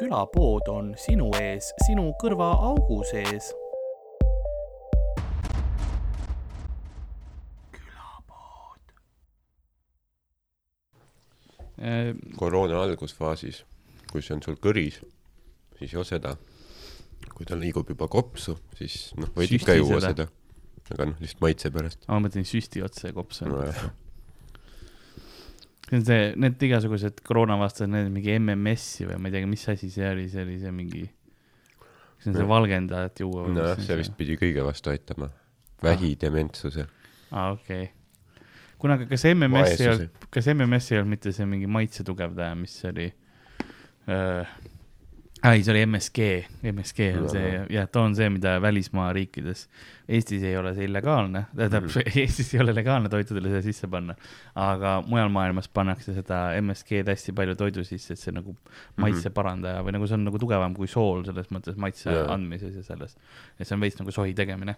külapood on sinu ees, sinu kõrvaaugu sees. Äh, koroona algusfaasis, kui see on sul kõris, siis joo seda. kui ta liigub juba kopsu, siis noh, võid Süsti ikka juua seda. seda. aga noh, lihtsalt maitse pärast. ma mõtlen süsti otsa ja kopsu. nojah, see need igasugused koroonavastased, need mingi MMS-i või ma ei teagi, mis asi see oli, see oli see mingi, see on see valgendajat juua või nojah, see vist pidi kõige vastu aitama. vähi, dementsuse. aa, okei okay.. kuule, aga kas MMS ei olnud, kas MMS ei olnud mitte see mingi maitse tugevdaja, mis oli äh,? ei, see oli MSG, MSG on see jah, too on see, mida välismaa riikides, Eestis ei ole see illegaalne, tähendab Mhm. Eestis ei ole legaalne toitudele seda sisse panna, aga mujal maailmas pannakse seda MSG-d hästi palju toidu sisse, et see nagu maitse parandaja või nagu see on nagu tugevam kui sool selles mõttes maitse Jaa. andmises ja selles, et see on veits nagu sohi tegemine.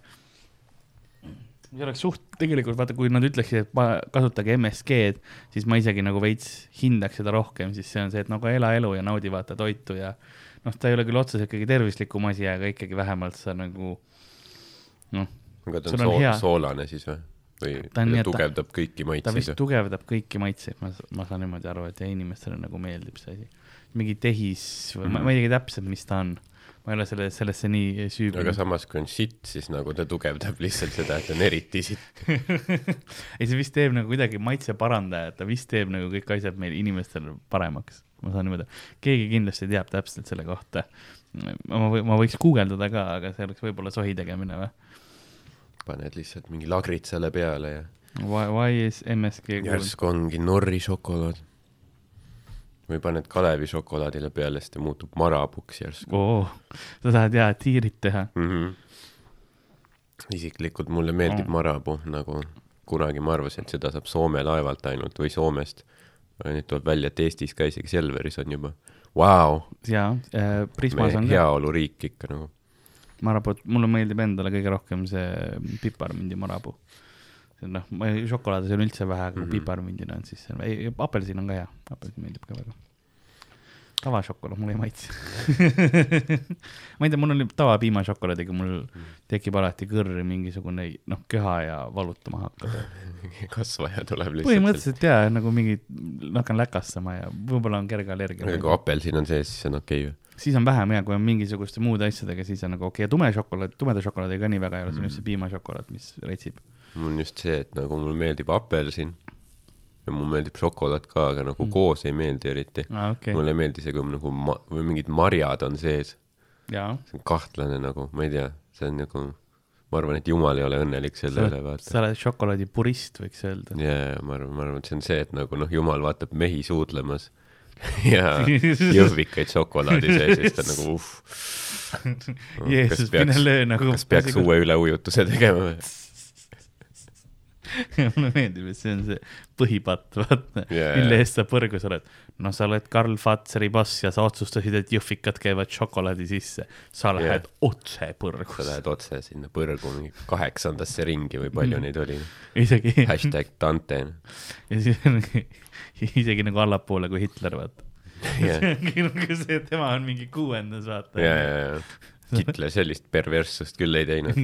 See oleks suht, tegelikult vaata, kui nad ütleksid, et kasutage MSG-d, siis ma isegi nagu veits hindaks seda rohkem, siis see on see, et nagu ela elu ja naudi vaata toitu ja noh, ta ei ole küll otseselt kõige tervislikum asi, aga ikkagi vähemalt sa nagu noh, aga ta on on hea- soo-, soolane siis või? või Ta on nii, ta tugevdab kõiki ta vist maitseid? tugevdab kõiki maitseid, ma, ma saan niimoodi aru, et ja inimestele nagu meeldib see asi. mingi tehis või mm. ma, ma ei teagi täpselt, mis ta on. ma ei ole selle, sellesse nii aga süüvinud. samas, kui on sitt, siis nagu ta tugevdab lihtsalt seda, et on eriti sitt. ei, see vist teeb nagu kuidagi maitse parandaja, et ta vist teeb nagu kõik asjad meil inimestele paremaks. Ma saan niimoodi, keegi kindlasti teab täpselt selle kohta. ma ma võiks guugeldada ka, aga see oleks võib-olla sohi tegemine või? paned lihtsalt mingi lagritsale peale ja Why, why is MSG järsku ongi Norri šokolaad. või paned Kalevi šokolaadile peale, siis ta muutub marapuks järsku oo, sa tahad jaa tiirid teha? mm. -hmm. isiklikult mulle meeldib Mm. marapuu, nagu kunagi ma arvasin, et seda saab Soome laevalt ainult või Soomest. Nüüd tuleb välja, et Eestis ka isegi Selveris on juba. Vau, jaa äh,, Prismas on ka, heaoluriik ikka nagu. marapuu, mulle meeldib endale kõige rohkem see piparmündi marapuu. noh, ma ei- šokolaadi on üldse vähe, aga kui Mhm. piparmündina on, siis apelsin on ka hea, apelsin meeldib ka väga. Tavašokolaad mulle ei maitse ma ei tea, mul on tavapiimašokolaadiga, mul tekib alati kõrri mingisugune noh, köha ja valutama hakkab. kasvaja tuleb lihtsalt. põhimõtteliselt jaa, nagu mingi, hakkan läkastama ja võib-olla on kerge allergia aga. kui apelsin on sees, siis on okei okay, siis on vähem hea, kui on mingisuguste muude asjadega, siis on nagu okei okay., tume šokolaad, tumeda šokolaadiga nii väga ei ole, see on just see piimašokolaad, mis retsib. ju. mul on just see, et nagu mulle meeldib apelsin ja mulle meeldib šokolaad ka, aga nagu Mm. koos ei meeldi eriti. aa, okei, mulle ei meeldi see, kui nagu ma-, või mingid marjad on sees. jaa. see on kahtlane nagu, ma ei tea, see on nagu, ma arvan, et jumal ei ole õnnelik selle üle, vaata. sa oled šokolaadipurist, võiks öelda. ja, ja ma arvan, ma arvan, et see on see, et nagu noh, jumal vaatab mehi suudlemas ja jõhvikaid šokolaadi sees ja siis ta nagu uh. Jeesus, mine löö nagu. kas peaks uue üleujutuse tegema või? mulle meeldib, et see on see põhipatt, vaata Jaa, mille eest sa põrgus oled. no sa oled Karl Fazeri boss ja sa otsustasid, et jõhvikad käivad šokolaadi sisse. sa lähed Jaa. otse sa põrgus. lähed otse sinna põrgu mingi kaheksandasse ringi või palju Mm. neid oli. isegi, hashtag Dante. ja siis on isegi nagu allapoole kui Hitler, vaata. ja, see ongi nagu see, et tema on mingi kuuendas, vaata. ja, ja, ja Hitler sellist perverssust küll ei teinud.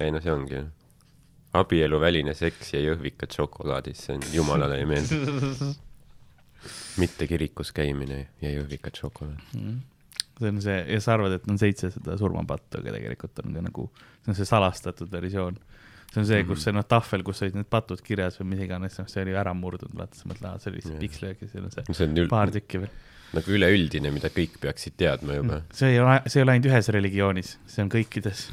ei no see ongi. Abieluväline seks ja jõhvikad šokolaadis, see on jumalale ei meeldi. mitte kirikus käimine ja jõhvikad šokolaad. Mm. see on see ja sa arvad, et on seitsesada surmapattu, aga tegelikult on ka nagu, see on see salastatud versioon. see on see, kus see noh, tahvel, kus olid need patud kirjas või mis iganes, noh, see oli ära murdunud, vaata, sa mõtled, aa, see oli lihtsalt pikslöök ja seal on see see on paar tükki veel. nagu üleüldine, mida kõik peaksid teadma juba see ei ole, see ei ole ainult ühes religioonis, see on kõikides.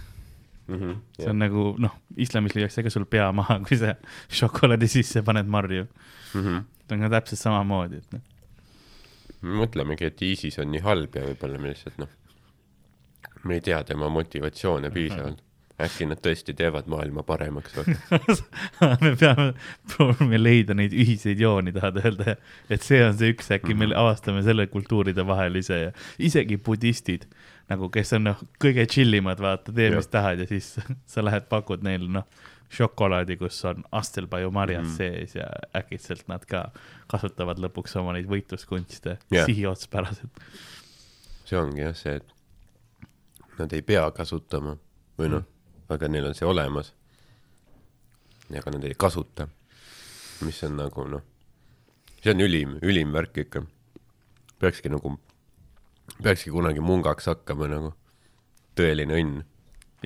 mm. -hmm. see on nagu noh, islamis lüüakse ka sul pea maha, kui sa šokolaadi sisse paned marju. mm. -hmm. see on ka täpselt samamoodi, et noh, mõtlemegi, et ISIS on nii halb ja võib-olla me lihtsalt noh, me ei tea tema motivatsioone piisavalt. äkki nad tõesti teevad maailma paremaks või? me peame proovima leida neid ühiseid jooni, tahad öelda, et see on see üks, äkki me avastame selle kultuuride vahelise ja isegi budistid nagu kes on noh, kõige chill imad, vaata, tee, mis tahad ja siis sa lähed pakud neile noh, šokolaadi, kus on astelpajumarjad mm. Mhm. sees ja äkitselt nad ka kasutavad lõpuks oma neid võitluskunste Jah. sihiotspäraselt. see ongi jah see, et nad ei pea kasutama või noh, aga neil on see olemas. aga nad ei kasuta. mis on nagu noh, see on ülim, ülim värk ikka. peakski nagu, peakski kunagi mungaks hakkama nagu, tõeline õnn.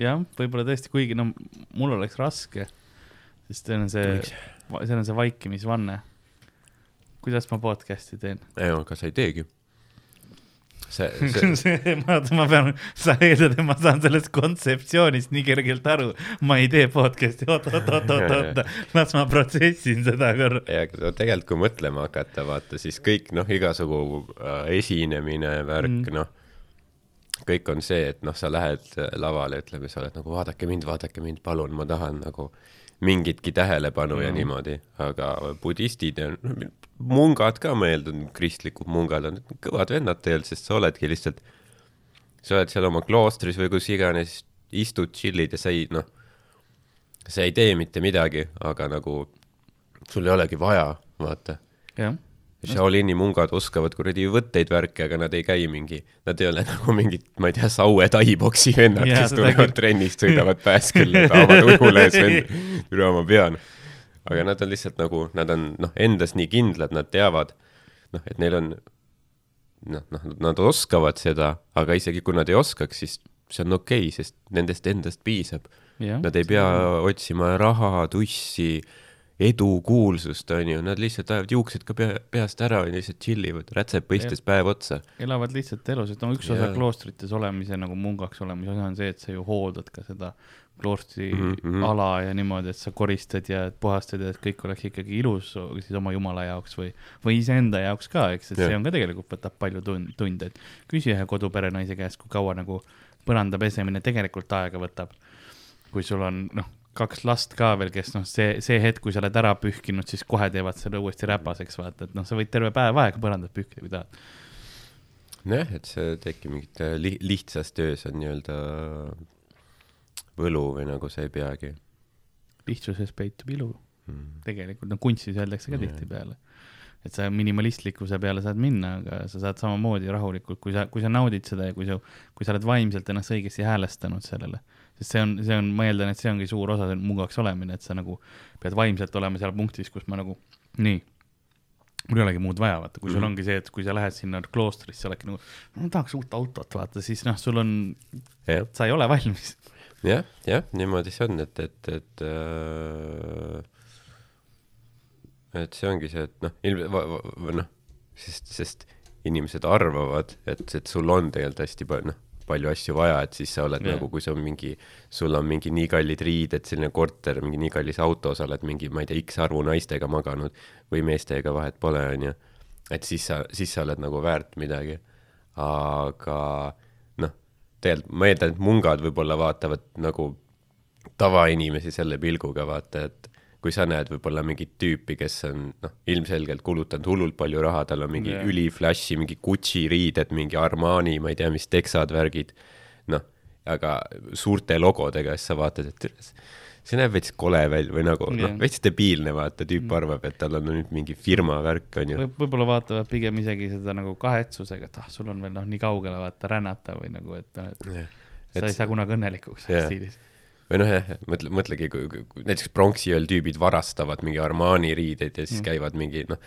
jah, võib-olla tõesti, kuigi no mul oleks raske, sest see on see, see on see vaikimisvanne. kuidas ma podcast'i teen? aga sa ei teegi. See, see, see, ma, ma pean, sa eeldad, et ma saan sellest kontseptsioonist nii kergelt aru. ma ei tee podcast'i, oot, oot, oot, oot, oot, las ma protsessin seda korra. ja tegelikult, kui mõtlema hakata, vaata siis kõik noh, igasugu äh, esinemine, värk Mm. noh, kõik on see, et noh, sa lähed äh, lavale, ütleme, sa oled nagu vaadake mind, vaadake mind, palun, ma tahan nagu mingitki tähelepanu mm. ja niimoodi, aga budistid ja mungad ka, ma eeldan, kristlikud mungad on kõvad vennad tegelikult, sest sa oledki lihtsalt, sa oled seal oma kloostris või kus iganes, istud, chill'id ja sa ei noh, sa ei tee mitte midagi, aga nagu sul ei olegi vaja, vaata. Shaolini mungad oskavad kuradi võtteid värki, aga nad ei käi mingi, nad ei ole nagu mingid, ma ei tea, Saue taiboksi vennad, kes tulevad trennist, sõidavad pääskülle, tahavad ujule ees vend, üle ma pean. Aga nad on lihtsalt nagu, nad on noh, endas nii kindlad, nad teavad, noh, et neil on, noh, noh, nad oskavad seda, aga isegi kui nad ei oskaks, siis see on okei okay,, sest nendest endast piisab. Nad ei pea otsima raha, tussi, edu, kuulsust, onju, nad lihtsalt ajavad juuksed ka pea, peast ära ja lihtsalt chill ivad, rätsep mõistes päev otsa. elavad lihtsalt elu, sest no üks osa Jaa. kloostrites olemise nagu mungaks olemise osa on see, et sa ju hooldad ka seda kloostri mm mhm. ala ja niimoodi, et sa koristad ja puhastad ja et kõik oleks ikkagi ilus siis oma jumala jaoks või, või iseenda jaoks ka, eks, et Jah. see on ka tegelikult võtab palju tund, tunde, et küsi ühe koduperenaise käest, kui kaua nagu põranda pesemine tegelikult aega võtab. kui sul on noh, kaks last ka veel, kes noh, see, see hetk, kui sa oled ära pühkinud, siis kohe teevad selle uuesti räpaseks, vaata, et noh, sa võid terve päev aega põrandat pühkida, kui tahad. nojah, et see tekib mingit äh, li-, lihtsas töös on nii-öelda võlu või nagu sa ei peagi lihtsuses peitub ilu mm.. tegelikult, no kunstis öeldakse ka Jah. tihtipeale. et sa minimalistlikkuse peale saad minna, aga sa saad samamoodi rahulikult, kui sa, kui sa naudid seda ja kui sa, kui sa oled vaimselt ennast õigesti häälestanud sellele. sest see on, see on, ma eeldan, et see ongi suur osa mugavaks olemine, et sa nagu pead vaimselt olema seal punktis, kus ma nagu, nii, mul ei olegi muud vaja, vaata, kui sul Mhm. ongi see, et kui sa lähed sinna kloostrisse, oledki nagu, ma tahaks uut autot, vaata, siis noh, sul on, sa ei ole valmis. jah, jah, niimoodi see on, et, et, et äh, et see ongi see, et noh, ilm-, noh, sest, sest inimesed arvavad, et, et sul on tegelikult hästi palju, noh, palju asju vaja, et siis sa oled yeah. nagu, kui sul on mingi, sul on mingi nii kallid riided, selline korter, mingi nii kallis auto, sa oled mingi, ma ei tea, X arvu naistega maganud või meestega, vahet pole, onju. et siis sa, siis sa oled nagu väärt midagi. aga tegelikult ma eeldan, et mungad võib-olla vaatavad nagu tavainimesi selle pilguga, vaata, et kui sa näed võib-olla mingit tüüpi, kes on noh, ilmselgelt kulutanud hullult palju raha, tal on mingi yeah. üliflashi, mingi Gucci riided, mingi Armani, ma ei tea, mis teksad, värgid, noh, aga suurte logodega, siis sa vaatad, et see näeb veits kole välja või nagu Jah. noh, veits debiilne, vaata, tüüp arvab, et tal on nüüd mingi firma värk, onju. võib, võib-olla vaatavad pigem isegi seda nagu kahetsusega, et ah, sul on veel noh, nii kaugele vaata rännata või nagu, et noh, et sa Et- ei saa kunagi õnnelikuks Jah. stiilis. või noh, jah, mõtle, mõtlegi, kui näiteks pronksiööl tüübid varastavad mingi Armani riideid ja siis Mm. mm. käivad mingi noh,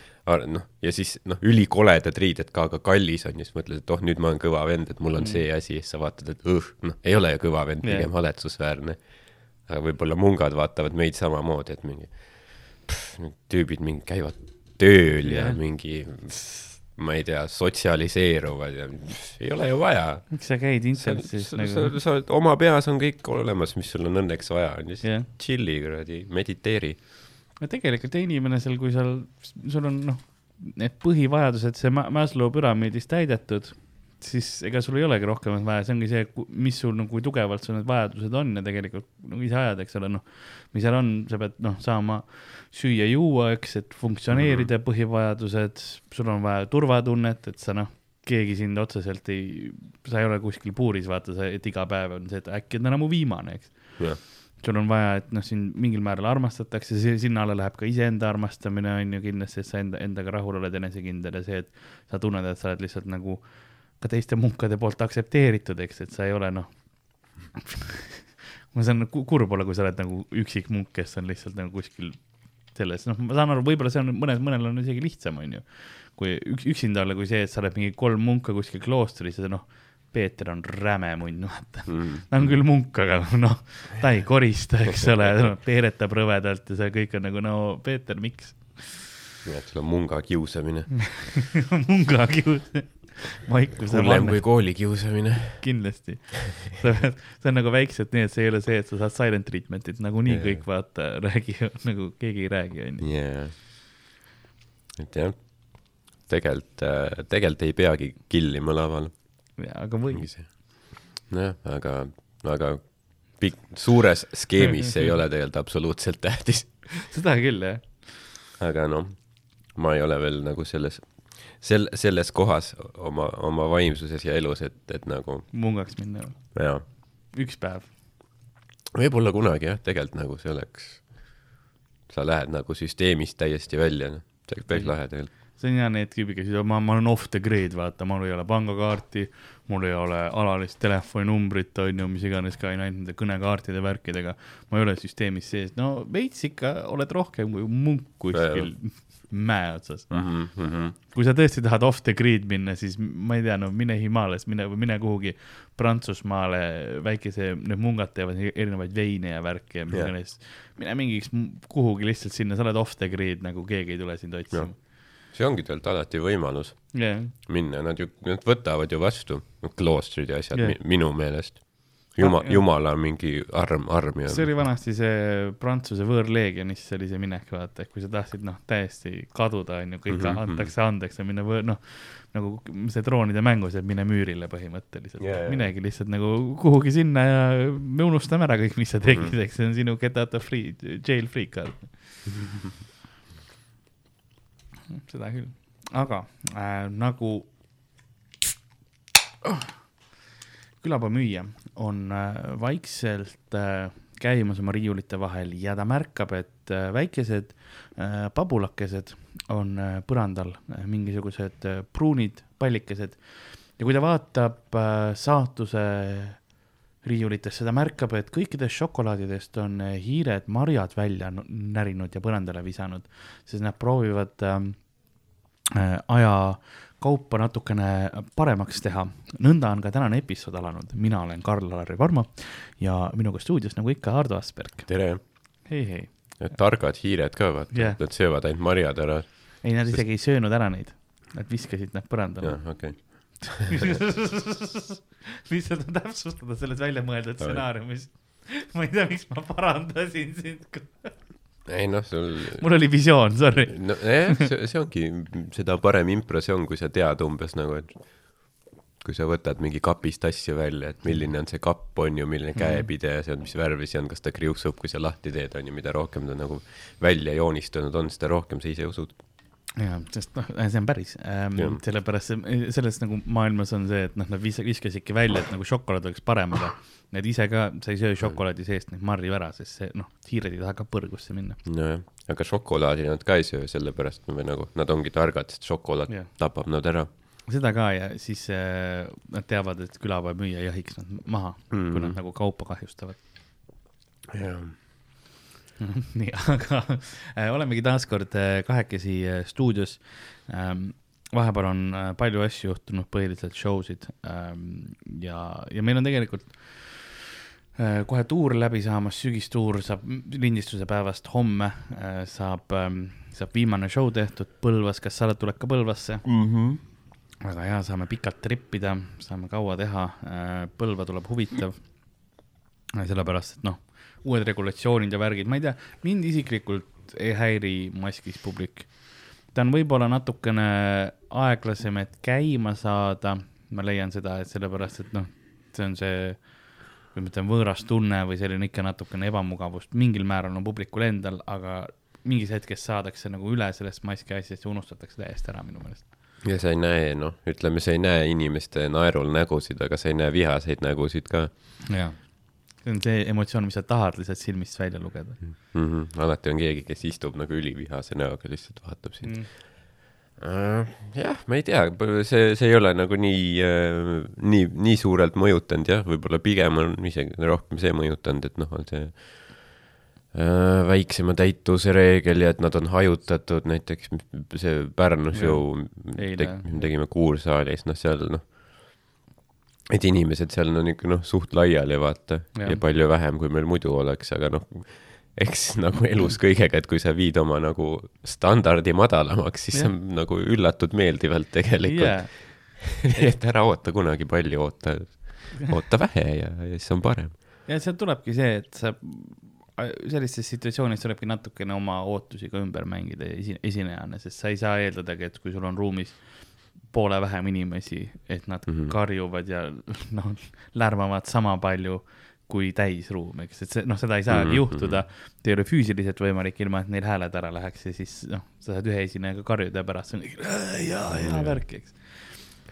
noh ja siis noh, ülikoledad riided ka, aga kallis on ja siis mõtled, et oh, nüüd ma olen kõva vend, et mul on Mm. mm. see asi ja siis sa vaatad, et õh, noh, ei ole ju kõva vend, pigem haletsusväärne. Aga võib-olla mungad vaatavad meid samamoodi, et mingi pff, tüübid mingi käivad tööl ja Jah. mingi ma ei tea, sotsialiseeruvad ja pff, ei ole ju vaja miks sa käid sa, internetsis sa, nagu sa, sa oled oma peas on kõik olemas, mis sul on õnneks vaja, on Jah. yeah. chill'i kuradi, mediteeri. no tegelikult inimene seal, kui seal, sul on noh, need põhivajadused, see Ma- Maslow püramiidis täidetud, siis ega sul ei olegi rohkemat vaja, see ongi see, mis sul nagu, kui tugevalt sul need vajadused on ja tegelikult nagu ise ajad, eks ole, noh, mis seal on, sa pead noh, saama süüa-juua, eks, et funktsioneerida mm -hmm. põhivajadused, sul on vaja turvatunnet, et sa noh, keegi sind otseselt ei, sa ei ole kuskil puuris, vaata et iga päev on see, et äkki on täna mu viimane, eks. jah, sul on vaja, et noh, sind mingil määral armastatakse, sinna alla läheb ka iseenda armastamine on ju kindlasti, et sa enda, endaga rahul oled, enesekindel ja see, et sa tunned, et sa oled lihtsalt nagu ka teiste munkade poolt aktsepteeritud, eks, et sa ei ole noh, ma saan ku- kurb olla, kui sa oled nagu üksik munk, kes on lihtsalt nagu kuskil selles, noh, ma saan aru, võib-olla see on mõnes, mõnel on isegi lihtsam, onju. kui üks, üksinda olla, kui see, et sa oled mingi kolm munka kuskil kloostris ja noh, Peeter on räme munn, vaata mm. ta on küll munk, aga noh, ta ei korista, eks ole no,, peeretab rõvedalt ja see kõik on nagu no Peeter, miks? nii et sul on munga kiusamine. munga kius, vaikuse hullem kui, kooli kiusamine. kindlasti. see on nagu väikselt nii, et see ei ole see, et sa saad silent treatment'it, nagunii Jaa. kõik vaata, räägivad nagu keegi ei räägi, onju. et jah, tegelikult, tegelikult ei peagi killima laval. aga või, mingi see. nojah, aga, aga pikk, suures skeemis see ei ole tegelikult absoluutselt tähtis. seda küll jah. aga noh, ma ei ole veel nagu selles, sel-, selles kohas oma, oma vaimsuses ja elus, et, et nagu mungaks minna, jaa, üks päev. võib-olla kunagi jah, tegelikult nagu see oleks, sa lähed nagu süsteemist täiesti välja, noh, see oleks päris lahe tegelikult. see on hea need tüübid, kes ütlevad, ma, ma olen off the grid, vaata, mul ei ole pangakaarti, mul ei ole alalist telefoninumbrit, on ju, mis iganes ka, ainult nende kõnekaartide värkidega. ma ei ole süsteemis sees, no veits ikka oled rohkem kui munk kuskil mäe otsas. Mm -hmm. kui sa tõesti tahad off the grid minna, siis ma ei tea, no mine Himaalias, mine, mine kuhugi Prantsusmaale, väikese, need mungad teevad erinevaid veine ja värki ja mis iganes. mine mingiks kuhugi lihtsalt sinna, sa oled off the grid nagu keegi ei tule sind otsima. see ongi tegelikult alati võimalus jah, minna, nad ju, nad võtavad ju vastu, kloostrid ja asjad yeah., minu meelest. Juma- Ah,, jumala mingi arm, arm ja see oli vanasti see Prantsuse võõrleegionis oli see minek, vaata, et kui sa tahtsid noh, täiesti kaduda, onju, kõik mm -hmm. antakse andeks ja minna võõ-, noh, nagu see troonide mängus, et mine müürile põhimõtteliselt yeah, jaa. minegi lihtsalt nagu kuhugi sinna ja me unustame ära kõik, mis sa tegid mm. -hmm. eks see on sinu get out of free, jail free card. seda küll, aga äh, nagu oh, külapaa müüja on äh, vaikselt äh, käimas oma riiulite vahel ja ta märkab, et äh, väikesed pabulakesed on põrandal mingisugused pruunid pallikesed. Ja kui ta vaatab saatuse riiulitesse, ta märkab, et kõikidest šokolaadidest on hiired marjad välja närinud ja põrandale visanud, sest nad proovivad äh, äh, aja kaupa natukene paremaks teha. nõnda on ka tänane episood alanud, mina olen Karl-Alari Varma ja minuga stuudios nagu ikka Ardo Asperg. tere, hei, hei. targad hiired ka vaata yeah., nad söövad ainult marjad ära. ei, nad Sest- isegi ei söönud ära neid, nad viskasid nad põrandale. jah, okei okay. lihtsalt täpsustada selles väljamõeldud stsenaariumis. ma ei tea, miks ma parandasin sind. ei noh, sul mul oli visioon, sorry. no jah, see, see ongi, seda parem impro see on, kui sa tead umbes nagu, et kui sa võtad mingi kapist asju välja, et milline on see kapp, on ju, milline käepide ja see on, mis värvi see on, kas ta kriuksub, kui sa lahti teed, on ju, mida rohkem ta nagu välja joonistunud on, seda rohkem sa ise usud. jah, sest noh, see on päris ähm, sellepärast see, selles nagu maailmas on see, et noh, nad vis-, viskasidki välja, et nagu šokolaad oleks parem, aga need ise ka, sa ei söö šokolaadi seest neid marju ära, sest see noh, hiired ei taha ka põrgusse minna. nojah, aga šokolaadi nad ka ei söö, sellepärast või nagu nad ongi targad, sest šokolaad Jah. tapab nad ära seda ka ja siis äh, nad teavad, et külapäeva müüja jahiks nad maha mm, -hmm. kui nad Mhm. nagu kaupa kahjustavad. jah, nii, aga äh, olemegi taaskord äh, kahekesi äh, stuudios ähm,. vahepeal on palju asju juhtunud, põhiliselt show sid ähm, ja, ja meil on tegelikult kohe tuur läbi saamas, sügistuur saab lindistuse päevast homme saab ähm,, saab viimane show tehtud Põlvas, kas sa oled, tuled ka Põlvasse? mm. -hmm. väga hea, saame pikalt trippida, saame kaua teha, Põlva tuleb huvitav. sellepärast, et noh, uued regulatsioonid ja värgid, ma ei tea, mind isiklikult ei häiri maskis publik. ta on võib-olla natukene aeglasem, et käima saada, ma leian seda, et sellepärast, et noh, see on see, kui ma ütlen võõras tunne või selline ikka natukene ebamugavust, mingil määral on publikul endal, aga mingis hetkes saadakse nagu üle sellest maski asjast ja unustatakse täiesti ära minu meelest. ja sa ei näe, noh, ütleme, sa ei näe inimeste naerul nägusid, aga sa ei näe vihaseid nägusid ka jaa. See on see emotsioon, mis sa tahad lihtsalt silmist välja lugeda mm. -hmm. alati on keegi, kes istub nagu ülivihase näoga, lihtsalt vaatab sind mm.. uh,. jah, ma ei tea, see, see ei ole nagu nii uh,, nii, nii suurelt mõjutanud jah, võib-olla pigem on isegi rohkem see mõjutanud, et noh, on see uh, väiksema täituse reegel ja et nad on hajutatud, näiteks see Pärnus ju teg,, me tegime Kuursaalis, noh seal noh, et inimesed seal on ikka noh, suht laiali vaata ja. Ja palju vähem, kui meil muidu oleks, aga noh, eks nagu elus kõigega, et kui sa viid oma nagu standardi madalamaks, siis Jah. sa nagu üllatud meeldivalt tegelikult jaa, et ära oota kunagi palju, oota, oota vähe ja, ja siis on parem. ja sealt tulebki see, et sa sellistes situatsioonides tulebki natukene oma ootusi ka ümber mängida esi-, esinejana, sest sa ei saa eeldadagi, et kui sul on ruumis poole vähem inimesi, et nad mm Mhm. -hmm. karjuvad ja noh, lärmavad sama palju kui täisruum, eks, et see noh, seda ei saagi mm Mhm, -hmm. juhtuda. see ei ole füüsiliselt võimalik, ilma et neil hääled ära läheks ja siis noh, sa saad ühe esinejaga karjuda ja pärast on ja, ja värk, eks.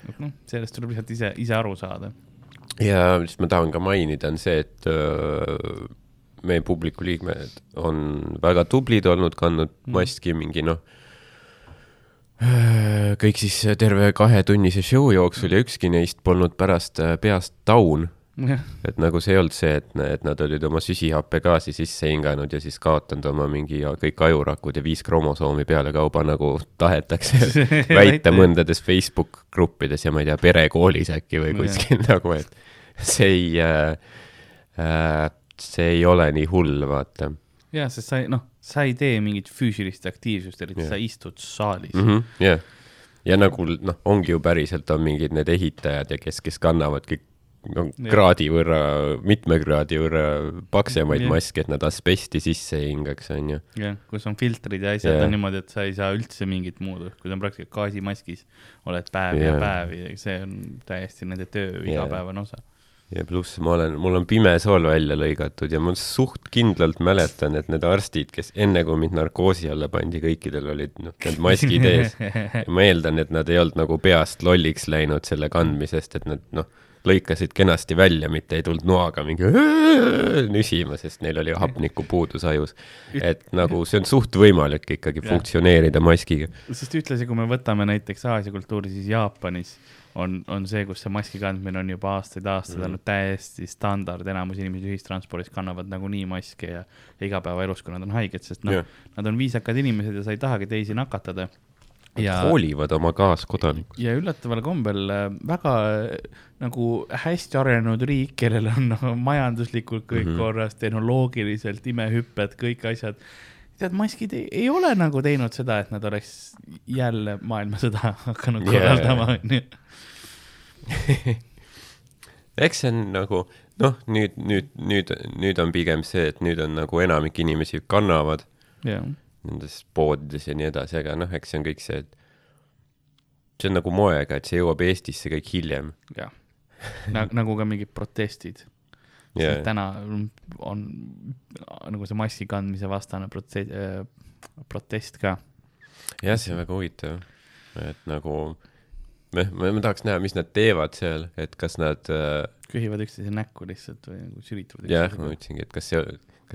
et noh, sellest tuleb lihtsalt ise, ise aru saada. ja mis ma tahan ka mainida, on see, et öö, meie publiku liikmed on väga tublid olnud, kandnud Mm. maski mingi noh, kõik siis terve kahetunnise show jooksul ja ükski neist polnud pärast äh, peast taun. jah, et nagu see ei olnud see, et, et nad olid oma süsihappegaasi sisse hinganud ja siis kaotanud oma mingi kõik ajurakud ja viis kromosoomi pealekauba, nagu tahetakse väita mõndades Facebook gruppides ja ma ei tea, perekoolis äkki või Jah. kuskil nagu, et see ei äh,, äh, see ei ole nii hull, vaata ja sest sa ei, noh, sa ei tee mingit füüsilist aktiivsust, eriti Jah. sa istud saalis mm. -hmm, jah, ja nagu noh, ongi ju päriselt on mingid need ehitajad ja kes, kes kannavad kõik no, Jah. kraadi võrra, mitme kraadi võrra paksemaid Jah. maske, et nad asbesti sisse ei hingaks, onju. jah, kus on filtrid ja asjad Jah. on niimoodi, et sa ei saa üldse mingit muud, kui sa on praktiliselt gaasimaskis, oled päev ja Jah. päev ja see on täiesti nende töö Jah. igapäevane osa. Ja pluss ma olen, mul on pimesool välja lõigatud ja ma suht kindlalt mäletan, et need arstid, kes enne kui mind narkoosi alla pandi, kõikidel olid noh, need maskid ees. ma eeldan, et nad ei olnud nagu peast lolliks läinud selle kandmisest, et nad noh, lõikasid kenasti välja, mitte ei tulnud noaga mingi nüsima, sest neil oli hapnikupuudus ajus. et nagu see on suht võimalik ikkagi Jah. funktsioneerida maskiga. sest ühtlasi, kui me võtame näiteks Aasia kultuuri, siis Jaapanis on, on see, kus see maski kandmine on juba aastaid-aastaid Mhm. olnud täiesti standard, enamus inimesi ühistranspordis kannavad nagunii maske ja, ja igapäevaelus, kui nad on haiged, sest noh Jah., nad on viisakad inimesed ja sa ei tahagi teisi nakatada. ja, hoolivad oma kaaskodanikust. ja üllataval kombel äh, väga äh, nagu hästi arenenud riik, kellel on nagu majanduslikult kõik mm. -hmm. korras, tehnoloogiliselt imehüpped, kõik asjad. tead, maskid ei, ei ole nagu teinud seda, et nad oleks jälle maailmasõda hakanud Jaa. korraldama, onju. eks see on nagu noh, nüüd, nüüd, nüüd, nüüd on pigem see, et nüüd on nagu enamik inimesi kannavad jah, nendes poodides ja nii edasi, aga noh, eks see on kõik see, et see on nagu moega, et see jõuab Eestisse kõik hiljem. jah. nagu ka mingid protestid ja, täna on nagu see maski kandmise vastane protest, protest ka. jah, see on väga huvitav, et nagu me, me, me tahaks näha, mis nad teevad seal, et kas nad äh, köhivad üksteise näkku lihtsalt või nagu sülitavad jah, ma ütlesingi, et kas see,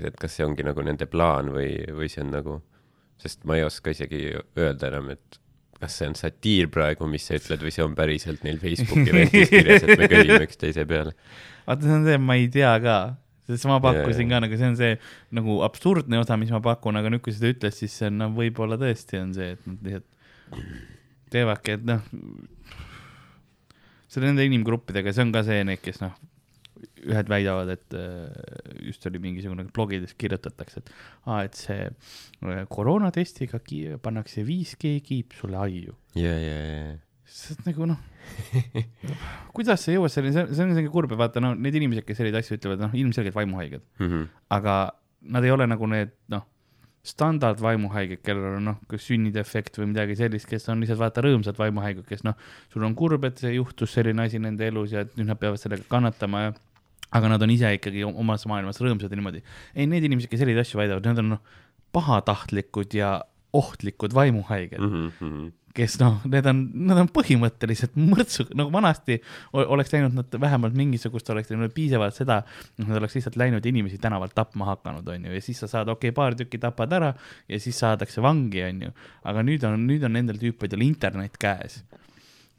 et kas see ongi nagu nende plaan või, või see on nagu, sest ma ei oska isegi öelda enam, et kas see on satiir praegu, mis sa ütled, või see on päriselt neil Facebooki veebis kirjas, et me köhime üksteise peale. vaata, see on see, ma ei tea ka, sest ma pakkusin Jaa, ka nagu see on see nagu absurdne osa, mis ma pakun, aga nüüd, kui seda ütled, siis see on noh, võib-olla tõesti on see, et nad lihtsalt teevadki, et noh, selle nende inimgruppidega, see on ka see, need, kes noh, ühed väidavad, et äh, just oli mingisugune blogides kirjutatakse, et aa, et see äh, koroonatestiga pannakse 5G kiip sulle aiu. ja, ja, ja, see on nagu noh, kuidas sa jõuad selleni, see on, see on isegi kurb ja vaata no need inimesed, kes selliseid asju ütlevad, noh ilmselgelt vaimuhaiged, Mhm. aga nad ei ole nagu need noh, standard vaimuhaiged, kellel on noh, kas sünnidefekt või midagi sellist, kes on lihtsalt vaata rõõmsad vaimuhaiged, kes noh, sul on kurb, et see juhtus selline asi nende elus ja et nüüd nad peavad sellega kannatama ja aga nad on ise ikkagi omas maailmas rõõmsad ja niimoodi. ei, need inimesed, kes selliseid asju väidavad, need on noh, pahatahtlikud ja ohtlikud vaimuhaiged mm, mm. -hmm. Kes noh, need on, nad on põhimõtteliselt mõrtsu, nagu vanasti oleks läinud nad vähemalt mingisugust, oleks teinud piisavalt seda, nad oleks lihtsalt läinud inimesi tänavalt tapma hakanud, onju, ja siis sa saad, okei okay,, paar tükki tapad ära ja siis saadakse vangi, onju. aga nüüd on, nüüd on nendel tüüpidel internet käes.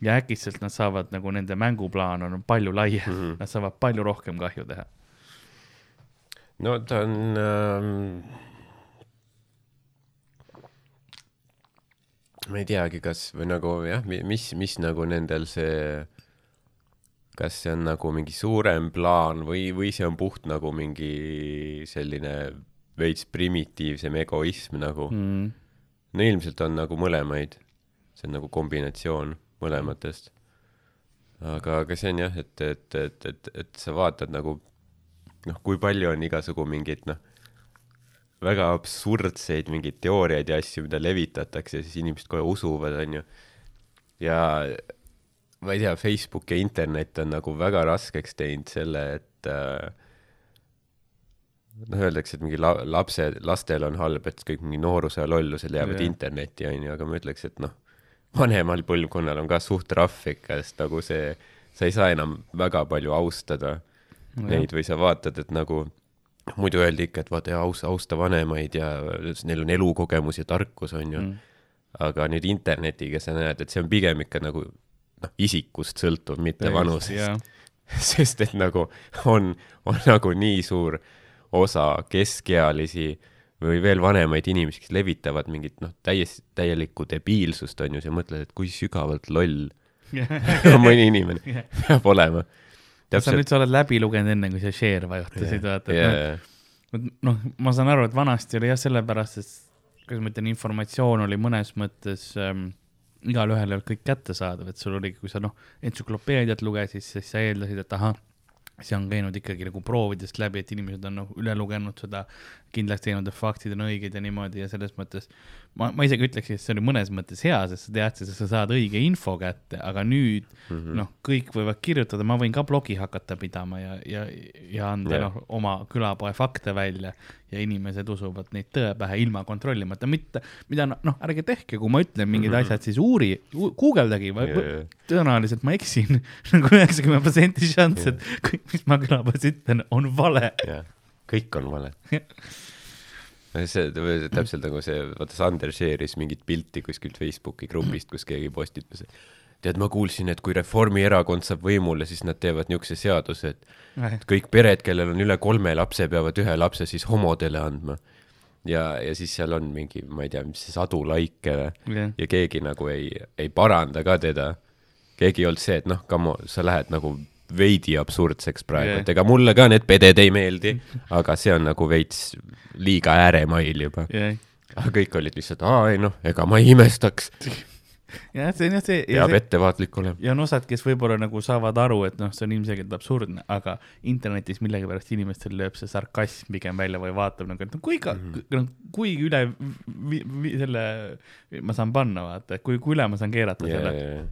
ja äkitselt nad saavad nagu nende mänguplaan on palju laiem mm. -hmm. nad saavad palju rohkem kahju teha. no ta on ähm... ma ei teagi, kas või nagu jah, mis, mis nagu nendel see, kas see on nagu mingi suurem plaan või, või see on puht nagu mingi selline veits primitiivsem egoism nagu mm.. no ilmselt on nagu mõlemaid, see on nagu kombinatsioon mõlematest. aga, aga see on jah, et, et, et, et, et sa vaatad nagu noh, kui palju on igasugu mingeid noh, väga absurdseid mingeid teooriaid ja asju, mida levitatakse, siis inimesed kohe usuvad, onju. ja ma ei tea, Facebook ja internet on nagu väga raskeks teinud selle, et äh, noh, öeldakse, et mingi la-, lapse, lastel on halb, et kõik mingi nooruse lollused jäävad Jah. internetti, onju, aga ma ütleks, et noh, vanemal põlvkonnal on ka suht rough ikka, sest nagu see, sa ei saa enam väga palju austada neid või sa vaatad, et nagu muidu öeldi ikka, et vaata austa, austa vanemaid ja neil on elukogemus ja tarkus, onju Mm. mm.. aga nüüd internetiga sa näed, et see on pigem ikka nagu noh, isikust sõltuv, mitte vanusest. sest et nagu on, on nagu nii suur osa keskealisi või veel vanemaid inimesi, kes levitavad mingit noh, täiesti, täielikku debiilsust, on ju, sa mõtled, et kui sügavalt loll mõni inimene peab olema. Sa nüüd, sa oled läbi lugenud enne, kui sa share vajutasid, vaata, et noh yeah. noh, ma saan aru, et vanasti oli jah sellepärast, et kuidas ma ütlen, informatsioon oli mõnes mõttes ähm, igalühel ei olnud kõik kättesaadav, et sul oli, kui sa noh, entsüklopeediat lugesid, siis sa eeldasid, et ahah, see on käinud ikkagi nagu proovidest läbi, et inimesed on noh üle lugenud seda, kindlaks teinud, et faktid on õiged ja niimoodi ja selles mõttes ma, ma isegi ütleks, et see oli mõnes mõttes hea, sest sa teadsid, et sa saad õige info kätte, aga nüüd mm -hmm. noh, kõik võivad kirjutada, ma võin ka blogi hakata pidama ja, ja, ja anda yeah. noh, oma külapoe fakte välja ja inimesed usuvad neid tõe pähe ilma kontrollimata, mitte, mida noh, ärge tehke, kui ma ütlen mingid mm -hmm. asjad, siis uuri, guugeldagi yeah. jaa., tõenäoliselt ma eksin nagu üheksakümmend protsenti šanss, et kõik, mis ma külapoes ütlen, on vale. jah, kõik on vale. See täpselt nagu see, vaata Sander share'is mingit pilti kuskilt Facebooki grupist, kus keegi postitas, tead, ma kuulsin, et kui Reformierakond saab võimule, siis nad teevad niisuguse seaduse, et kõik pered, kellel on üle kolme lapse, peavad ühe lapse siis homodele andma. ja, ja siis seal on mingi, ma ei tea, mis see sadu laike või Jah. ja keegi nagu ei, ei paranda ka teda. keegi ei olnud see, et noh, come on, sa lähed nagu veidi absurdseks praegu yeah., et ega mulle ka need peded ei meeldi, aga see on nagu veits liiga ääremail juba. aga kõik olid lihtsalt, aa ei noh, ega ma ei imestaks, jah, see on jah see. peab ettevaatlik olema. ja on osad, kes võib-olla nagu saavad aru, et noh, see on ilmselgelt absurdne, aga internetis millegipärast inimestel lööb see sarkasm pigem välja või vaatab nagu, et no kui ka mm. -hmm. kui üle vi, vi, selle ma saan panna, vaata, kui, kui üle ma saan keerata ja, selle ja, ja,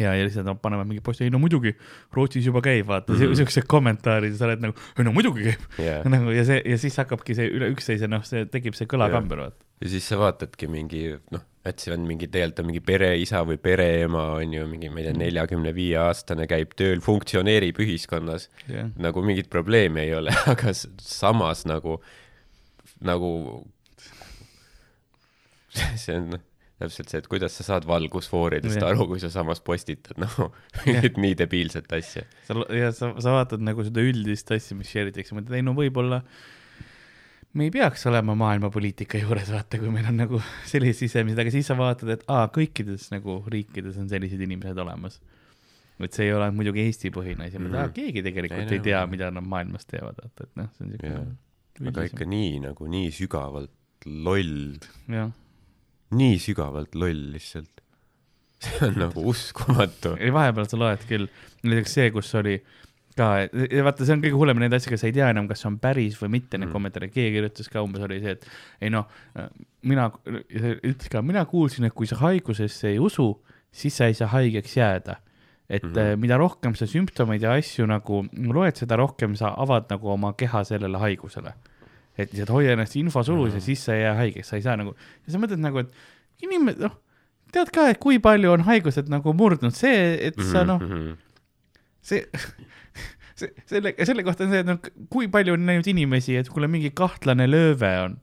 ja, ja lihtsalt nad panevad mingi posti, ei no muidugi, Rootsis juba käib, vaata mm Mhm. -hmm. siuksed kommentaarid ja sa oled nagu, ei no muidugi käib ja, nagu ja see ja siis hakkabki see üle üksteise, noh, see tekib see kõlakamber, vaata. ja siis sa vaatadki mingi noh, et see on mingi tegelikult on mingi pereisa või pereema on ju mingi, ma ei tea, neljakümne viie aastane käib tööl, funktsioneerib ühiskonnas jah, nagu mingit probleemi ei ole, aga samas nagu, nagu see on noh, täpselt see, et kuidas sa saad valgusfooridest Jah. aru, kui sa samas postitad noh, mingit nii debiilset asja. sa, ja sa, sa vaatad nagu seda üldist asja, mis share itakse, mõtled, ei no võib-olla me ei peaks olema maailmapoliitika juures, vaata, kui meil on nagu sellised sisemised, aga siis sa vaatad, et aa, kõikides nagu riikides on sellised inimesed olemas. et see ei ole muidugi Eesti põhine asi, Mhm. aga keegi tegelikult Ei, ei tea, mida nad maailmas teevad, vaata, et noh, see on siuke aga ikka nii nagu nii sügavalt loll, jah, nii sügavalt loll lihtsalt. see on nagu uskumatu. ei vahepeal sa loed küll, näiteks see, kus oli ka, vaata, see on kõige hullem neid asju, kas sa ei tea enam, kas see on päris või mitte, need Mm. kommentaare, keegi kirjutas ka umbes oli see, et ei noh, mina, ütles ka, mina kuulsin, et kui sa haigusesse ei usu, siis sa ei saa haigeks jääda. et mm. -hmm. mida rohkem sa sümptomeid ja asju nagu loed, seda rohkem sa avad nagu oma keha sellele haigusele. Et lihtsalt hoia ennast infosulus Mhm. ja siis sa ei jää haigeks, sa ei saa nagu, ja sa mõtled nagu, et inimesed, noh, tead ka, et kui palju on haigused nagu murdnud, see, et sa noh, -hmm. see, see, selle, selle kohta on see, et noh, kui palju on näinud inimesi, et kuule, mingi kahtlane lööve on.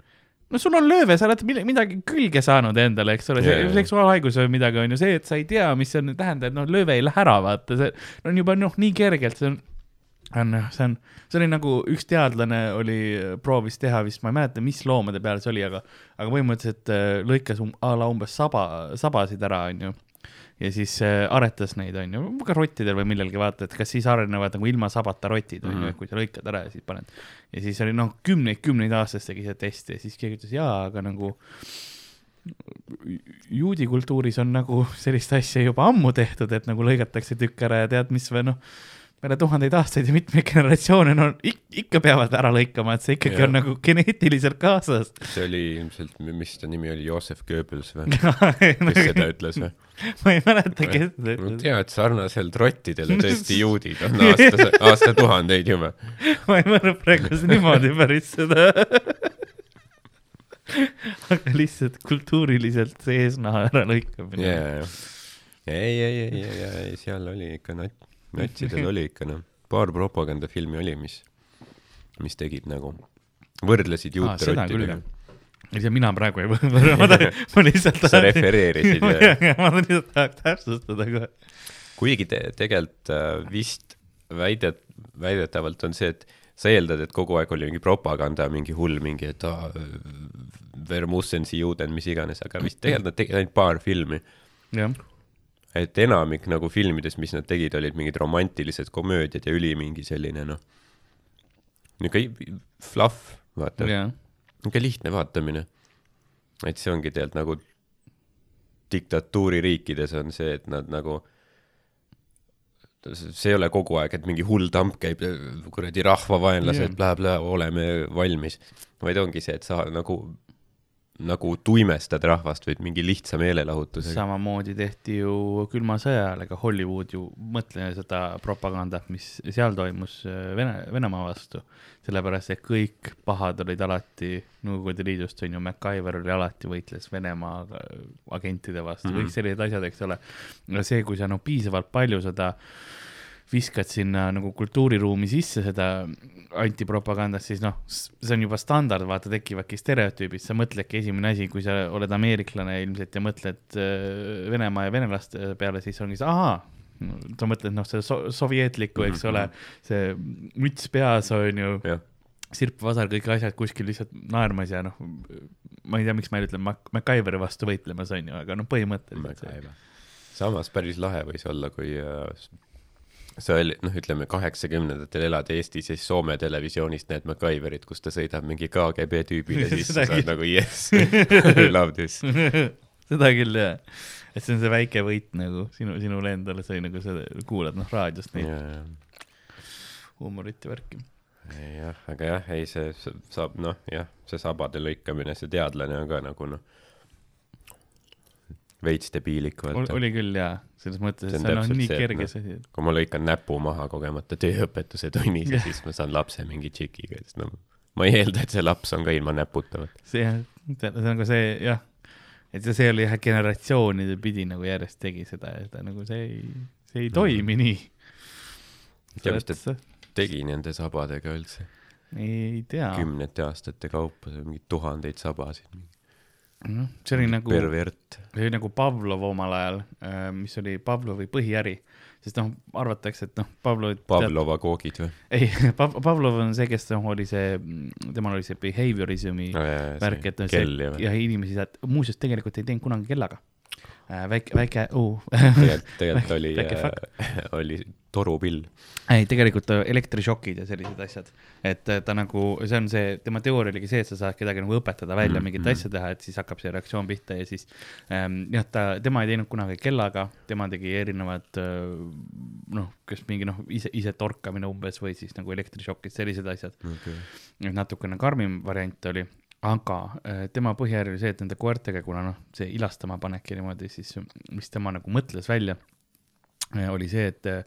no sul on lööve, sa oled midagi külge saanud endale, eks ole, see jaa. seksuaalhaigus või midagi on ju see, et sa ei tea, mis see on, tähendab, et noh, lööve ei lähe ära, vaata, see on juba noh, nii kergelt, see on on, see on, see oli nagu üks teadlane oli, proovis teha vist, ma ei mäleta, mis loomade peal see oli, aga, aga põhimõtteliselt äh, lõikas um, a la umbes saba, sabasid ära, onju. ja siis äh, aretas neid, onju, ka rottidel või millelgi, vaata, et kas siis arenevad nagu ilma sabata rotid, onju, Mhm. et kui sa lõikad ära ja siis paned. ja siis oli noh, kümneid-kümneid aastaid tegi seda testi ja siis keegi ütles jaa, aga nagu juudi kultuuris on nagu sellist asja juba ammu tehtud, et nagu lõigatakse tükk ära ja tead mis või noh, peale tuhandeid aastaid ja mitmeid generatsioone no ik ikka peavad ära lõikama, et see ikkagi Jah. on nagu geneetiliselt kaasas. see oli ilmselt, mis ta nimi oli, Joosef Goebbels või? kes seda ütles või? ma ei mäleta, kes seda ütles. tean, et sarnaselt rottidele tõesti juudid on aasta, aastatuhandeid juba. ma ei mõelnud praegu niimoodi päris seda. aga lihtsalt kultuuriliselt see eesnaha äralõikamine jaa, ei, ei, ei, ei, ei, seal oli ikka nat-, natsidel oli ikka noh, paar propagandafilmi oli, mis, mis tegid nagu, võrdlesid juute rottidega. ei tea, mina praegu ei võta, ma tahan, ma lihtsalt sa refereerisid ja ma lihtsalt tahaks täpsustada kohe. kuigi te, tegelikult äh, vist väidet, väidetavalt on see, et sa eeldad, et kogu aeg oli mingi propaganda, mingi hull mingi, et aa, Vermussensi juuden, mis iganes, aga vist tegelikult nad tegid ainult paar filmi. Et enamik nagu filmides, mis nad tegid, olid mingid romantilised komöödiad ja üli mingi selline noh, niisugune fluff, vaata, jah, niisugune lihtne vaatamine. et see ongi tegelikult nagu diktatuuririikides on see, et nad nagu see ei ole kogu aeg, et mingi hull tamp käib, kuradi rahvavaenlased yeah., blä-blä, oleme valmis, vaid ongi see, et sa nagu, nagu tuimestad rahvast või mingi lihtsa meelelahutusega. samamoodi tehti ju külma sõja ajal, ega Hollywood ju, mõtle seda propagandat, mis seal toimus äh, Vene, Venemaa vastu. sellepärast, et kõik pahad olid alati Nõukogude Liidust, on ju, MacGyver oli alati võitles Venemaa äh, agentide vastu mm, Mhm. -hmm. kõik sellised asjad, eks ole. see, kui sa no piisavalt palju seda viskad sinna nagu kultuuriruumi sisse seda antipropagandat, siis noh, see on juba standard, vaata, tekivadki stereotüübid, sa mõtledki esimene asi, kui sa oled ameeriklane ilmselt ja mõtled äh, Venemaa ja venelaste peale, siis ongi see ahaa, sa mõtled noh, see so sovjetlikku, eks ole, see müts peas on ju, jah, sirp-vasar, kõik asjad kuskil lihtsalt naermas ja noh, ma ei tea, miks ma ei ütle Mac-, MacGyveri vastu võitlemas on ju, aga noh, põhimõtteliselt see. samas päris lahe võis olla, kui äh, sa oli, noh, ütleme kaheksakümnendatel elad Eestis ja siis Soome televisioonist näed MacGyverit, kus ta sõidab mingi KGB tüübile, siis sa küll. nagu yes, I love this. seda küll jah, et see on see väike võit nagu sinu, sinule endale, sa nagu seda kuulad noh raadiost neid huumorit ja värki. jah, aga jah, ei see saab noh, jah, see sabade lõikamine, see teadlane on ka nagu noh, veits debiilik, vaata. oli küll jaa, selles mõttes, et on see on täpselt nii see, kerge noh, see, kui ma lõikan näpu maha kogemata tööõpetuse tunnis ja siis ma saan lapse mingi tšikiga, siis no ma ei eelda, et see laps on ka ilma näputa, see jah, see on nagu see jah, et see oli jah, generatsioonide pidi nagu järjest tegi seda ja ta nagu see ei, see ei toimi nii. tea, mis ta tegi nende sabadega üldse? ei tea, kümnete aastate kaupa, mingeid tuhandeid sabasid. noh, see oli nagu, see oli nagu Pavlov omal ajal, mis oli Pavlovi põhiäri, sest noh, arvatakse, et noh, Pavlov Pavlova koogid või? ei, Pavlov on see, kes noh, oli see, temal oli see behaviorism'i värk, et noh, see ja ja inimesi muuseas tegelikult ei teinud kunagi kellaga. väike, väike uh., tegelikult, tegelikult oli äh,, oli torupill. ei, tegelikult äh, elektrišokid ja sellised asjad, et äh, ta nagu, see on see, tema teooria oligi see, et sa saad kedagi nagu õpetada välja Mhm, mingit mhm. asja teha, et siis hakkab see reaktsioon pihta ja siis ähm, jah, ta, tema ei teinud kunagi kellaga, tema tegi erinevad äh, noh, kas mingi noh, ise, ise torkamine umbes või siis nagu elektrišokid, sellised asjad. et natukene karmim variant oli, aga äh, tema põhjärg oli see, et nende koertega, kuna noh, see ilastama panek ja niimoodi, siis mis tema nagu mõtles välja, oli see, et äh,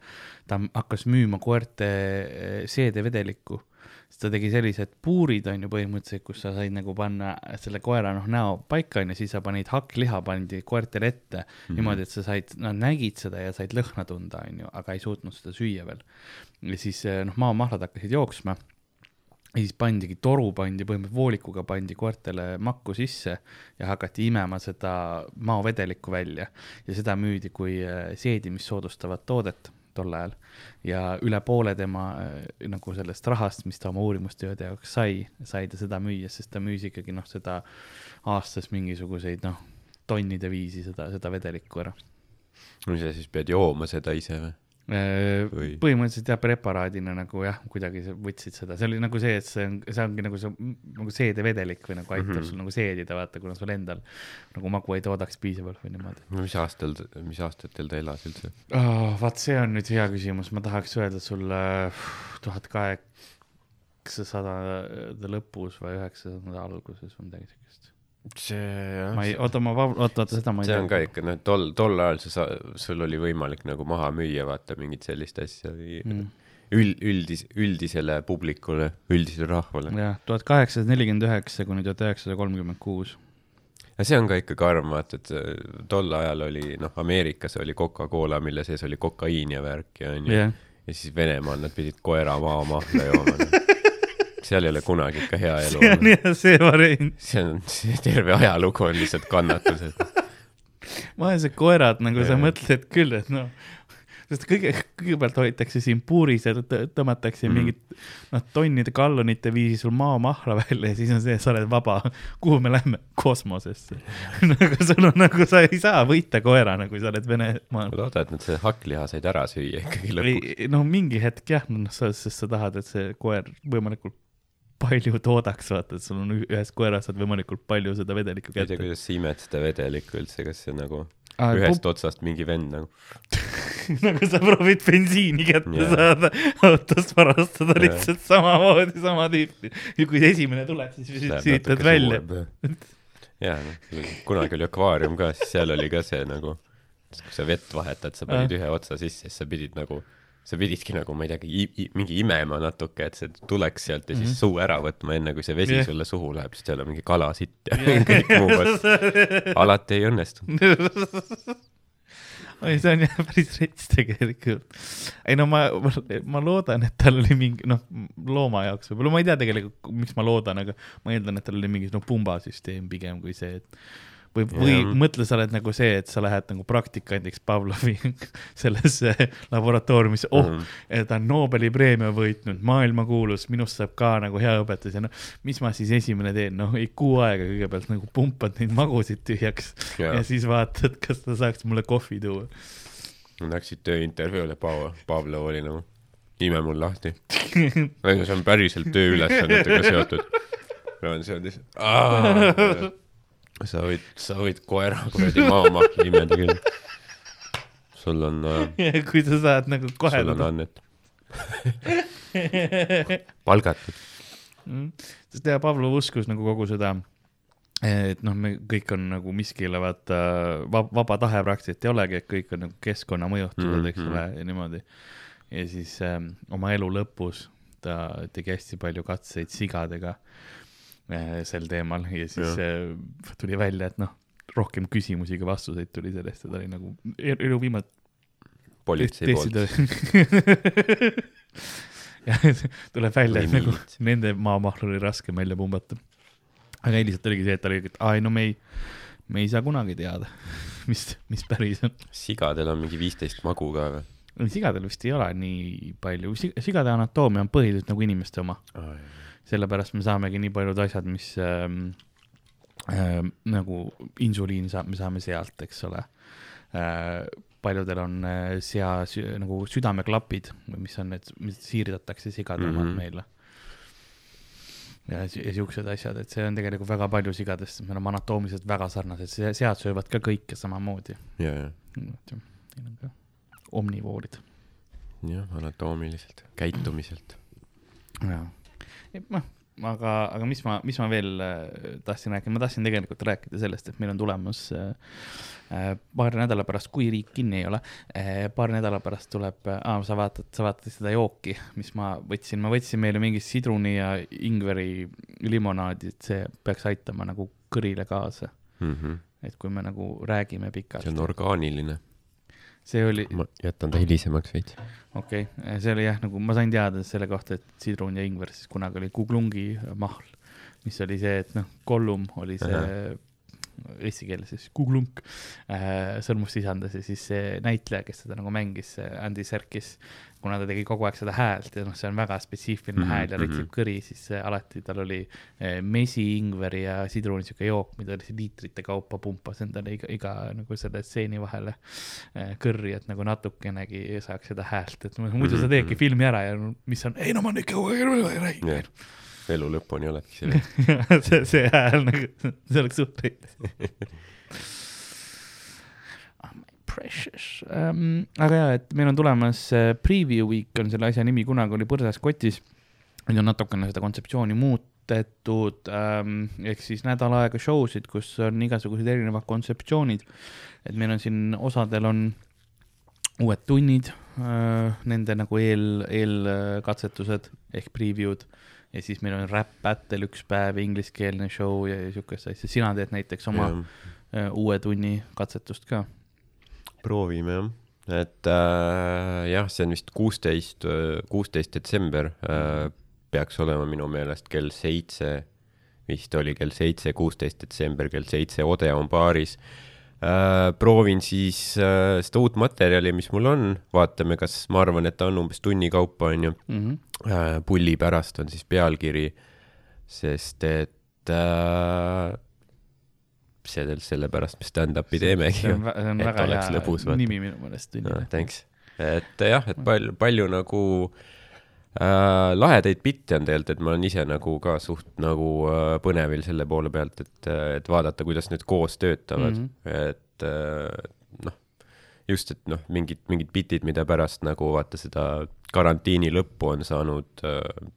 ta hakkas müüma koerte äh, seedevedelikku siis ta tegi sellised puurid on ju põhimõtteliselt, kus sa said nagu panna selle koera noh näo paika on ju, siis sa panid hakkliha pandi koertele ette mm -hmm. niimoodi, et sa said, nad nägid seda ja said lõhna tunda, on ju, aga ei suutnud seda süüa veel. ja siis noh, maamahlad hakkasid jooksma ja siis pandigi toru pandi põhimõtteliselt voolikuga pandi koertele makku sisse ja hakati imema seda maovedelikku välja ja seda müüdi kui eh, seedimist soodustavat toodet tol ajal ja üle poole tema eh, nagu sellest rahast, mis ta oma uurimustööde jaoks sai, sai ta seda müüa, sest ta müüs ikkagi noh, seda aastas mingisuguseid noh, tonnide viisi seda, seda vedelikku ära. no sa siis pead jooma seda ise või? Või- põhimõtteliselt jah, preparaadina nagu jah, kuidagi võtsid seda, see oli nagu see, et see on, see ongi nagu see nagu seedevedelik või nagu aitab mm. -hmm. sul nagu seedida, vaata, kuna sul endal nagu magu ei toodaks piisavalt või niimoodi no mis aastal, mis aastatel ta elas üldse? oh,. vaat see on nüüd hea küsimus, ma tahaks öelda sulle tuhat kaheksasadade lõpus või üheksasada alguses või midagi siukest. See jah ma ei, oota, ma, oota, oota, seda ma ei see on ka ikka noh, tol, tol ajal sa sa-, sul oli võimalik nagu maha müüa, vaata mingit sellist asja või mm.. üld, üldis-, üldisele publikule, üldisele rahvale. jah, tuhat kaheksasada nelikümmend üheksa kuni tuhat üheksasada kolmkümmend kuus. ja see on ka ikka karm, vaata, et äh, tol ajal oli noh, Ameerikas oli Coca-Cola, mille sees oli kokaiin ja värk ja onju jah, ja siis Venemaal nad pidid koera maamahla jooma. seal ei ole kunagi ikka hea elu see on jah see variant. see on, see terve ajalugu on lihtsalt kannatused. vaesed koerad, nagu sa Jaa. mõtled küll, et noh, sest kõige, kõigepealt hoitakse siin puuris ja tõ- tõmmatakse mm. mingit noh, tonnide gallonite viisi sul maamahla välja ja siis on see, sa oled vaba. kuhu me lähme? kosmosesse. nagu sul on nagu, sa ei saa võita koerana, kui sa oled Venemaal. loodad, et nad selle hakkliha said ära süüa ikkagi lõpuks. no mingi hetk jah, noh, sa, sest sa tahad, et see koer võimalikult palju toodaks, vaata, et sul on ü- ühest koerast saad võimalikult palju seda vedelikku ma ei tea, kätte. kuidas sa imed seda vedelikku üldse, kas see nagu Ah, ühest otsast mingi vend nagu nagu sa proovid bensiini kätte yeah. saada, autost varastada Jaa. lihtsalt samamoodi, sama tüüpi. ja kui esimene tuleb, siis sülitad välja. jaa, noh, kunagi oli akvaarium ka, siis seal oli ka see nagu, kui sa vett vahetad, sa panid ühe otsa sisse, siis sa pidid nagu, sa pididki nagu, ma ei teagi, mingi imema natuke, et see tuleks sealt ja siis Mhm. suu ära võtma, enne kui see vesi Jah. sulle suhu läheb, sest seal on mingi kalasitt ja kõik muu alati ei õnnestu. oi, see on jah päris rets tegelikult. ei no ma, ma, ma loodan, et tal oli mingi noh, looma jaoks võib-olla, ma ei tea tegelikult, miks ma loodan, aga ma eeldan, et tal oli mingi no pumbasüsteem pigem kui see, et või, või Jah. mõtle, sa oled nagu see, et sa lähed nagu praktikandiks Pavlovi sellesse laboratooriumisse, oh mm, -hmm. ta on Nobeli preemia võitnud, maailmakuulus, minust saab ka nagu hea õpetus ja noh, mis ma siis esimene teen, noh, kuu aega kõigepealt nagu pumpad neid magusid tühjaks ja, Jaa. ja siis vaatad, kas ta saaks mulle kohvi tuua. Läksid tööintervjuule, Paavo, Pavlov oli nagu, ime mul lahti. see on päriselt tööülesannetega seotud. loen seal lihtsalt, sa võid, sa võid koera kuradi maamahla imeda küll. sul on äh,, kui sa saad nagu kohe sul on annet. palgatud. Mm. sest ja Pavlov uskus nagu kogu seda, et noh, me kõik on nagu miskile vaata vab, vaba tahe praktiliselt ei olegi, et kõik on nagu keskkonna mõjutatud mm, -hmm. eks Mhm. ole, ja niimoodi. ja siis ähm, oma elu lõpus ta tegi hästi palju katseid sigadega sel teemal ja siis äh, tuli välja, et noh, rohkem küsimusi kui vastuseid tuli sellest ja ta oli nagu elu viimane politsei poolt. ja tuleb välja, et nagu nende maamahla oli raskem välja pumbata. aga lihtsalt oligi see, et ta oli, et aa ei no me ei, me ei saa kunagi teada, mis, mis päris on. sigadel on mingi viisteist magu ka või? sigadel vist ei ole nii palju, sigade anatoomia on põhiliselt nagu inimeste oma, sellepärast me saamegi nii paljud asjad, mis ähm, ähm, nagu insuliin saab, me saame sealt, eks ole äh,. paljudel on äh, sea nagu südameklapid, mis on need, mis siirdatakse sigade mm -hmm. omad meile. ja, ja siuksed asjad, et see on tegelikult väga palju sigadest, me oleme anatoomiliselt väga sarnased, sead söövad ka kõike samamoodi. ja, ja, Neil on ka omnivoorid. jah, anatoomiliselt, käitumiselt. jaa, noh, aga, aga mis ma, mis ma veel äh, tahtsin rääkida, ma tahtsin tegelikult rääkida sellest, et meil on tulemas äh, äh, paari nädala pärast, kui riik kinni ei ole äh,, paari nädala pärast tuleb äh,, sa vaatad, sa vaatad seda jooki, mis ma võtsin, ma võtsin meile mingi sidruni ja ingveri limonaadi, et see peaks aitama nagu kõrile kaasa, mm. -hmm. et kui me nagu räägime pikalt see on. orgaaniline. See oli, ma jätan ta hilisemaks veits. okei okay., see oli jah, nagu ma sain teada selle kohta, et sidrun ja ingver siis kunagi oli kuglungi mahl, mis oli see, et noh, Gollum oli see eesti keeles siis kuglunk äh, sõrmustisandas ja siis see näitleja, kes seda nagu mängis, Andy Serkis, kuna ta tegi kogu aeg seda häält ja noh, see on väga spetsiifiline mm Mhm, -hmm, hääl ja ritsib mhm. kõri, siis äh, alati tal oli äh, mesi, ingveri ja sidruni sihuke jook, mida ta liitrite kaupa pumpas endale iga, iga nagu selle stseeni vahele äh, kõrri, et nagu natukenegi saaks seda häält, et muidu sa teedki Mhm. filmi ära ja mis on, ei no ma nüüd kogu aeg ei räägi jah, elu lõpuni oledki selle. see, see hääl nagu, see oleks suht veits. Precious um,, aga jaa, et meil on tulemas äh, preview week on selle asja nimi, kunagi oli põrsas kotis. nüüd on natukene seda kontseptsiooni muudetud um,, ehk siis nädal aega show sid, kus on igasugused erinevad kontseptsioonid. et meil on siin, osadel on uued tunnid uh,, nende nagu eel, eelkatsetused ehk preview'd ja siis meil on Rap Battle üks päev, ingliskeelne show ja, ja siukest asja, sina teed näiteks oma äh, uue tunni katsetust ka. proovime jah, et äh, jah, see on vist kuusteist, kuusteist detsember äh, peaks olema minu meelest kell seitse, vist oli kell seitse, kuusteist detsember kell seitse Odeon baaris äh,. Proovin siis äh, seda uut materjali, mis mul on, vaatame, kas ma arvan, et ta on umbes tunni kaupa, onju. Mhm. äh, pulli pärast on siis pealkiri, sest et äh, see, sellepärast me stand-up'i teemegi see on, see on väga hea lõbus, nimi minu meelest no, thanks. et jah, et palju, palju nagu äh, lahedaid bitte on tegelikult, et ma olen ise nagu ka suht nagu äh, põnevil selle poole pealt, et, et vaadata, kuidas need koos töötavad mm. -hmm. et äh, noh, just, et noh, mingid, mingid bitid, mida pärast nagu vaata seda karantiini lõppu on saanud äh,,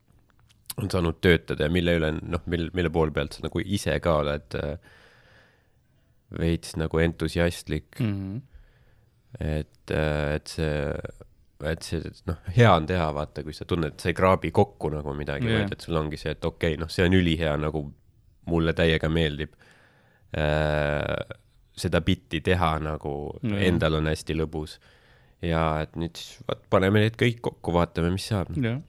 on saanud töötada ja mille üle noh, mille, mille poole pealt sa nagu ise ka oled äh, veits nagu entusiastlik Mm -hmm. et, et see, et see, noh, hea on teha, vaata, kui sa tunned, et sa ei kraabi kokku nagu midagi yeah., vaid et sul ongi see, et okei okay,, noh, see on ülihea, nagu mulle täiega meeldib äh, seda bitti teha nagu Jah. yeah. endal on hästi lõbus. ja et nüüd siis vaat paneme need kõik kokku, vaatame, mis saab jah,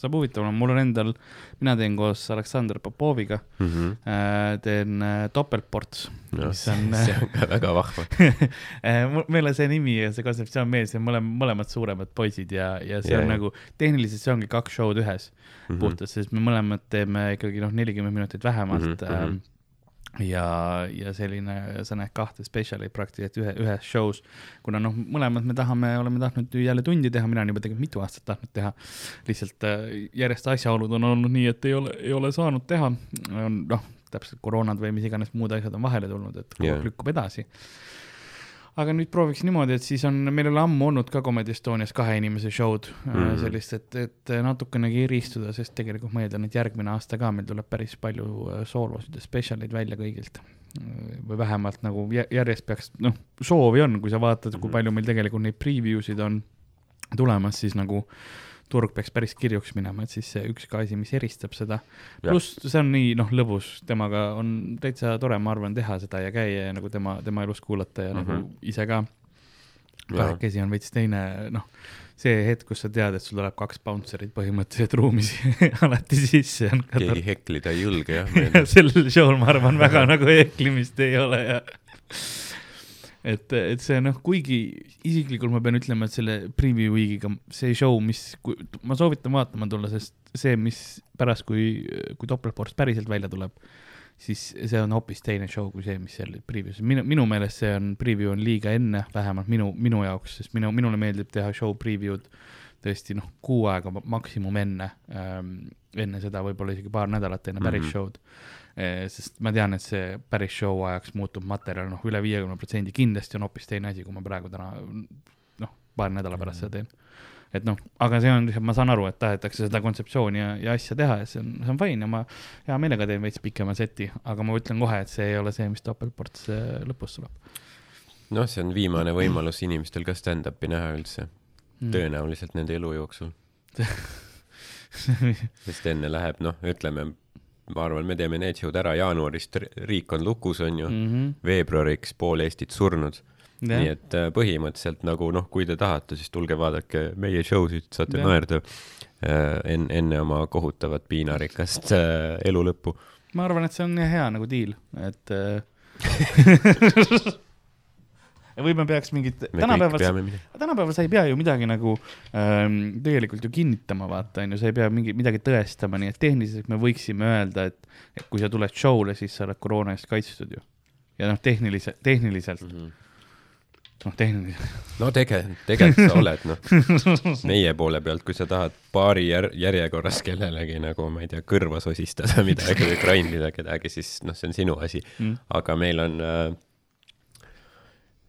saab, huvitav olema, mul on endal, mina teen koos Aleksandr Popoviga mm. -hmm. äh,, teen äh, topeltports no, mis on see on ka väga vahva. Mul- meile see nimi ja see kontseptsioon meeldis, mõlemad, mõlemad suuremad poisid ja, ja see Jaa, on nagu tehniliselt see ongi kaks show'd ühes Mhm. puhtalt, sest me mõlemad teeme ikkagi noh, nelikümmend minutit vähemalt mm. -hmm. ja, ja selline, sa näed kahte spetsialit praktiliselt ühe, ühes show's, kuna noh, mõlemad me tahame, oleme tahtnud jälle tundi teha, mina olen juba tegelikult mitu aastat tahtnud teha. lihtsalt äh, järjest asjaolud on olnud nii, et ei ole, ei ole saanud teha, on noh, täpselt koroonad või mis iganes muud asjad on vahele tulnud, et kogu aeg Jah. lükkub edasi aga nüüd prooviks niimoodi, et siis on, meil ei ole ammu olnud ka Comedy Estonias kahe inimese show'd mm. -hmm. sellist, et, et natukenegi eristuda, sest tegelikult ma eeldan, et järgmine aasta ka meil tuleb päris palju äh, soolosid ja spetsialeid välja kõigilt. või vähemalt nagu jä- järjest peaks, noh, soovi on, kui sa vaatad, kui Mhm. palju meil tegelikult neid preview sid on tulemas, siis nagu turg peaks päris kirjuks minema, et siis see üks ka asi, mis eristab seda. Pluss see on nii noh, lõbus, temaga on täitsa tore, ma arvan, teha seda ja käia ja nagu tema, tema elust kuulata ja mm -hmm. Mhm. nagu ise ka. Kahekesi on veits teine, noh, see hetk, kus sa tead, et sul tuleb kaks bouncer'it põhimõtteliselt ruumis alati sisse keegi heklida ei julge jah ja sellel show'l ma arvan väga nagu eklimist ei ole ja et, et see noh, kuigi isiklikult ma pean ütlema, et selle preview week'iga see show, mis, ma soovitan vaatama tulla, sest see, mis pärast, kui, kui topeltports päriselt välja tuleb, siis see on hoopis teine show kui see, mis seal preview's, minu, minu meelest see on, preview on liiga enne, vähemalt minu, minu jaoks, sest minu, minule meeldib teha show preview'd tõesti noh, kuu aega ma- maksimum enne ähm,, enne seda võib-olla isegi paar nädalat enne päris mm. -hmm. show'd sest ma tean, et see päris show ajaks muutub materjal noh, üle viiekümne protsendi kindlasti on hoopis teine asi, kui ma praegu täna noh, paari nädala pärast seda teen. et noh, aga see on, ma saan aru, et tahetakse seda kontseptsiooni ja, ja asja teha ja see on, see on fine ja ma hea meelega teen veits pikema seti, aga ma ütlen kohe, et see ei ole see, mis topeltports lõpus tuleb noh, see on viimane võimalus inimestel ka stand-up'i näha üldse, mm.. tõenäoliselt nende elu jooksul. sest enne läheb, noh, ütleme, ma arvan, me teeme need show'd ära jaanuarist, riik on lukus, on ju, mm -hmm. veebruariks pool Eestit surnud. nii jah, et äh, põhimõtteliselt nagu noh, kui te tahate, siis tulge vaadake meie show sid, saate Jah. naerda äh, enne, enne oma kohutavat piinarikast äh, elu lõppu. ma arvan, et see on hea nagu diil, et äh, või me peaks mingit, tänapäeval, tänapäeval sa ei pea ju midagi nagu ähm, tegelikult ju kinnitama, vaata onju, sa ei pea mingi midagi tõestama, nii et tehniliselt me võiksime öelda, et, et kui sa tuled show'le, siis sa oled koroona eest kaitstud ju. ja noh, tehniliselt, tehniliselt, noh tehniliselt, no tege-, tegelikult sa oled, noh. meie poole pealt, kui sa tahad paari jär-, järjekorras kellelegi nagu, ma ei tea, kõrva sosistada midagi või grindida kedagi, siis noh, see on sinu asi. Mm. aga meil on äh,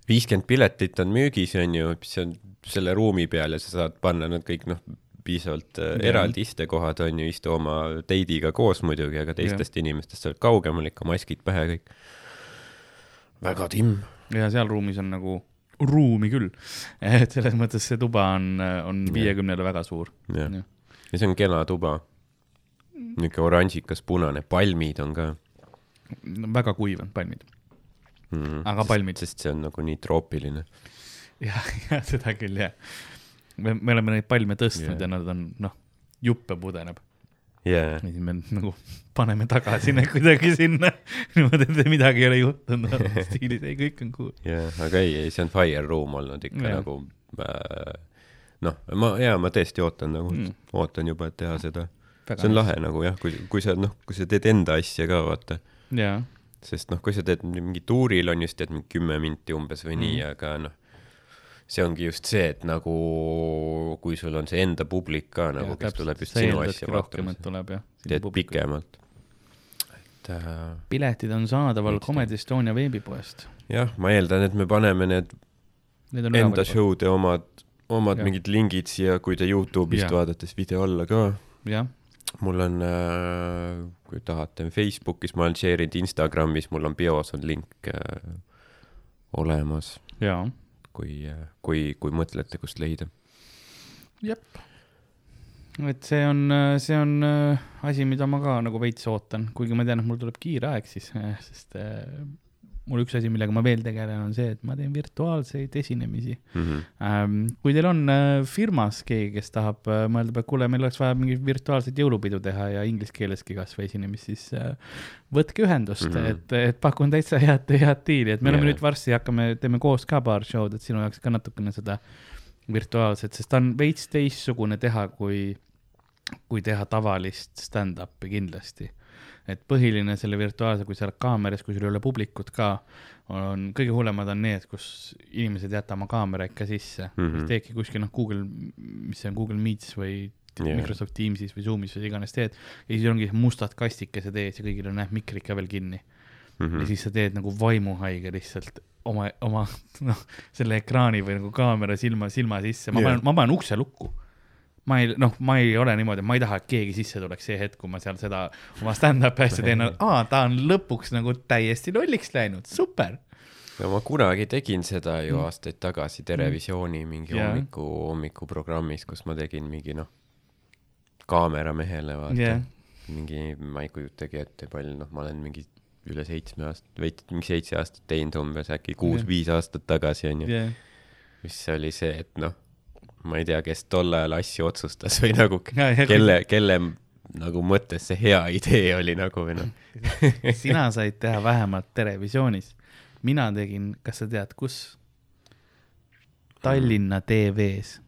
viiskümmend piletit on müügis, on ju, mis on selle ruumi peal ja sa saad panna nad kõik noh, piisavalt äh, Jah. eraldi istekohad on ju, istu oma deidiga koos muidugi, aga teistest inimestest sa oled kaugemal ikka, maskid pähe kõik. väga timm. ja seal ruumis on nagu ruumi küll, et selles mõttes see tuba on, on viiekümnele väga suur. ja see on kena tuba. niisugune oranžikas punane, palmid on ka väga kuiv on palmid, mm. aga palmid, sest see on nagu nii troopiline. jah, jah, seda küll jah. me, me oleme neid palme tõstnud Jah. yeah. ja nad on noh, juppe pudeneb jaa ja, siis me nagu paneme tagasi need kuidagi sinna niimoodi, et midagi ei ole juhtunud, stiilis ei, kõik on cool. jaa, aga ei, ei, see on fire room olnud ikka Jah. nagu äh, noh, ma, jaa, ma tõesti ootan nagu mm., ootan juba, et teha seda. see on lahe nagu jah, kui, kui sa noh, kui sa teed enda asja ka vaata, jaa, sest noh, kui sa teed mingi tuuril on just teed mingi kümme minti umbes või nii Mhm. mm., aga noh, see ongi just see, et nagu kui sul on see enda publik ka nagu, kes tuleb just sinu asja vaatama teed. pikemalt. et äh, piletid on saadaval Comedy Estonia veebipoest. jah, ma eeldan, et me paneme need Need enda üleval. show'de omad, omad Jah. mingid lingid siia, kui te Youtube'ist Jah. vaadate, siis video alla ka. mul on äh,, kui tahate, Facebookis ma olen share inud, Instagramis mul on bios on link äh, olemas, kui äh,, kui, kui mõtlete, kust leida. jep. et see on, see on äh, asi, mida ma ka nagu veits ootan, kuigi ma tean, et mul tuleb kiire aeg siis, sest äh, mul üks asi, millega ma veel tegelen, on see, et ma teen virtuaalseid esinemisi Mm -hmm. ähm,. kui teil on äh, firmas keegi, kes tahab äh, mõelda, et kuule, meil oleks vaja mingit virtuaalset jõulupidu teha ja inglise keeleski kasvõi esinemist, siis äh, võtke ühendust mm. -hmm. et, et pakun täitsa head, head diili, et me oleme Jaa. nüüd varsti hakkame, teeme koos ka paar show'd, et sinu jaoks ka natukene seda virtuaalset, sest ta on veits teistsugune teha, kui, kui teha tavalist stand-up'i kindlasti et põhiline selle virtuaalse, kui sa oled kaameras, kui sul ei ole publikut ka, on, kõige hullemad on need, kus inimesed ei jäta oma kaamera ikka sisse mm. -hmm. teedki kuskil noh, Google, mis see on, Google Meets või yeah. Microsoft Teamsis või Zoomis või iganes teed. ja siis ongi mustad kastikesed ees ja kõigil on näed mikrid ka veel kinni mm. -hmm. ja siis sa teed nagu vaimuhaige lihtsalt oma, oma noh, selle ekraani või nagu kaamera silma, silma sisse, ma Jaa. panen, ma panen ukse lukku ma ei, noh, ma ei ole niimoodi, ma ei taha, et keegi sisse tuleks see hetk, kui ma seal seda oma stand-up'i asja teen, aa, ta on lõpuks nagu täiesti lolliks läinud, super. no ma kunagi tegin seda ju Mm. aastaid tagasi Terevisiooni mingi Jaa. hommiku, hommikuprogrammis, kus ma tegin mingi noh, kaameramehele vaata. Jah, mingi, ma ei kujutagi ette, palju, noh, ma olen mingi üle seitsme aasta, veits, mingi seitse aastat teinud umbes äkki kuus-viis aastat tagasi onju, jah, mis oli see, et noh, ma ei tea, kes tol ajal asju otsustas või nagu Ja- kelle, kelle nagu mõttes see hea idee oli nagu või noh, sina said teha vähemalt Terevisioonis. mina tegin, kas sa tead, kus? Tallinna TV-s.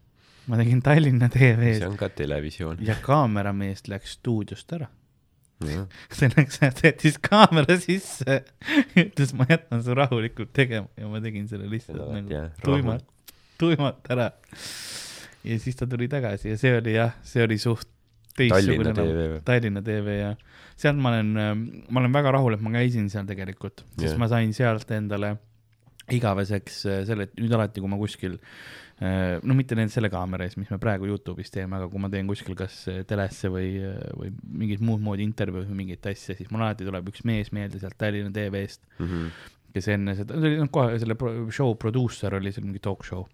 ma tegin Tallinna see TV-s on ka televisioon. ja kaameramees läks stuudiost ära. selleks, et jättis kaamera sisse, ütles, ma jätan su rahulikult tegema ja ma tegin selle lihtsalt Seda nagu jah, tuimalt, tuimalt ära. Ja siis ta tuli tagasi ja see oli jah, see oli suht teistsugune Tallinna TV ja sealt ma olen, ma olen väga rahul, et ma käisin seal tegelikult, sest Jah. ma sain sealt endale igaveseks äh, selle, et nüüd alati, kui ma kuskil äh, no mitte nüüd selle kaamera ees, mis me praegu Youtube'is teeme, aga kui ma teen kuskil kas äh, telesse või, või mingit muud moodi intervjuud või mingit asja, siis mul alati tuleb üks mees meelde sealt Tallinna TV-st, Mhm. kes enne seda, see oli noh, kohe selle show produusser oli seal mingi talk show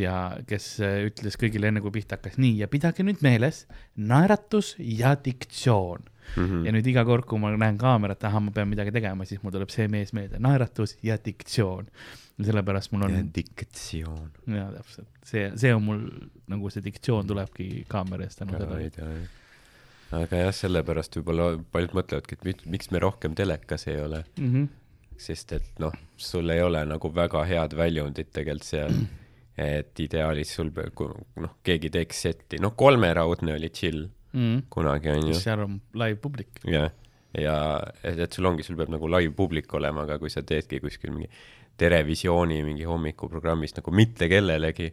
ja kes äh, ütles kõigile enne, kui pihta hakkas, nii ja pidage nüüd meeles naeratus ja diktsioon Mhm. ja nüüd iga kord, kui ma näen kaamerat, ahah, ma pean midagi tegema, siis mul tuleb see mees meelde, naeratus ja diktsioon. ja sellepärast mul on diktsioon. ja täpselt, see, see on mul nagu see diktsioon tulebki kaamera eest tänu sellele. aga jah, sellepärast võib-olla paljud mõtlevadki, et miks me rohkem telekas ei ole, Mm -hmm. sest et noh, sul ei ole nagu väga head väljundit tegelikult seal. Et ideaalis sul, noh, keegi teeks setti, noh, kolmeraudne oli chill Mm kunagi onju. seal on live publik. jah, ja et, et sul ongi, sul peab nagu live publik olema, aga kui sa teedki kuskil mingi Terevisiooni mingi hommikuprogrammis nagu mitte kellelegi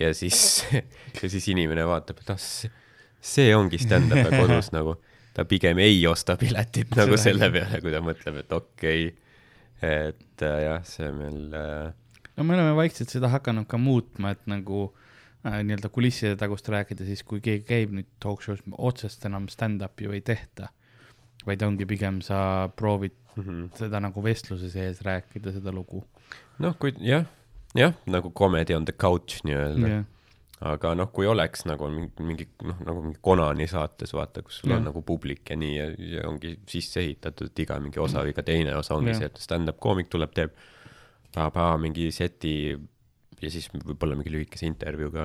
ja siis, ja siis inimene vaatab, et ah, see, ongi stand-up ja kodus nagu, ta pigem ei osta piletit nagu selle peale, kui ta mõtleb, et okei okay., et äh, jah, see meil äh, no me oleme vaikselt seda hakanud ka muutma, et nagu äh, nii-öelda kulisside tagust rääkida, siis kui keegi käib nüüd talk show's, otsest enam stand-up'i ju ei tehta. vaid ongi pigem sa proovid mm -hmm. seda nagu vestluse sees rääkida, seda lugu. noh, kui jah, jah, nagu comedy on the couch nii-öelda jah, aga noh, kui oleks nagu mingi, mingi noh, nagu mingi Konani saates vaata, kus sul on Jah. nagu publik ja nii ja, ja ongi sisse ehitatud, et iga mingi osa või iga teine osa ongi Jah. see, et stand-up koomik tuleb, teeb pa-pa mingi seti ja siis võib-olla mingi lühikese intervjuu ka,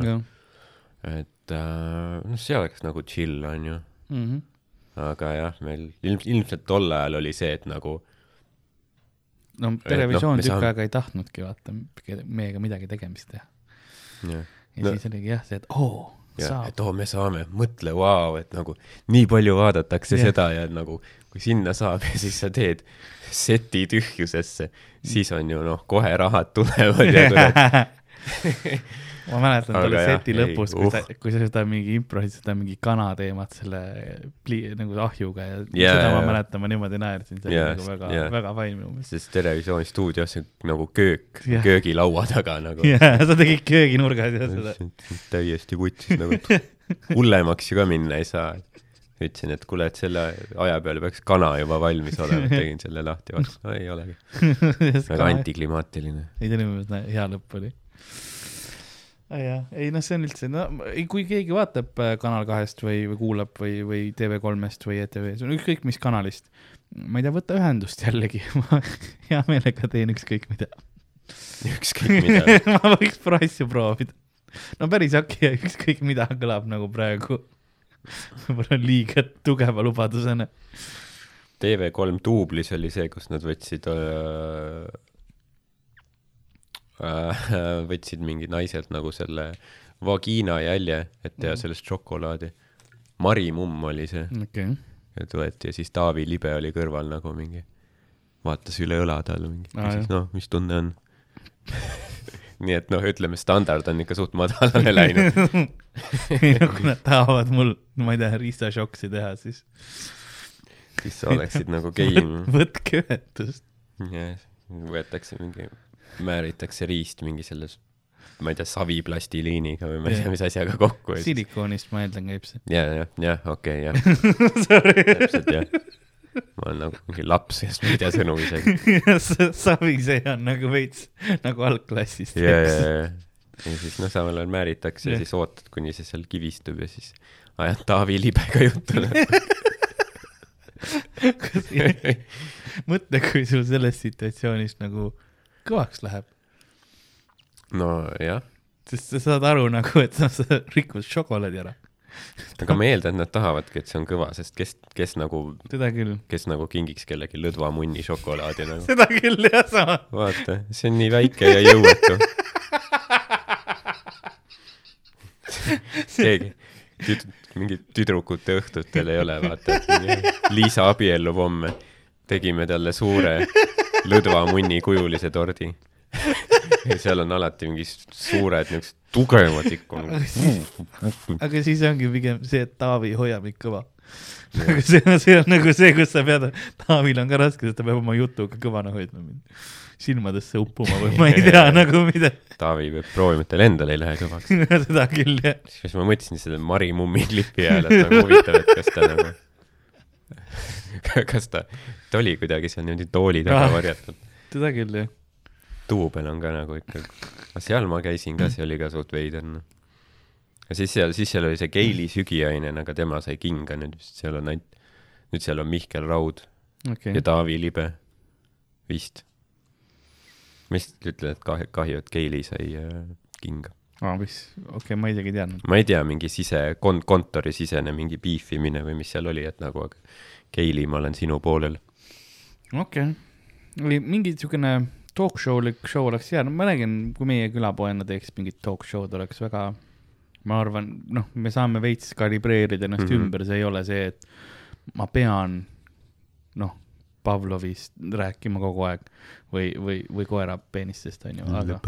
et äh, noh, see oleks nagu chill onju, Mhm. aga jah, meil ilm-, ilmselt tol ajal oli see, et nagu no televisioon me tükk saame- aega ei tahtnudki vaata meiega midagi tegemist teha. jah, ja No- no. siis oligi jah see, et oo, jah, saab. et oo, me saame, mõtle, vau, et nagu nii palju vaadatakse yeah. seda ja nagu kui sinna saab ja siis sa teed seti tühjusesse, siis on ju noh, kohe rahad tulevad ja kurat, ma mäletan tolle jah, seti ei, lõpus, kui sa uh., kui sa seda mingi improsid, seda mingi kana teemat selle pli-, nagu ahjuga ja yeah, seda ma mäletan, ma niimoodi naersin, see oli Jaa, nagu väga yeah., väga fine minu meelest. sest Televisiooni stuudios nagu köök Jah. yeah., köögilaua taga nagu jaa, sa tegid kööginurgas ja seda. täiesti vutsis nagu, hullemaks ju ka minna ei saa. ütlesin, et kuule, et selle aja peale peaks kana juba valmis olema, tegin selle lahti, vaatas, ei olegi. väga. antiklimaatiline. ei, see oli minu meelest hea lõpp oli. jah, ei noh, see on üldse, no kui keegi vaatab äh, Kanal kahest või, või kuulab või, või TV3-st või ETV-s, ükskõik mis kanalist, ma ei tea, võta ühendust jällegi, ma hea meelega teen ükskõik mida. ükskõik mida. ma võiks asju proovida. no päris okei, ükskõik mida kõlab nagu praegu võib-olla liiga tugeva lubadusena. TV3 duublis oli see, kus nad võtsid äh,, võtsid mingi naiselt nagu selle vagiina jälje, et teha Mhm. sellest šokolaadi. Mari mumm oli see, okei, et võeti ja siis Taavi Libe oli kõrval nagu mingi, vaatas üle õla talle mingi, küsis noh, mis tunne on. nii et noh, ütleme standard on ikka suht madalale läinud. ei no kui nad tahavad mul, ma ei tea, riistašoksi teha, siis siis sa oleksid nagu game. võtke ühendust. jah, võetakse mingi, määritakse riist mingi selles, ma ei tea, saviplastiliiniga või ma ei tea, mis asjaga kokku. ja, silikoonist ma eeldan käib see. ja, jah, okei, jah, täpselt jah. ma olen nagu mingi laps, kes ma ei tea sõnu isegi. savi see on nagu veits nagu algklassist. ja, ja, ja, ja siis noh, samal ajal määritakse ja Jah. siis ootad, kuni see seal kivistub ja siis ajad Taavi Libega juttu. mõtle, kui sul sellest situatsioonist nagu kõvaks läheb, nojah, sest sa saad aru nagu, et sa, rikkud šokolaadi ära. aga ma eeldan, et nad tahavadki, et see on kõva, sest kes, kes nagu, kes nagu kingiks kellegi lõdvamunni šokolaadi nagu. seda küll jah, sama. vaata, see on nii väike ja jõuetu. keegi, tüd-, mingit tüdrukute õhtutel ei ole, vaata, et Liisa abiellub homme. Tegime talle suure lõdva munni kujulise tordi. ja seal on alati mingi suured niisugused tugevad ikka. aga siis ongi pigem see, et Taavi hoiab mind kõva. aga see on, see on nagu see, kus sa pead, Taavil on ka raske, sest ta peab oma jutuga kõvana hoidma mind silmadesse uppuma või ma ei tea nagu mida, Taavi peab proovima, et tal endal ei lähe kõvaks. seda küll jah. siis ma mõtlesin selle Mari Mummi klipi ajal, et nagu huvitav, et kas ta nagu, kas ta, ta oli kuidagi seal niimoodi tooli taga Ah. varjatud. seda küll jah. duubel on ka nagu ikka, seal ma käisin ka, see oli ka suht veider noh. ja siis seal, siis seal oli see Keili sügiaine, aga tema sai kinga nüüd vist seal on ainult, nüüd seal on Mihkel Raud okei ja, Taavi Libe, vist. ma lihtsalt ütlen, et kahju, kahju, et Keili sai äh, kinga. aa, mis, okei okay,, ma isegi ei teadnud. ma ei tea, mingi sise, kon-, kontorisisene mingi piifimine või mis seal oli, et nagu, aga Keili, ma olen sinu poolel. Okei okay., oli mingi siukene talk show'lik show oleks hea, no ma räägin, kui meie külapoena teeks mingit talk show'd, oleks väga, ma arvan, noh, me saame veits kalibreerida ennast mm. -hmm. ümber, see ei ole see, et ma pean, noh, Pavlovist rääkima kogu aeg või, või, või koera peenistest, onju, aga,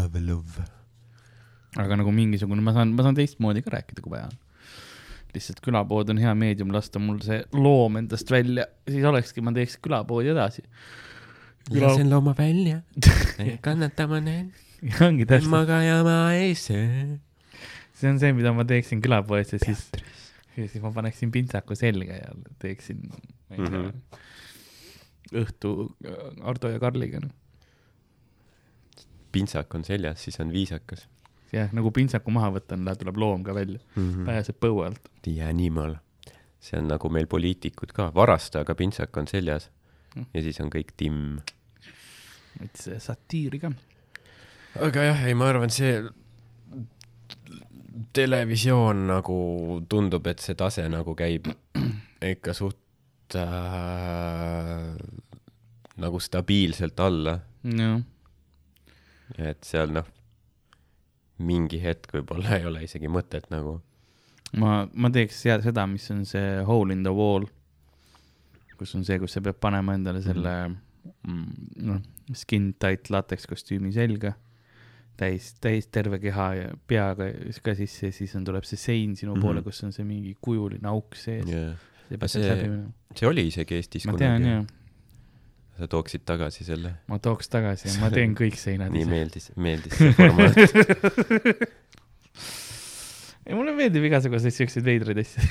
aga nagu mingisugune, ma saan, ma saan teistmoodi ka rääkida, kui vaja on. Lihtsalt külapood on hea meedium lasta mul see loom endast välja, siis olekski, ma teeks külapoodi edasi. lasen looma välja, kannatama näen, ongi täpselt, magajama ees. see on see, mida ma teeksin külapoes ja siis, ja siis ma paneksin pintsaku selga ja teeksin, ma ei tea mm, Mhm. -hmm. õhtu äh, Ardo ja Karliga, pintsak on seljas, siis on viisakas jah, nagu pintsaku maha võtan, tuleb loom ka välja, mm. -hmm. pääseb põue alt. The animal. see on nagu meil poliitikud ka, varasta, aga pintsak on seljas Mm. ja siis on kõik timm. veits satiiri ka. aga jah, ei, ma arvan, see televisioon nagu tundub, et see tase nagu käib ikka suht äh, nagu stabiilselt alla, jah, et seal noh, mingi hetk võib-olla ei ole isegi mõtet nagu. ma, ma teeks ja- seda, mis on see hole in the wall, kus on see, kus sa pead panema endale selle mm, noh, skin tight lateks kostüümi selga, täis, täis terve keha ja peaga ka sisse ja siis on, tuleb see sein sinu mm Mhm. -hmm. poole, kus on see mingi kujuline auk sees Yeah. see- minema. see oli isegi Eestis ma kunagi sa tooksid tagasi selle, ma tooks tagasi ja ma teen kõik seinad nii ise. meeldis, meeldis see formaat. ei, mulle meeldib igasuguseid siukseid veidraid asju.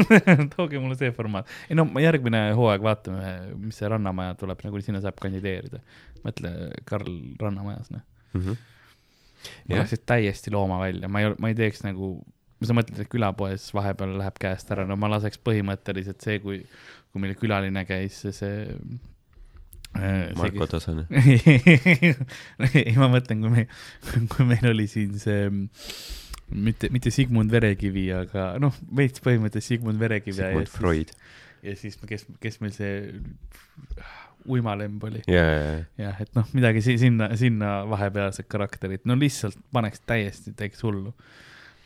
tooge mulle see formaat. ei no ma järgmine hooaeg vaatame, mis see Rannamaja tuleb, nagu sinna saab kandideerida. mõtle Karl Rannamajas, noh. ma jah, läheks täiesti looma välja, ma ei, ma ei teeks nagu, sa mõtled, et külapoes vahepeal läheb käest ära, no ma laseks põhimõtteliselt see, kui, kui meil külaline käis, see, see. Marko Tasane. ei, ma mõtlen, kui meil, kui meil oli siin see mitte, mitte Sigmund Verekivi, aga noh, veits põhimõtteliselt Sigmund Verekivi Sigmund siis- Freud. ja siis, kes, kes meil see uimalemb oli. ja, ja, ja, jah, et noh, midagi si sinna, sinna vahepealsed karakterid, no lihtsalt paneks täiesti, teeks hullu.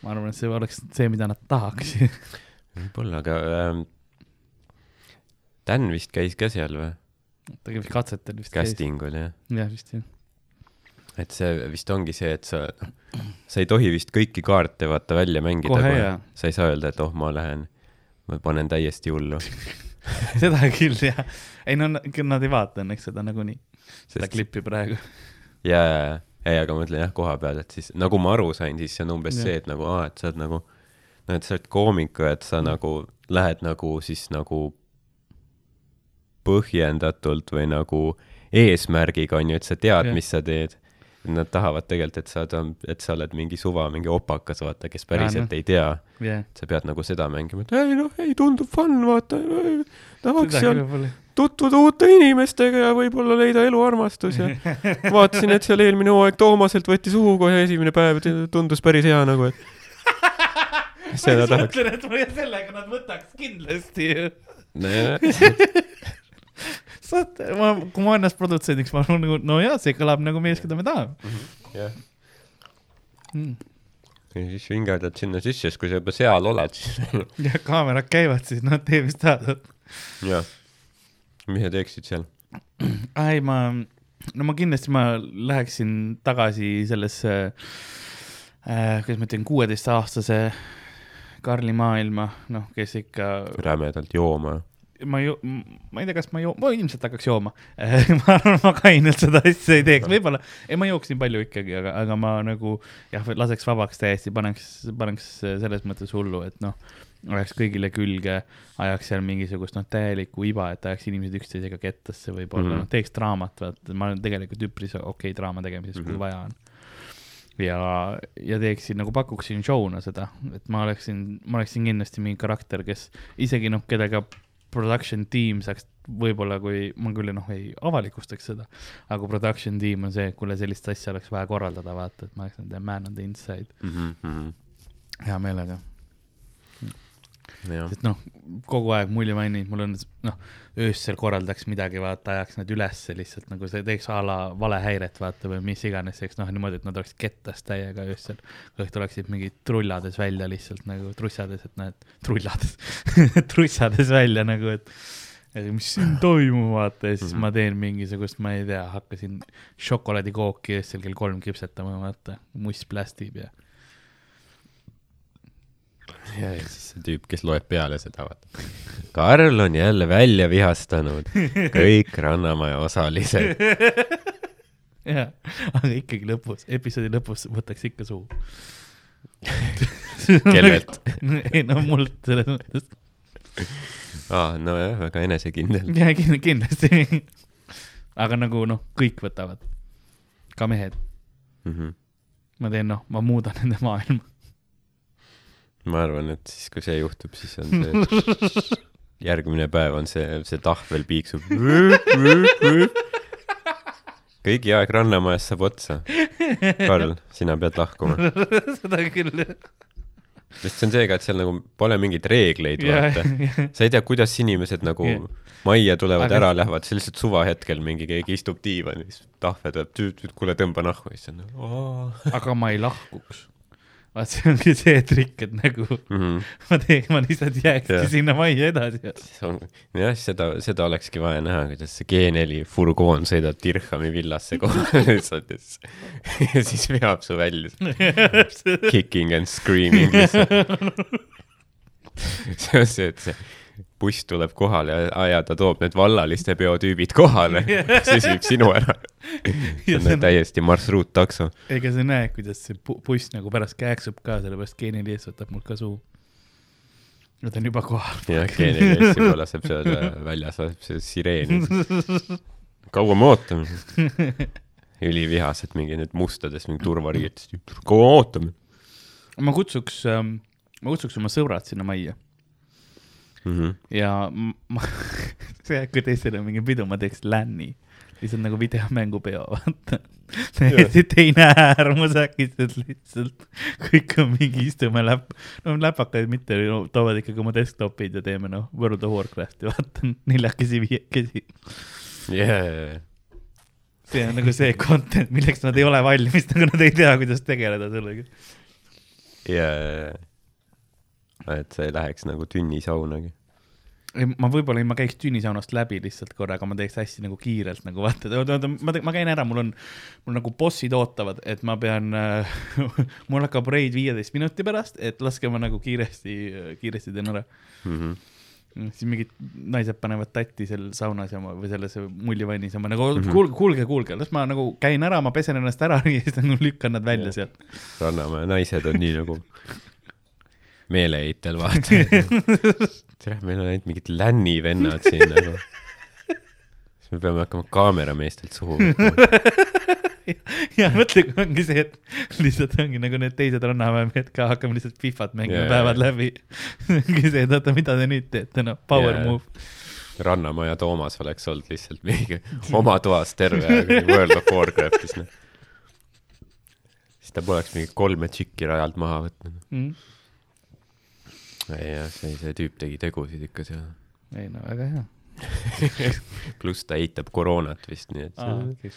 ma arvan, et see oleks see, mida nad tahaks. võib-olla, aga ähm, Dan vist käis ka seal või? Ta käis katsetel vist. casting ul jah? jah, vist jah. et see vist ongi see, et sa, sa ei tohi vist kõiki kaarte vaata välja mängida Kohe, jaa. sa ei saa öelda, et oh, ma lähen, ma panen täiesti hullu. seda küll jah. ei no nad ei vaata õnneks seda nagunii, seda Sest- klippi praegu. ja, ja, ja, ei, aga ma ütlen jah, koha peal, et siis nagu ma aru sain, siis see on umbes Jah. see, et nagu aa, et sa oled nagu, no et sa oled koomik ja et sa nagu lähed nagu siis nagu põhjendatult või nagu eesmärgiga onju, et sa tead, mis sa teed. Nad tahavad tegelikult, et sa, et sa oled mingi suva, mingi opakas, vaata, kes päriselt noh. ei tea. jah, sa pead nagu seda mängima, et ei noh, ei tundub fun, vaata, tahaks seda seal tutvuda uute inimestega ja võib-olla leida eluarmastus ja vaatasin, et seal eelmine hooaeg Toomaselt võttis uhu kohe esimene päev, tundus päris hea nagu, et seda tahaks. mõtlen, et ma sellega nad võtaks kindlasti ju. saate, ma, kui ma ennast produtsendiks, ma olen nagu, no jaa, see kõlab nagu mees, keda me tahame jah, mm.. ja siis vingerdad sinna sisse, siis kui sa juba seal oled, siis ja kaamerad käivad, siis noh, tee mis tahad. jah. mis sa teeksid seal? ei, ma, no ma kindlasti, ma läheksin tagasi sellesse äh,, kuidas ma ütlen, kuueteistaastase Karli maailma, noh, kes ikka, rämedalt jooma. Ma ju, ma ei tea, kas ma joo-, ma ilmselt hakkaks jooma. ma arvan, ma kainelt seda asja ei teeks, võib-olla, ei ma jooksin palju ikkagi, aga, aga ma nagu jah, laseks vabaks täiesti, paneks, paneks selles mõttes hullu, et noh, ajaks kõigile külge, ajaks seal mingisugust noh, täielikku iba, et ajaks inimesed üksteisega kettasse võib-olla mm, Mhm. -hmm. noh, teeks draamat, vaata, ma olen tegelikult üpris okei okay draama tegemises mm, -hmm. Mhm. kui vaja on ja, ja teeksin nagu pakuksin show'na seda, et ma oleksin, ma oleksin kindlasti mingi karakter, kes isegi noh, kellega production tiim saaks võib-olla, kui ma küll noh, ei avalikustaks seda, aga kui production tiim on see, et kuule, sellist asja oleks vaja korraldada, vaata, et ma oleks nende man on the inside, hea meelega. Sest noh, kogu aeg mulje mainib, mul on noh, öösel korraldaks midagi, vaata, ajaks nad ülesse lihtsalt nagu see teeks a la valehäiret, vaata või mis iganes, eks noh, niimoodi, et nad oleks kettas täiega öösel. õhtul oleksid mingid trullades välja lihtsalt nagu trussades, et näed, trullades, trussades välja nagu, et et mis siin toimub, vaata ja siis mm -hmm. ma teen mingisugust, ma ei tea, hakkasin šokolaadikooki öösel kell kolm kipsetama, vaata, muss plästib ja ja ja siis see tüüp, kes loeb peale seda, vaata. Karl on jälle välja vihastanud kõik Rannamaja osalised. jah, aga ikkagi lõpus, episoodi lõpus võtaks ikka suhu. Kellelt? ei no mult selles mõttes. aa, nojah, väga enesekindel. ja kin- kindlasti. aga nagu noh, kõik võtavad, ka mehed. Mhm. ma teen noh, ma muudan nende maailma. Ma arvan, et siis, kui see juhtub, siis on see, järgmine päev on see, see tahvel piiksub. kõigi aeg Rannamajas saab otsa. Karl, sina pead lahkuma. seda küll. sest see on see ka, et seal nagu pole mingeid reegleid, ja, vaata. sa ei tea, kuidas inimesed nagu Jah. majja tulevad Aga- ära, lähevad, see lihtsalt suvahetkel mingi keegi istub diivanis, tahve tuleb, kuule tõmba nahku siis on nagu. aga ma ei lahkuks. Vaat see ongi see trikk, et nagu ma teen, ma lihtsalt jääkski Jah. sinna majja edasi. jah, seda, seda olekski vaja näha, kuidas see G4 furgoon sõidab Dirhami villasse kohale lihtsalt ja siis, ja siis veab su välja kicking and screaming lihtsalt. see on see, et see buss tuleb kohale ja, ja ta toob need vallaliste peotüübid kohale, siis viib sinu ära. see on täiesti marsruuttakso. ega sa näed, kuidas see bu- buss nagu pärast kääksub ka, sellepärast Geenil ees võtab mul ka suu. Nad on juba kohal. jah, G4 juba laseb seal äh, väljas, laseb see sireeni. kaua me ootame? ülivihased mingi need mustades mingi turvariietes, kaua me ootame ma kutsuks ähm,, ma kutsuks oma sõbrad sinna majja mm? -hmm. ja ma, see, kui teistel on mingi pidu, ma teeks länni. lihtsalt nagu videomängupeo, vaata. täiesti teine äärmus äkitselt lihtsalt. kõik on mingi istume läp-, no läpakaid mitte no,, toovad ikkagi oma desktop'id ja teeme noh, World of Warcrafti, vaata neljakesi, viiekesi. yeah.. see on nagu see content, milleks nad ei ole valmis, nagu nad ei tea, kuidas tegeleda sellega. ja, et sa ei läheks nagu tünnisaunagi. ei, ma võib-olla, ma käiks tünnisaunast läbi lihtsalt korra, aga ma teeks hästi nagu kiirelt nagu vaata, oota, oota, ma, ma käin ära, mul on, mul nagu bossid ootavad, et ma pean äh, mul hakkab reid viieteist minuti pärast, et laske ma nagu kiiresti, kiiresti teen ära. Mm -hmm. siis mingid naised panevad tatti seal saunas ja ma või selles mullivannis ja ma nagu Mhm. mm -hmm. kuulge, kuulge, kuulge, las ma nagu käin ära, ma pesen ennast ära ja siis nagu lükkan nad välja sealt. Rannamäe naised on nii nagu meeleheitel, vaata. tere, meil on ainult mingid lännivennad siin nagu. siis me peame hakkama kaamerameestelt suhu võtma. ja mõtle, kui ongi see, et lihtsalt ongi nagu need teised rannaväemehed ka, hakkame lihtsalt Fifat mängima yeah, päevad läbi. ongi see, et oota, mida te nüüd teete, noh, power yeah. move. Rannamaja Toomas oleks olnud lihtsalt mingi oma toas terve aeg World of Warcraftis, noh. siis ta poleks mingi kolme tšikki rajalt maha võtnud. Mm. Ei jah, see, see tüüp tegi tegusid ikka seal. ei no väga hea. pluss ta eitab koroonat vist, nii et Okay,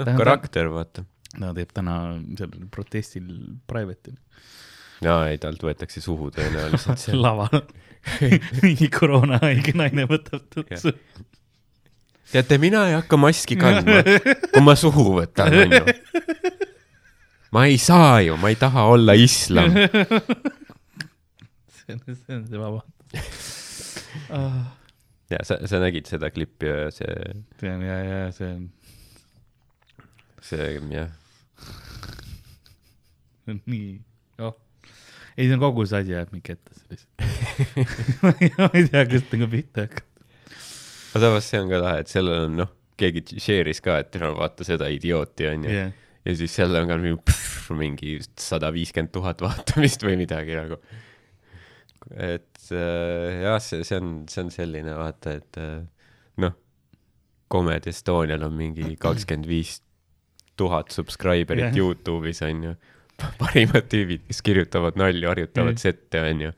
noh, karakter, vaata. no teeb täna sellel protestil private'il jaa, ei talt võetakse suhu tõenäoliselt seal. laval. mingi koroonahaige naine võtab tutsu. teate, mina ei hakka maski kandma, kui ma suhu võtan, onju. ma ei saa ju, ma ei taha olla islam. see on, see on see vabandus ah,. ja sa, sa nägid seda klippi see, on ja, ja see on, see jah, nii, oh. ei, see on kogu see asi jääb mingi ette lihtsalt ma ei tea, kust nagu pihta hakata. aga samas see on ka lahe, et sellel on noh, keegi share'is ka, et no vaata seda idiooti onju jah, ja siis seal on ka mingi sada viiskümmend tuhat vaatamist või midagi nagu. Et äh, jah, see, see on, see on selline vaata, et äh, noh, Comedy Estonial on mingi kakskümmend viis tuhat subscriber'it Jah. Youtube'is onju. parimad tüübid, kes kirjutavad nalju, harjutavad Jah. sette onju.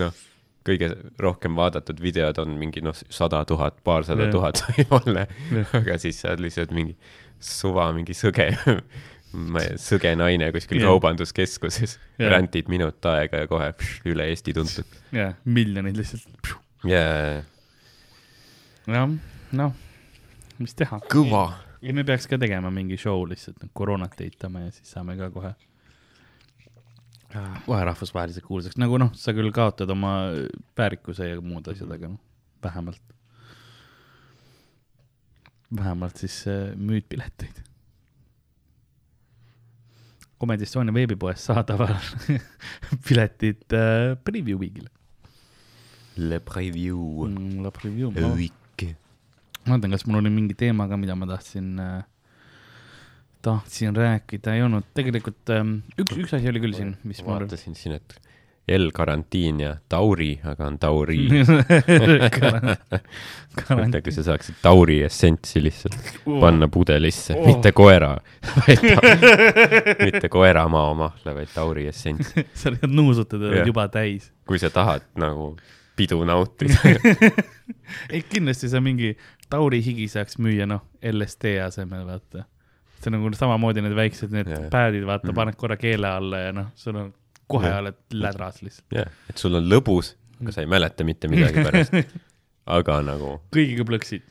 noh, kõige rohkem vaadatud videod on mingi noh, sada tuhat, paarsada Jah. tuhat võib-olla Jah. aga siis sa oled lihtsalt mingi suva mingi sõge, sõge naine kuskil Jah. kaubanduskeskuses, Jah. rändid minut aega ja kohe pš, üle Eesti tuntud. jah, miljonid lihtsalt. jaa, jah, noh, mis teha. kõva. ei, me peaks ka tegema mingi show lihtsalt, koroonat eitame ja siis saame ka kohe, kohe rahvusvaheliselt kuulsaks, nagu noh, sa küll kaotad oma väärikuse ja muud asjad, aga noh, vähemalt, vähemalt siis äh, müüd pileteid. Comedy Estonia veebipoes saadaval piletid äh, preview week'ile Le preview. mm,. La preview, ma õige. vaatan, kas mul oli mingi teema ka, mida ma tahtsin äh,, tahtsin rääkida, ei olnud, tegelikult ähm, üks, üks asi oli küll siin, mis mul. vaatasin siin, et L karantiin ja Tauri, aga on Tauri. mõtle, kui sa saaksid Tauri essentsi lihtsalt panna pudelisse Oh. oh., mitte koera, mitte koera maomahla, vaid Tauri essents. sa lihtsalt nuusutad ja oled juba täis. kui sa tahad nagu pidu nautida. ei, kindlasti sa mingi Tauri higi saaks müüa, noh, LSD asemel, vaata. see on nagu samamoodi need väiksed, need Jah. pad'id, vaata, Mhm. paned korra keele alla ja noh, sul on, kohe Jah. oled lädras lihtsalt. jah, et sul on lõbus, aga sa ei mäleta mitte midagi pärast. aga nagu kõigiga plõksid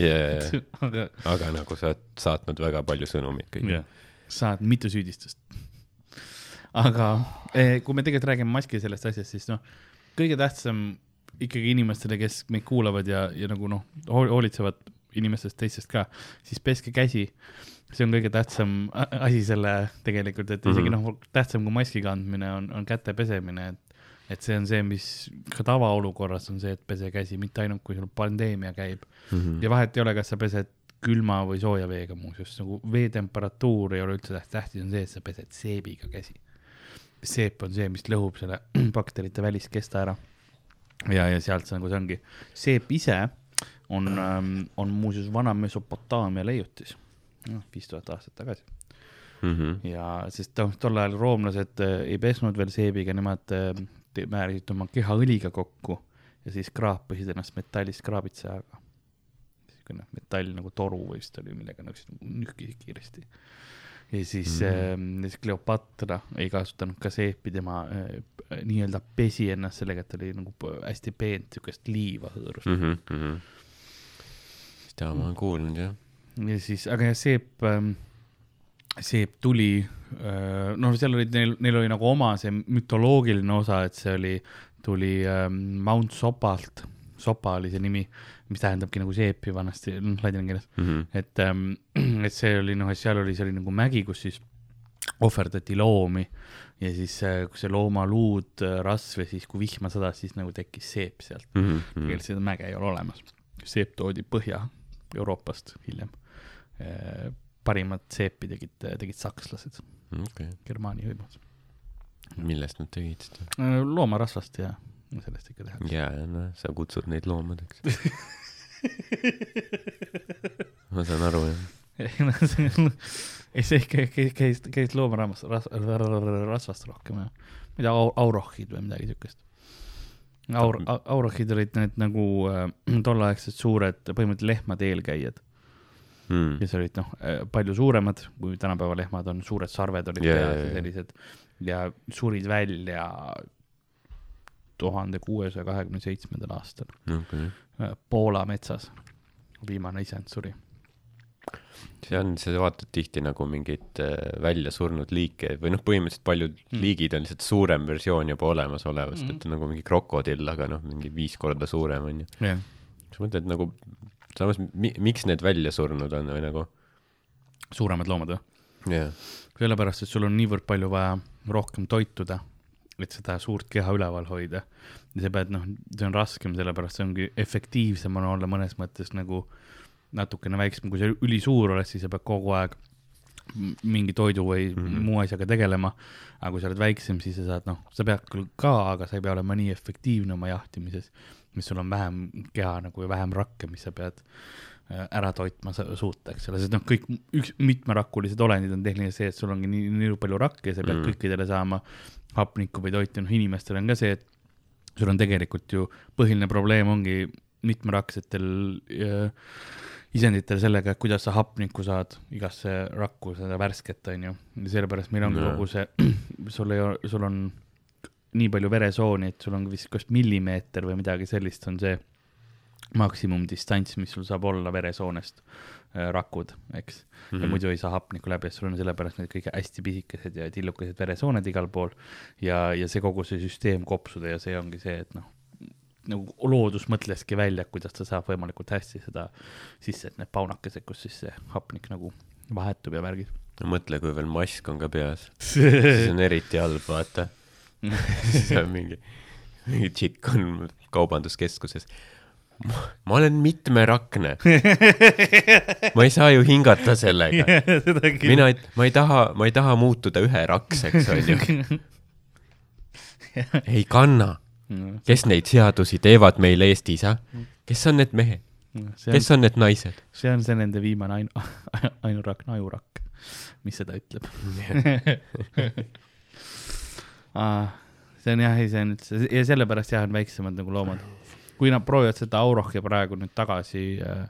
yeah,, aga aga nagu sa oled saatnud väga palju sõnumeid kõigile jah, saad mitu süüdistust. aga eh, kui me tegelikult räägime maski sellest asjast, siis noh, kõige tähtsam ikkagi inimestele, kes meid kuulavad ja, ja nagu noh, hoolitsevad inimestest teistest ka, siis peske käsi. see on kõige tähtsam asi selle tegelikult, et isegi Mhm. noh, tähtsam kui maski kandmine on, on käte pesemine, et et see on see, mis ka tavaolukorras on see, et pese käsi, mitte ainult kui sul pandeemia käib mm. -hmm. ja vahet ei ole, kas sa pesed külma või sooja veega muuseas, nagu vee temperatuur ei ole üldse tähtis, tähtis on see, et sa pesed seebiga käsi. seep on see, mis lõhub selle bakterite väliskesta ära. ja, ja sealt see nagu see ongi, seep ise on ähm,, on muuseas vana Mesopotaamia leiutis, noh, viis tuhat aastat tagasi Mm -hmm. ja sest noh, tol ajal roomlased äh, ei pesnud veel seebiga, nemad äh, määrisid oma keha õliga kokku ja siis kraapisid ennast metallist kraabitsajaga. niisugune metall nagu toru vist oli, millega siis nühkisid kiiresti. Ja siis mm. äh, Cleopatra ei kasutanud ka seepi, tema äh, nii-öelda pesi ennast sellega, et ta oli nagu hästi peent siukest liiva hõõrus mm.. Mm -hmm. seda ma olen kuulnud jah. ja siis, aga jah, seep ähm,, seep tuli, noh, seal olid neil, neil oli nagu oma see mütoloogiline osa, et see oli, tuli ähm, Mount Sopalt, Sopa oli see nimi, mis tähendabki nagu seepi vanasti, noh, ladina keeles, Mm -hmm. et ähm, et see oli noh, seal oli, see oli nagu mägi, kus siis ohverdati loomi ja siis, kui see loomaluud äh, rasv ja siis, kui vihma sadas, siis nagu tekkis seep sealt. Mm -hmm. tegelikult seda mäge ei ole olemas. seep toodi Põhja-Euroopast hiljem. parimat seepi tegid, tegid sakslased, okei, Germaani võimud. millest nad tegid seda? loomarasvast ja sellest ikka tehakse. ja, ja noh, sa kutsud neid loomadeks. ma saan aru jah. ei, see ikka käis, käis, loomarahvast, rasvast rohkem jah. ma ei tea, aurohhid või midagi siukest. Aur-, aurohhid olid need nagu äh, tolleaegsed suured, põhimõtteliselt lehmade eelkäijad, Mm. kes olid noh, palju suuremad, kui tänapäeva lehmad on, suured sarved olid peas jaa, ja sellised ja surid välja tuhande kuuesaja kahekümne seitsmendal aastal okei, äh, Poola metsas. viimane isend suri. see on, sa vaatad tihti nagu mingeid äh, välja surnud liike või noh, põhimõtteliselt paljud Mm. liigid on lihtsalt suurem versioon juba olemasolevast mm, et on nagu mingi krokodill, aga noh, mingi viis korda suurem on ju. jah, siis mõtled nagu, samas mi, miks need välja surnud on või nagu, suuremad loomad või? jah, sellepärast, et sul on niivõrd palju vaja rohkem toituda, et seda suurt keha üleval hoida. ja sa pead, noh, see on raskem, sellepärast see ongi efektiivsem on olla mõnes mõttes nagu natukene väiksem, kui sa ülisuur oled, siis sa pead kogu aeg mingi toidu või mm. -hmm. muu asjaga tegelema. aga kui sa oled väiksem, siis sa saad, noh, sa pead küll ka, aga sa ei pea olema nii efektiivne oma jahtimises, mis sul on vähem keha nagu ja vähem rakke, mis sa pead äh, ära toitma suuta, eks ole, sest noh, kõik üks mitmerakulised olendid on tehniliselt see, et sul ongi nii, nii palju rakke ja sa pead Mm. mm. kõikidele saama hapnikku või toitu, noh inimestel on ka see, et sul on tegelikult ju põhiline probleem ongi mitmeraksetel äh, isenditel sellega, et kuidas sa hapnikku saad igasse rakku, seda värsket, onju. ja sellepärast meil ongi Jaa. kogu see, sul ei ole, sul on nii palju veresooni, et sul on vist kas millimeeter või midagi sellist on see maksimumdistants, mis sul saab olla veresoonest rakud, eks. ja Mhm. muidu ei saa hapnikku läbi, sul on sellepärast need kõige hästi pisikesed ja tillukesed veresooned igal pool ja, ja see kogu see süsteem kopsuda ja see ongi see, et noh, nagu loodus mõtleski välja, kuidas ta saab võimalikult hästi seda sisse, et need paunakesed, kus siis see hapnik nagu vahetub ja värgid. no mõtle, kui veel mask on ka peas, siis on eriti halb, vaata. siis on mingi, mingi tšikk on kaubanduskeskuses. Ma olen mitmerakne, ma ei saa ju hingata sellega. mina ei, ma ei taha, ma ei taha muutuda üherakseks, onju. ei kanna, kes neid seadusi teevad meil Eestis, ah? kes on need mehed, on kes, on need naised? see on see nende viimane ainu, ainurakk, ajurakk, mis seda ütleb. see on jah, ei see on üldse ja sellepärast jah, on väiksemad nagu loomad. Kui nad proovivad seda aurohhi praegu nüüd tagasi äh,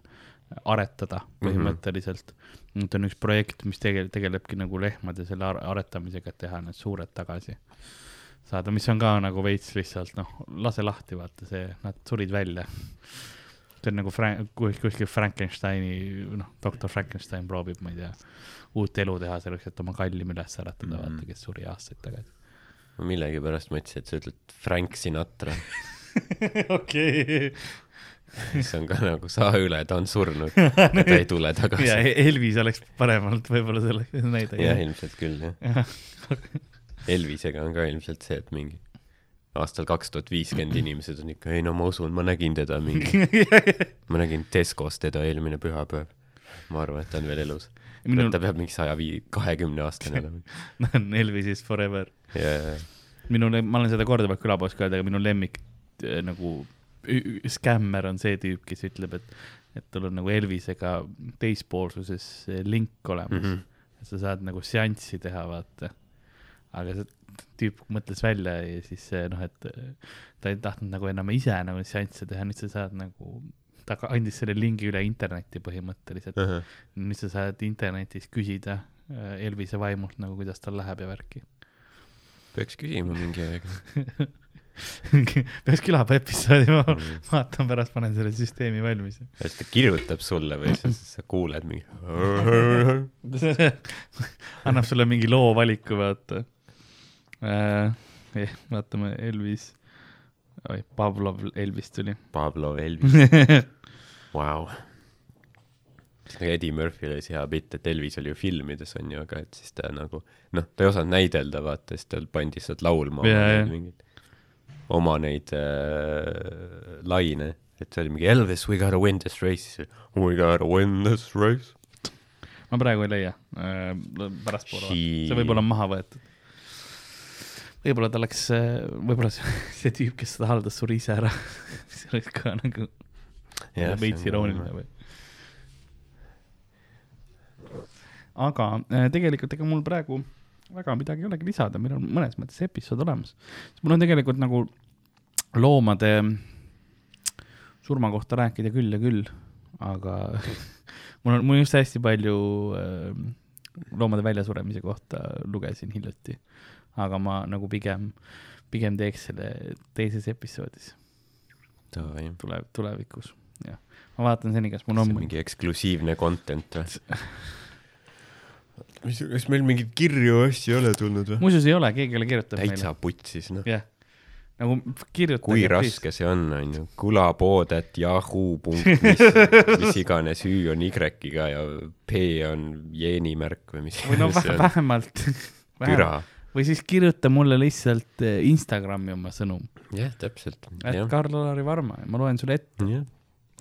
aretada põhimõtteliselt mm, -hmm. et on üks projekt, mis tegel-, tegelebki nagu lehmade selle ar- aretamisega, et teha need suured tagasi saada, mis on ka nagu veits lihtsalt noh, lase lahti, vaata see, nad surid välja. see on nagu Fra-, kuskil Frankensteini, noh, doktor Frankenstein proovib, ma ei tea, uut elu teha selleks, et oma kallimi üles äratada mm, -hmm. Vaata, kes suri aastaid tagasi. ma millegipärast mõtlesin, et sa ütled Frank Sinatra, okei. mis on ka nagu saa üle, ta on surnud ja ta ei tule ja tagasi. Elvis oleks paremalt võib-olla selle näide. jah, ilmselt küll jah. Elvisega on ka ilmselt see, et mingi aastal kaks tuhat viiskümmend inimesed on ikka, ei no ma usun, ma nägin teda mingi, ma nägin Tescos teda eelmine pühapäev. ma arvan, et ta on veel elus. minul ta peab mingi saja vii-, kahekümne aastane olema. Elvis is forever. ja, ja, minu, ma olen seda korduvalt külapoes ka öelnud, aga minu lemmik nagu ü- ü- skämmer on see tüüp, kes ütleb, et, et tal on nagu Elvisega teispoolsuses äh, link olemas mm. -hmm. sa saad nagu seanssi teha, vaata. aga see tüüp mõtles välja ja siis äh, noh, et äh, ta ei tahtnud nagu enam ise nagu seansse teha, nüüd sa saad nagu, ta andis selle lingi üle internetti põhimõtteliselt. nüüd sa saad internetis küsida äh, Elvise vaimult nagu, kuidas tal läheb ja värki. peaks küsima mingi aeg. peaks külapäeva episoodi, ma Mhm. vaatan pärast, panen selle süsteemi valmis. et ta kirjutab sulle või siis sa kuuled mingi. annab sulle mingi loo valiku, vaata äh,. Eh, vaatame, Elvis, oi, Pavlov Elvis tuli. Pablo Elvis, vau. Eddie Murphy'l oli see hea bitt, et Elvis oli ju filmides onju, aga et siis ta nagu noh, ta ei osanud näidelda, vaata, siis tal pandi lihtsalt laulma neid mingeid, oma neid äh, laine, et see oli mingi Elvis, we gotta win this race, we gotta win this race. ma praegu ei leia äh,, pärastpoole She- see võib-olla on maha võetud. võib-olla ta läks, võib-olla see, see tüüp, kes seda haldas, suri ise ära. see oleks ka nagu veits irooniline või? aga äh, tegelikult ega mul praegu väga midagi ei olegi lisada, meil on mõnes mõttes episood olemas. mul on tegelikult nagu loomade surma kohta rääkida küll ja küll, aga mul on, mul just hästi palju äh, loomade väljasuremise kohta lugesin hiljuti. aga ma nagu pigem, pigem teeks selle teises episoodis tule, tulevikus, jah. ma vaatan seni, kas mul on. mingi eksklusiivne content või? mis, kas meil mingeid kirju asju ei ole tulnud või? muuseas ei ole, keegi ei ole kirjutanud täitsa meile. putsis, noh. jah, nagu kirjutage. kui raske see on, onju. kulapood, et yahoo punkt, mis, mis iganes, Ü on Y-ga ja P on jeeni märk või mis või no on. vähemalt, türa. või siis kirjuta mulle lihtsalt eh, Instagrami oma sõnum, jah, täpselt. et Karl-Alari Varma ja ma loen sulle ette. jah,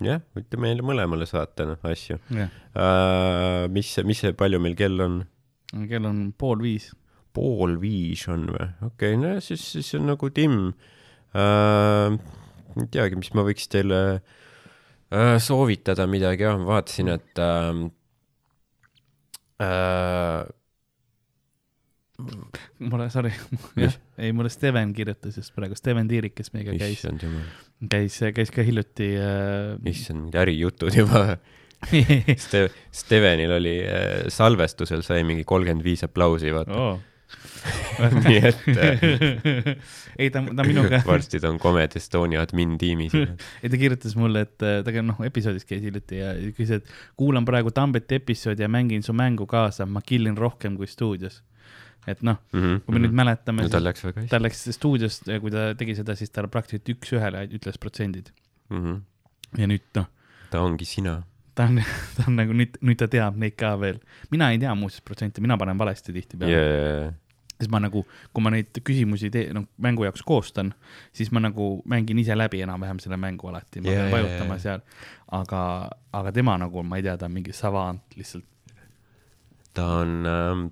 jah, võite meile mõlemale saata, noh, asju jah, uh,. mis, mis see, palju meil kell on? kell on pool viis. pool viis on või? okei okay,, no siis, siis on nagu timm uh,. ei teagi, mis ma võiks teile uh, soovitada midagi, jah, ma vaatasin, et uh, uh, mulle, sorry, jah, ei mulle Steven kirjutas just praegu, Steven Tiirik, kes meiega käis, käis, käis ka hiljuti äh,. issand, mingid ärijutud juba Ste-, Stevenil oli uh, salvestusel sai mingi kolmkümmend viis aplausi, vaata. oh. nii et uh, ei, ta, ta minuga, varsti ta on Comedy Estonia admin tiimis. ei ta kirjutas mulle, et äh, ta noh, episoodis käis hiljuti ja küsis, et kuulan praegu Tambeti episoodi ja mängin su mängu kaasa, ma killin rohkem kui stuudios. Et noh, kui me nüüd mäletame no no,, tal läks väga hästi ta läks stuudios, kui ta tegi seda, siis ta praktiliselt üks-ühele ütles protsendid mm. -hmm. ja nüüd noh, ta ongi sina. ta on, ta on nagu nüüd, nüüd ta teab neid ka veel. mina ei tea muuseas protsente, mina panen valesti tihtipeale yeah.. siis ma nagu, kui ma neid küsimusi tee-, noh, mängu jaoks koostan, siis ma nagu mängin ise läbi enam-vähem selle mängu alati, ma Jaa, pean vajutama jaa. seal, aga, aga tema nagu, ma ei tea, ta on mingi savant lihtsalt ta on ähm,,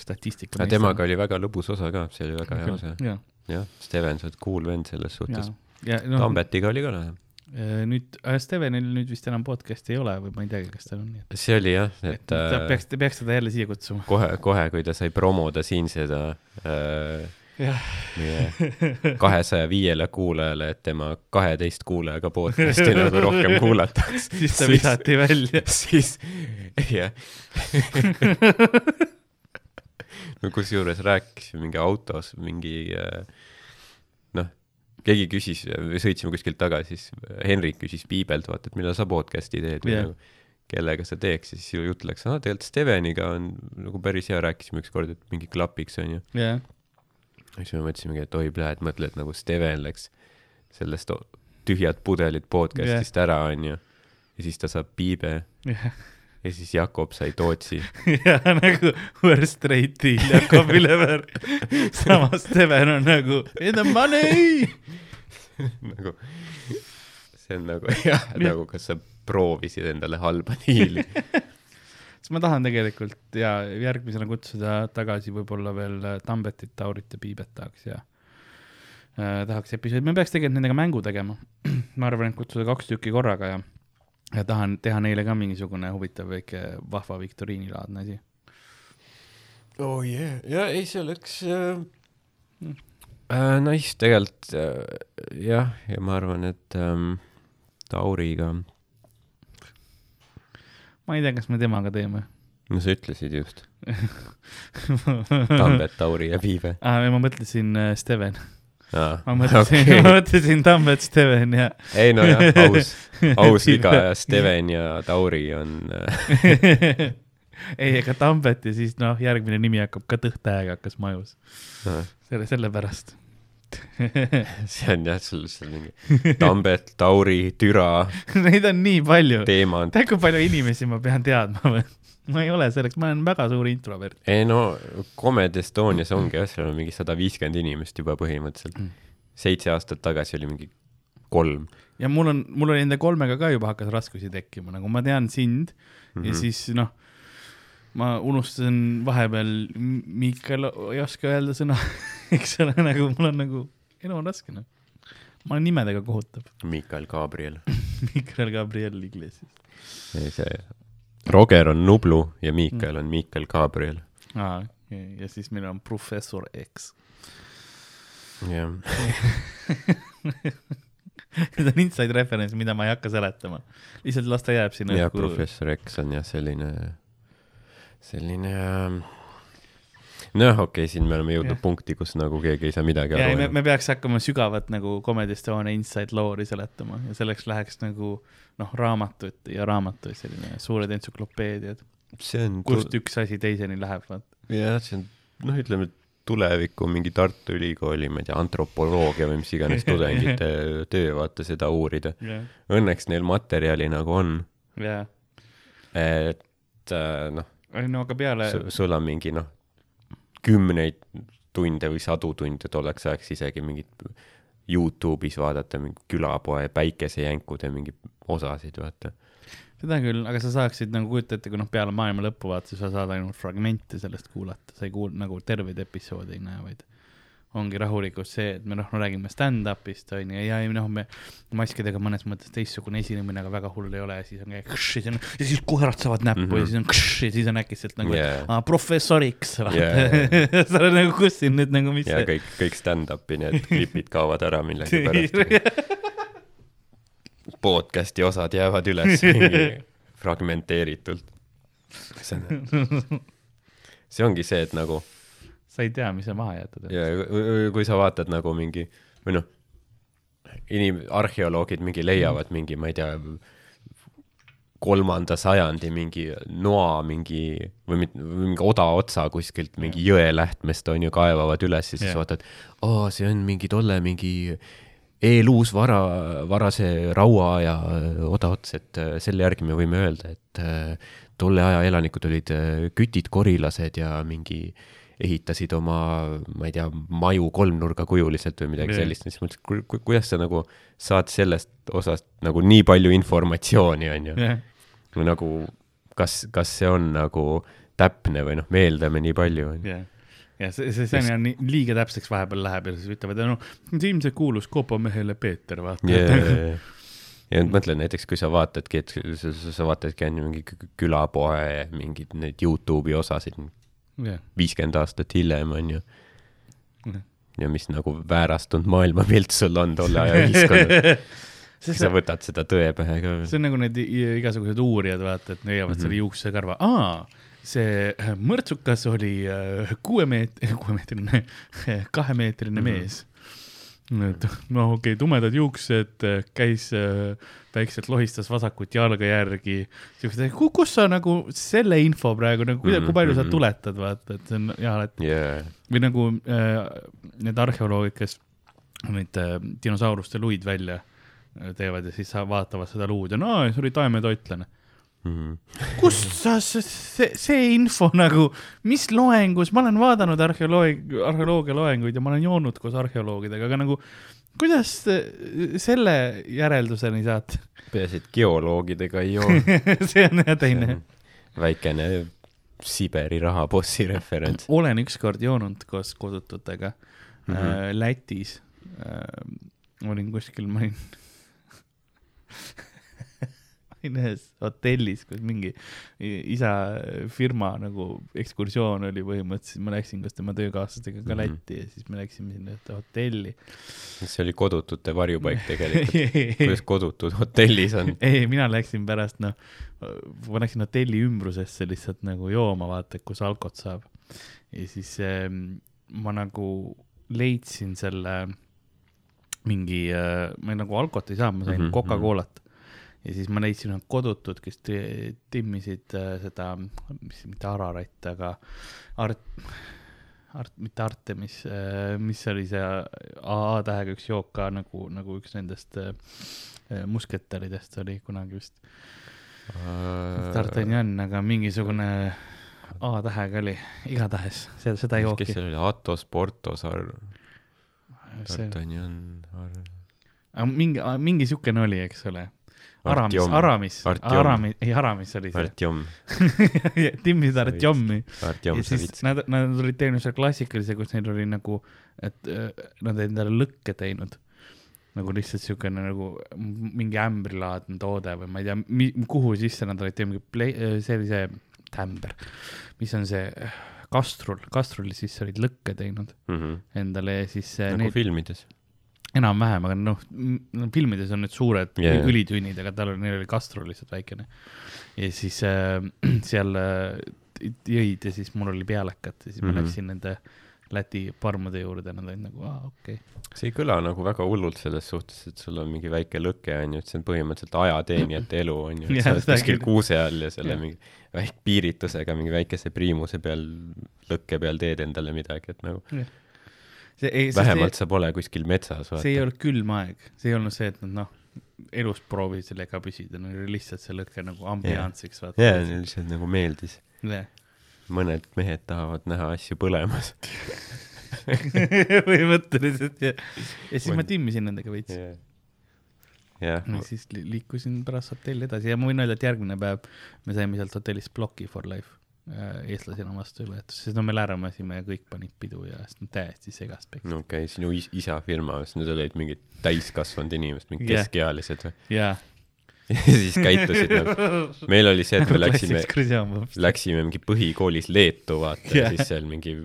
statistika. temaga oli väga lõbus osa ka, see oli väga hea osa. ja, jah, Steven, sa oled cool vend selles suhtes., noh, Tambetiga oli ka lahe. nüüd äh, Stevenil nüüd vist enam podcast'i ei ole või ma ei teagi, kas tal on nii, see oli jah, et et ta äh, peaks, peaks teda jälle siia kutsuma. kohe, kohe, kui ta sai promoda siin seda äh, meie kahesaja viiele kuulajale, et tema kaheteist kuulajaga podcast'i nagu rohkem kuulataks. siis ta visati välja. siis, jah. no kusjuures rääkisime mingi autos mingi äh, noh, keegi küsis, sõitsime kuskilt tagasi, siis Henrik küsis Piibelt, vaata, et millal sa podcast'i teed või yeah. nagu, kellega sa teeks siis ju jutt läks, aa tegelikult Steveniga on nagu päris hea, rääkisime ükskord, et mingi klapiks onju. jah, siis me mõtlesimegi, et oi, plee, et mõtle, et nagu Steven läks sellest tühjad pudelid podcast'ist yeah. ära onju. ja siis ta saab Piibe jah, ja siis Jakob sai Tootsi ja nagu worst rate deal Jakob Ülever. samas Steven on nagu in the money. nagu, see on nagu jah, nagu kas sa proovisid endale halba diili. siis ma tahan tegelikult ja järgmisena kutsuda tagasi võib-olla veel äh, Tambetit, Taurit ja Piibet tahaks ja äh, tahaks episoodi, me peaks tegelikult nendega mängu tegema. ma arvan, et kutsuda kaks tükki korraga ja, ja tahan teha neile ka mingisugune huvitav väike vahva viktoriinilaadne asi. oh yeah, ja ei, see oleks äh, äh, nice tegelikult äh, jah, ja ma arvan, et ähm, Tauriga, ma ei tea, kas me temaga teeme no sa ütlesid just, Tambet, Tauri ja Piibe ah,. ma mõtlesin äh, Steven. Ma mõtlesin okay., ma mõtlesin Tambet, Steven ja ei nojah, aus, aus viga ja Steven ja Tauri on äh, ei, ega Tambet ja siis noh, järgmine nimi hakkab ka tõhtähega hakkas majus, äh, selle, sellepärast. see on jah, sul seal mingi Tambet, Tauri, Türa Neid on nii palju, teemant. tead kui palju inimesi ma pean teadma või? Ma ei ole selleks, ma olen väga suur introvert. ei no Comedy Estonias ongi jah, seal on mingi sada viiskümmend inimest juba põhimõtteliselt Mm.. seitse aastat tagasi oli mingi kolm ja mul on, mul oli nende kolmega ka juba hakkas raskusi tekkima, nagu ma tean sind mm mm. -hmm. ja siis noh, ma unustasin vahepeal, Miikal ei oska öelda sõna, eks ole, nagu mul on nagu, elu on raske noh. ma olen nimedega kohutav. Miikal Gabriel. Miikal Gabriel Iglesias. see Roger on Nublu ja Miikal on Miikal Gabriel. aa, ja siis meil on professor X. jah, Need on inside reference, mida ma ei hakka seletama. lihtsalt las ta jääb sinna ja professor X on jah selline, selline ähm, noh, okei okay,, siin me oleme jõudnud Jah. punkti, kus nagu keegi ei saa midagi ja aru me, me peaks hakkama sügavat nagu Comedy Estonia inside loori seletama ja selleks läheks nagu noh, raamatuid ja raamatuid, selline suured entsüklopeediad, on, kust üks asi teiseni läheb, vaata. jah, see on noh, ütleme tuleviku mingi Tartu Ülikooli, ma ei tea, antropoloogia või mis iganes tudengite töö, vaata seda uurida. jah, Õnneks neil materjali nagu on, ja, et äh, noh, ei no aga peale, sul on mingi noh, kümneid tunde või sadu tunde tolleks ajaks isegi mingit Youtube'is vaadata mingi külapoe päikesejänkude mingi osasid, vaata. seda küll, aga sa saaksid nagu kujuta ette, kui noh, peale maailma lõppu vaata, sa saad ainult fragmente sellest kuulata, sa ei kuul-, nagu terveid episoode ei näe, vaid ongi rahulikult see, et me noh, no räägime stand-up'ist on ju, ja ei noh, me maskidega mõnes mõttes teistsugune esinemine, aga väga hull ei ole ja siis on kšš, ja siis on ja siis koerad saavad näppu mm -hmm. ja Mhm. siis on kšš, ja siis on äkitselt nagu Jaa. yeah. professoriks, Jaa. sa oled nagu, kus siin nüüd nagu, mis ja kõik, kõik stand-up'i need klipid kaovad ära millegipärast. podcast'i osad jäävad üles fragmenteeritult. see see ongi see, et nagu sa ei tea, mis on maha jäetud. ja kui- sa vaatad nagu mingi või noh, inim-, arheoloogid mingi leiavad mingi, ma ei tea, kolmanda sajandi mingi noa mingi või mit- mingi odaotsa kuskilt mingi jõelähtmest on ju, kaevavad üles ja siis Jah. vaatad, aa, see on mingi tolle mingi eeluus vara, varase rauaaja odaots, et äh, selle järgi me võime öelda, et äh, tolle aja elanikud olid äh, kütid, korilased ja mingi ehitasid oma, ma ei tea, maju kolmnurgakujuliselt või midagi Jah. sellist, siis mõtlesin, ku- ku- kuidas sa nagu saad sellest osast nagu nii palju informatsiooni, on ju. või nagu, kas, kas see on nagu täpne või noh, me eeldame nii palju, on ju. ja see, see, see on jah nii liiga täpseks vahepeal läheb ja siis ütlevad, noh, see ilmselt kuulus kopamehele Peeter, vaata yeah.. ja nüüd mõtlen näiteks, kui sa vaatadki, et sa, sa, vaatadki on ju mingi kü- külapoe mingeid neid Youtube'i osasid viiskümmend aastat hiljem on ju Jah.. ja mis nagu väärastunud maailmapilt sul on tolle aja ühiskonnas. sest sa võtad seda tõe pähe ka. see on nagu need igasugused uurijad, vaata, et leiavad mm -hmm. selle juuksekarva, aa, see äh, mõrtsukas oli äh, kuue meet-, kuuemeetrine, kahemeetrine mm. -hmm. mees. Et noh, okei okay,, tumedad juuksed, käis äh, väikselt lohistas vasakut jalga järgi, siuksed, kus sa nagu selle info praegu nagu, kui Mhm, palju sa mhm. tuletad, vaata, et see on jah, et jaa, või nagu äh, need arheoloogid, kes neid äh, dinosauruste luid välja äh, teevad ja siis vaatavad seda luud ja no see oli taimetoitlane. Mhm. kust sa see, see, info nagu, mis loengus, ma olen vaadanud arheoloogia, arheoloogia loenguid ja ma olen joonud koos arheoloogidega, aga nagu kuidas selle järelduseni saate? peaasi, et geoloogidega ei joo. see on jah teine. väikene Siberi rahabossi referents. olen ükskord joonud koos kodututega mm. -hmm. Lätis äh,. olin kuskil, ma olin olin ühes hotellis, kus mingi isa firma nagu ekskursioon oli põhimõtteliselt, ma läksin koos tema töökaaslastega ka Mhm. Lätti ja siis me läksime sinna ühte hotelli. see oli kodutute varjupaik tegelikult. kuidas kodutud hotellis on? ei, mina läksin pärast, noh, ma läksin hotelli ümbrusesse lihtsalt nagu jooma, vaata, kus alkot saab. ja siis ähm, ma nagu leidsin selle mingi äh,, ma nagu alkot ei saanud, ma sain mm -hmm. Coca-Colat. Ja siis ma leidsin ühed kodutud, kes ti- timmisid äh, seda, mis, mitte Ararat, aga Art-, Art, mitte Artemis, mis oli see AA tähega üks jook ka nagu, nagu üks nendest äh, musketäridest oli kunagi vist. D'Artagnan, aga mingisugune A tähega oli, igatahes seda, seda kes jooki. seal oli, Atos, Portos, Ar-, D'Artagnan, Ar-, mingi, mingi siukene oli, eks ole. Aramis. Aramis. Aramis, ei Aramis oli see. Artjom, timmisid Artjomi Artjom ja siis nad, nad olid teinud selle klassikalise, kus neil oli nagu, et äh, nad endale lõkke teinud. nagu lihtsalt siukene nagu mingi ämbrilaadne toode või ma ei tea, kuhu sisse nad olid teinud, oli see tämber, mis on see kastrul, kastruli sisse olid lõkke teinud endale ja siis äh, nagu neid filmides. enam-vähem, aga noh, filmides on need suured yeah. õlitünnid, aga tal oli, neil oli kastrul lihtsalt väikene. ja siis äh, seal äh, jõid ja siis mul oli pealekat ja siis ma Mhm. läksin nende Läti parmade juurde, nad olid nagu, aa, okei okay.. see ei kõla nagu väga hullult selles suhtes, et sul on mingi väike lõke onju, et see on põhimõtteliselt ajateenijate elu onju, et Jah, sa oled kuskil kuuse all ja selle Jah. mingi väike piiritusega mingi väikese priimuse peal, lõkke peal teed endale midagi, et nagu see ei, vähemalt sa pole kuskil metsas, see ei vaata. olnud külm aeg, see ei olnud see, et nad noh, elus proovisid sellega püsida, neil oli lihtsalt see lõke nagu ambiantsiks vaata jaa, lihtsalt nagu meeldis. yeah.. mõned mehed tahavad näha asju põlemas. põhimõtteliselt ja, ja siis ma timmisin nendega veits yeah.. jah, ja siis li- liikusin pärast hotelli edasi ja ma võin öelda, et järgmine päev me saime sealt hotellist ploki for life äh, eestlasena vastu võetud, sest no me lääramasime ja kõik panid pidu ja sest nad täiesti segast peksid no okei okay,, sinu is isa firma, siis need olid mingid täiskasvanud inimesed, mingid Jah. keskealised või? jaa. ja siis käitusid nagu, meil oli see, et me läksime, läksime. läksime mingi põhikoolis Leetu vaata yeah. Ja siis seal mingi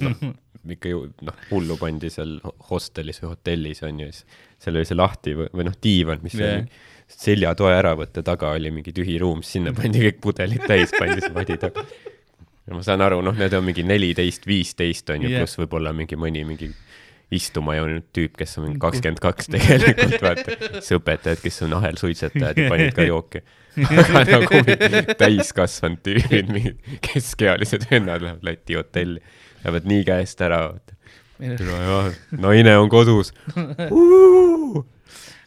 noh, ikka ju noh, hullu pandi seal ho- hostelis või hotellis on ju, siis seal oli see lahti või, või noh, diivan, mis yeah. Seljatoe äravõtte taga oli mingi tühi ruum, sinna pandi kõik pudelid täis, pandi see vadi taga. ja ma saan aru, noh, need on mingi neliteist, viisteist on ju yeah., pluss võib-olla mingi mõni mingi istuma jäänud tüüp, kes on mingi kakskümmend kaks tegelikult, vaata. siis õpetajad, kes on ahelsuitsetajad ja panid ka jooki. aga nagu täiskasvanud tüübid, mingid keskealised vennad lähevad Läti hotelli, lähevad nii käest ära, vaata. naine on kodus.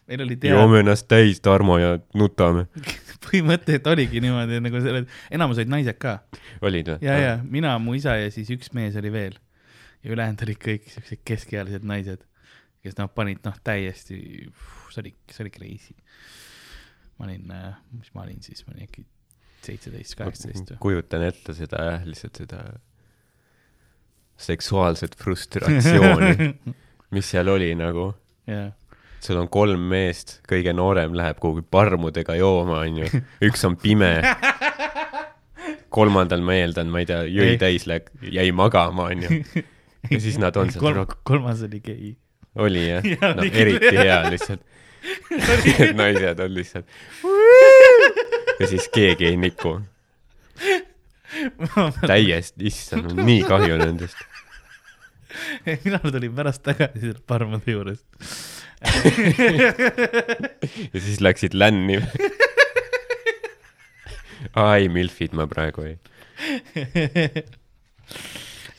Meil oli teada, joome ennast täis, Tarmo, ja nutame. põhimõtteliselt oligi niimoodi nagu selle, enamus olid naised ka olid või? ja, ja mina, mu isa ja siis üks mees oli veel ja ülejäänud olid kõik siuksed keskealised naised, kes noh, panid noh, täiesti, see oli, see oli crazy. ma olin, mis ma olin siis, ma olin äkki seitseteist, kaheksateist või? kujutan ette seda jah, lihtsalt seda seksuaalset frustratsiooni, mis seal oli nagu. jaa, sul on kolm meest, kõige noorem läheb kuhugi parmudega jooma, onju. üks on pime. kolmandal ma eeldan, ma ei tea, jõi Ei. täis, jäi magama, onju. ja siis nad on seal kolm Kolm..., kolmas oli gei. oli jah Jaa, no eriti hea lihtsalt Need naised on lihtsalt ja siis keegi ei niku täiesti issand nii kahju nendest mina tulin pärast tagasi selle parmade juurest. ja siis läksid länni ai milfid ma praegu ei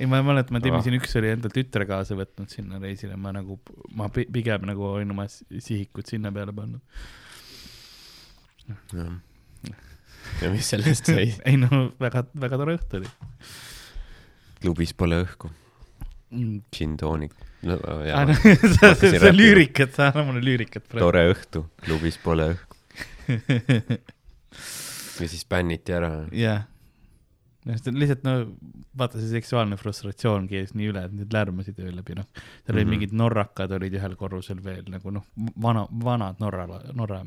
ei, ma mäletan, ma timmisin, üks oli enda tütre kaasa võtnud sinna reisile, ma nagu, ma pi- pigem nagu olin oma sihikud sinna peale pannud. ja mis sellest sai ei no väga, väga tore õhtu oli klubis pole õhku. Gin toonik no, Ah, jaa, no, sa, hakkasin sa rääkima. lüürikat, sa anna mulle lüürikat praegu. tore õhtu klubis pole õhku ja siis bänniti ära jah. see on lihtsalt no vaata, see seksuaalne frustratsioon kees nii üle, et need lärmasid öö läbi, noh. seal olid Mhm. mingid norrakad olid ühel korrusel veel nagu noh, vana, vanad Norra, Norra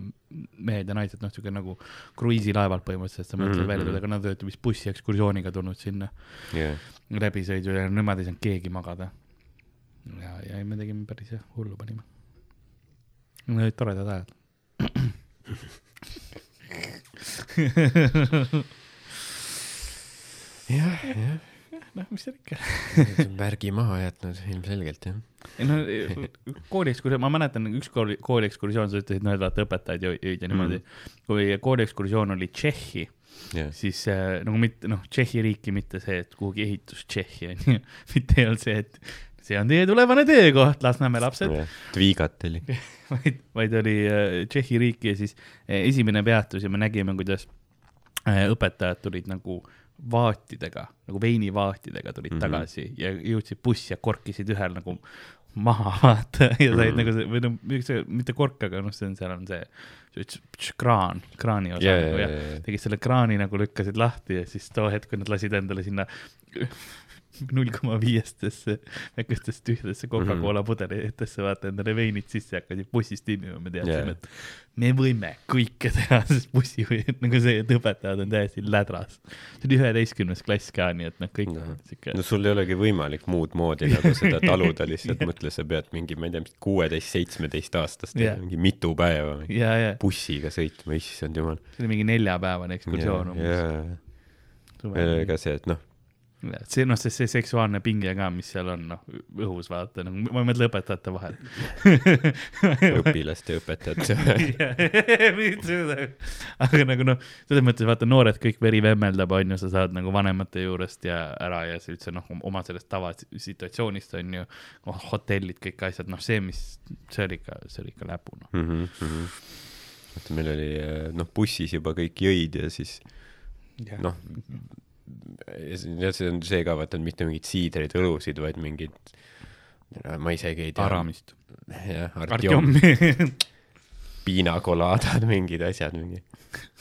mehed ja naised, noh, siuke nagu kruiisilaevalt põhimõtteliselt, sa mõtled Mhm, välja mhm. aga nad olid vist bussiekskursiooniga tulnud sinna yeah. Läbisõidu ja nemad ei saanud keegi magada. ja, ja me tegime päris jah, hullu panime. Need olid toredad ajad. jah, jah noh, mis seal ikka. märgi maha jätnud ilmselgelt jah ei no kooliekskursioon, ma mäletan üks kooli, kooliekskursioon, sa ütlesid, noh, et vaata õpetajad jõid ja niimoodi mm.. kui kooliekskursioon oli Tšehhi, jah siis äh, nagu mitte, noh, Tšehhi riiki mitte see, et kuhugi ehitus Tšehhi on ju, mitte ei olnud see, et see on teie tulevane töökoht, Lasnamäe lapsed, jah Tviigat oli vaid, vaid oli äh, Tšehhi riik ja siis äh, esimene peatus ja me nägime, kuidas äh, õpetajad tulid nagu vaatidega, nagu veinivaatidega tulid mm. -hmm. tagasi ja jõudsid bussi ja korkisid ühel nagu maha vaata ja said mm. -hmm. nagu see või noh, see mitte kork, aga noh, see on, seal on see, tš- tš- kraan, kraani osa Jaa, nagu jaa, ja jaa, jaa. tegid selle kraani nagu lükkasid lahti ja siis too hetk, kui nad lasid endale sinna null koma viiestesse väikestesse tühjadesse Coca-Cola Mhm. pudelitesse vaata endale veinid sisse, hakkasid bussis timmima, me teadsime yeah., et me võime kõike teha, sest bussi nagu see, et õpetajad on täiesti lädras. see oli üheteistkümnes klass ka, nii et noh, kõik No. siuke no sul ei olegi võimalik muud moodi nagu seda taluda lihtsalt mõtle, sa pead mingi, ma ei tea, kuueteist, seitsmeteist aastast Jah. mingi mitu päeva mingi ja, ja bussiga sõitma, issand jumal. see oli mingi neljapäevane ekskursioon umbes. meil oli ka see, et noh, see noh, see, see seksuaalne pinge ka, mis seal on, noh, õhus vaata, nagu ma ei mõtle õpetajate vahel. õpilaste ja õpetajate vahel. aga nagu noh, selles mõttes vaata noored kõik veri vemmeldab, onju, sa saad nagu vanemate juurest ja ära ja sa üldse noh, oma sellest tavasituatsioonist onju, hotellid, kõik asjad, noh, see, mis, see oli ikka, see oli ikka läbu noh. mm. -hmm. vaata, meil oli eh, noh, bussis juba kõik jõid ja siis noh, ja see on see ka, vaata, mitte mingeid siidreid, õlusid, vaid mingid, ma isegi ei tea. Aramist. jah, Artjom, piinakolaadad, mingid asjad, mingi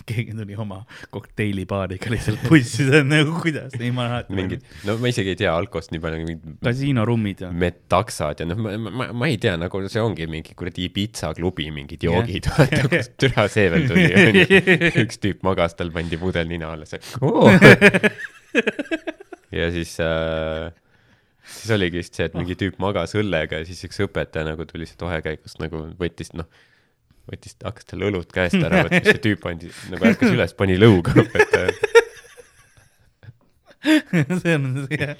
keegi tuli oma kokteilibaariga lihtsalt bussi, see on nagu kuidas, ei ma alati. mingid, no ma isegi ei tea alkost nii palju, mingid kasiinorummid ja. metaksad ja noh, ma, ma, ma ei tea, nagu see ongi mingi kuradi pitsaklubi mingid Jah. joogid, vaata kust türa see veel tuli. üks tüüp magas, tal pandi pudel nina alla, see oo. ja siis äh,, siis oligi vist see, et mingi tüüp magas õllega ja siis üks õpetaja nagu tuli sealt vahekäigust nagu võttis noh, võttis, hakkas talle õlut käest ära võtma, siis see tüüp andis nagu ärkas üles, pani lõuga õpetaja. see on see,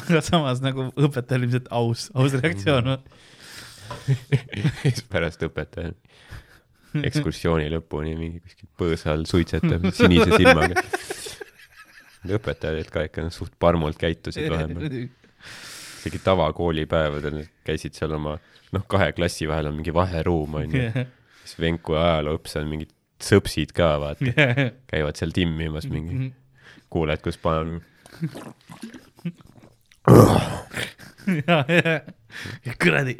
aga samas nagu õpetajal ilmselt aus, aus reaktsioon. siis pärast õpetaja ekskursiooni lõpuni mingi kuskil põõsa all suitsetab sinise silmaga. õpetajad ka ikka suht parmult käitusid vahepeal, isegi tavakoolipäevadel käisid seal oma noh, kahe klassi vahel on mingi vaheruum onju, siis Venku ajalooõppes on mingid sõpsid ka vaata, käivad seal timmimas mingi, kuuled, kus panen ja, ja kuradi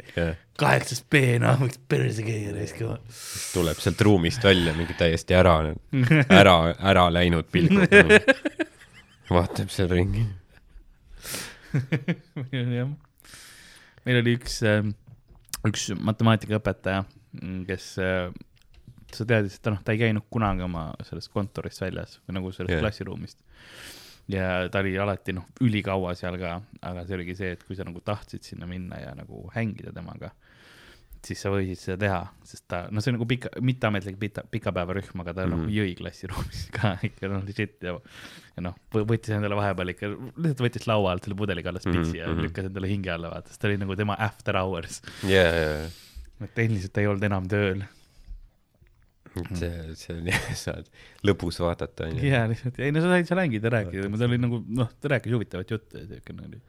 kaheksas B, noh, võiks perse käia raiskama. tuleb sealt ruumist välja mingi täiesti ära, ära, ära läinud pilgud. vaatab seal ringi. jah, meil oli üks, üks matemaatikaõpetaja, kes, sa teadsid, et ta noh, ta ei käinud kunagi oma sellest kontorist väljas või nagu sellest yeah. klassiruumist. ja ta oli alati noh, ülikaua seal ka, aga see oligi see, et kui sa nagu tahtsid sinna minna ja nagu hängida temaga, siis sa võisid seda teha, sest ta, no see on nagu pika, mitteametlik pika, pikapäevarühm, aga ta mm Mhm. -hmm. noh jõi klassiruumis ka ikka noh, legit ja, ja noh, võttis endale vahepeal ikka, lihtsalt võttis laua alt selle pudeliga alla spitsi mm -hmm. ja Mhm. lükkas endale hinge alla, vaata, sest ta oli nagu tema after hours. ja, ja, et tehniliselt ei olnud enam tööl. see, see on jah, saad lõbus vaadata onju. ja lihtsalt, ei no sa said seal hängida, rääkida, ta oli nagu noh, ta rääkis huvitavat juttu ja siukene oli.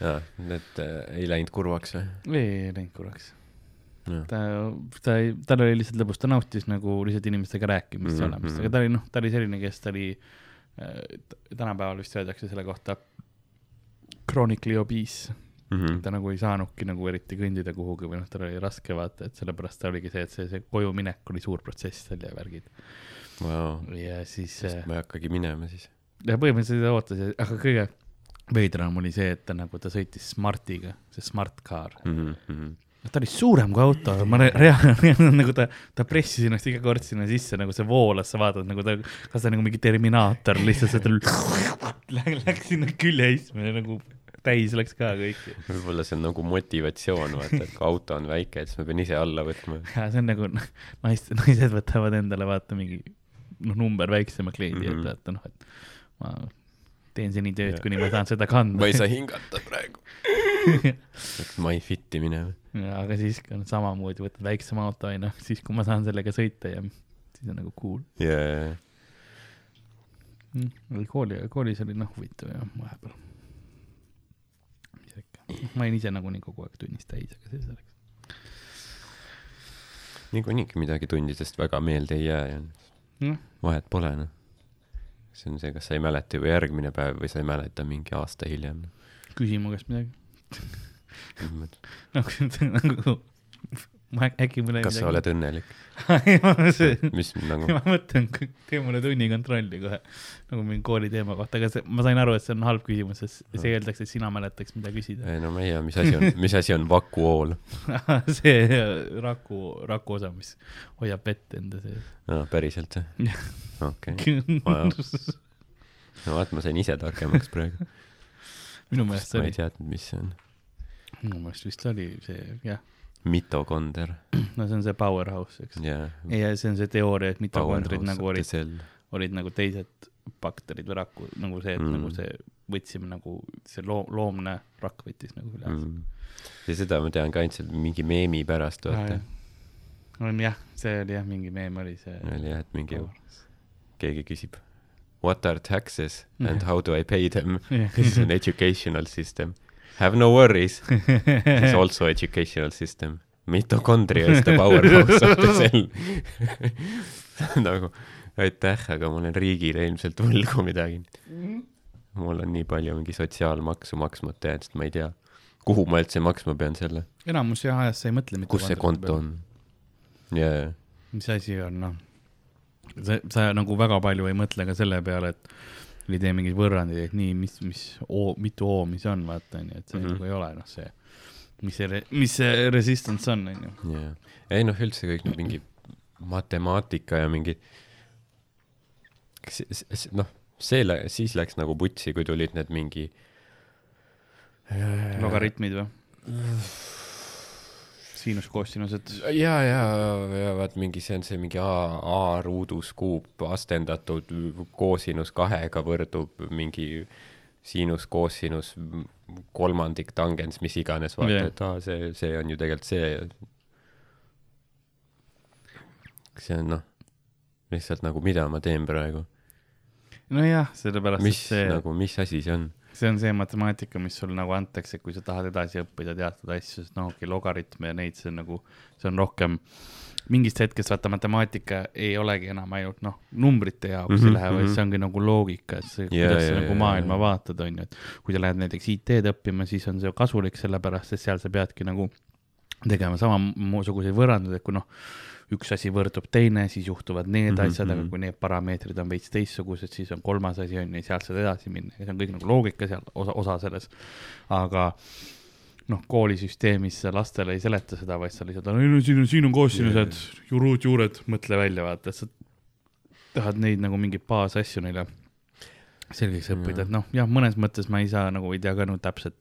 jaa, need äh, ei läinud kurvaks või? ei läinud korraks. jah, ta, ta ei, tal oli lihtsalt lõbus, ta nautis nagu lihtsalt inimestega rääkimist ja Mhm, olemist, mhm. aga ta oli noh, ta oli selline, kes ta oli äh,, tänapäeval vist öeldakse selle kohta chronically obese, Mhm. ta nagu ei saanudki nagu eriti kõndida kuhugi või noh, tal oli raske vaata, et sellepärast ta oligi see, et see, see koju minek oli suur protsess seal ja värgid vau, ja siis äh, ma ei hakkagi minema siis. ja põhimõtteliselt ta ootas, aga kõige veidram oli see, et ta nagu, ta sõitis Smartiga, see Smart car. Mhm, ta oli suurem kui auto, ma re- reaalselt nagu ta, ta pressis ennast iga kord sinna sisse, nagu see voolas, sa vaatad nagu ta, kas ta nagu mingi Terminaator lihtsalt seda läks, sinna küljeistme ja nagu täis läks ka kõik. võib-olla see on nagu motivatsioon, vaata, et kui auto on väike, et siis ma pean ise alla võtma. ja see on nagu naised, naised võtavad endale vaata mingi noh, number väiksema kliendi mm. -hmm. et vaata noh, et ma teen seni tööd kuni ma saan seda kanda. ma ei saa hingata praegu. peaks my fit'i minema. ja, aga siis on samamoodi, võtad väiksema auto onju, siis kui ma saan sellega sõita ja siis on nagu cool jaa, mm,. kooli, koolis oli noh huvitav jah, vahepeal. Ma olin ise nagunii kogu aeg tunnis täis, aga see selleks. niikuinii midagi tundidest väga meelde ei jää ja noh, vahet pole noh. see on see, kas sa ei mäleta juba järgmine päev või sa ei mäleta mingi aasta hiljem. küsi mu käest midagi. nagu, nagu ma äk- äkki mul kas sa oled õnnelik? mis nagu, ma mõtlen, tee mulle tunnikontrolli kohe nagu mingi kooli teema kohta, aga see, ma sain aru, et see on halb küsimus, sest see eeldaks, et sina mäletaks, mida küsida. ei no ma ei tea, mis asi on, mis asi on vakuool? see raku, raku osa, mis hoiab vett enda sees. aa, päriselt või? Okei, no vaat ma sain ise targemaks praegu. minu meelest see ma oli ei, teadnud, mis see on. minu meelest vist oli see, jah, mitokonder no see on see powerhouse, eks. ja ja see on see teooria, et mitokondrid nagu olid, olid nagu teised bakterid või raku, nagu see, et Mm. mm. nagu see võtsime nagu see loo-, loomne rakk võttis nagu üle mm.. ja seda ma tean ka ainult seal mingi meemi pärast, vaata. on jah, see oli jah, mingi meem oli see. oli jah, et mingi, keegi küsib What are taxes and how do I pay them? This is an educational system. Have no worries, it's also educational system. Mitochondria is the powerhouse of the cell. nagu aitäh, aga ma olen riigile ilmselt võlgu midagi. mul on nii palju mingi sotsiaalmaksu maksmata jäänud, sest ma ei tea, kuhu ma üldse maksma pean selle, enamus jah ajast sa ei mõtle. kus see konto on. jaa, mis asi on, noh. sa, sa nagu väga palju ei mõtle ka selle peale, et ei tee mingeid võrrandeid, et nii, mis, mis mitu oomi see on, vaata onju, et see mm. -hmm. nagu ei ole noh, see, mis see, mis see resistance on, onju. ei noh, üldse kõik need mingi matemaatika ja mingi, noh, see lä-, siis läks nagu putsi, kui tulid need mingi logaritmid või? siinuskoossinused. ja, ja, ja vaat mingi, see on see mingi A, A ruudus kuup astendatud koosinus kahega võrdub mingi siinus, koosinus, kolmandik tangens, mis iganes, vaata yeah., et aa, see, see on ju tegelikult see. see on noh, lihtsalt nagu, mida ma teen praegu, nojah, sellepärast, mis see nagu, mis asi see on? See on see matemaatika, mis sul nagu antakse, kui sa tahad edasi õppida teatud asju, sest noh, okei okay,, logaritme ja neid, see on nagu, see on rohkem, mingist hetkest vaata matemaatika ei olegi enam ainult noh, numbrite jaoks mm Mhm, -hmm, ei lähe, vaid mhm. see ongi nagu loogika, see, Jaa, kuidas sa jaa, nagu jaa, maailma jaa. vaatad, on ju, et kui sa lähed näiteks IT-d õppima, siis on see kasulik, sellepärast et seal sa peadki nagu tegema samasuguseid võrrandeid, et kui noh, üks asi võrdub teine, siis juhtuvad need mm -hmm. asjad, aga mhm. kui need parameetrid on veits teistsugused, siis on kolmas asi on ju, sealt saad edasi minna ja see on kõik nagu loogika seal osa, osa selles. aga noh, koolisüsteemis sa lastele ei seleta seda, vaid sa lihtsalt, no siin on, siin on koossinused, juurud, juured, mõtle välja, vaata, sa tahad neid nagu mingeid baasasju neile selgeks õppida, et noh, jah, mõnes mõttes ma ei saa nagu, ei tea ka nagu täpselt,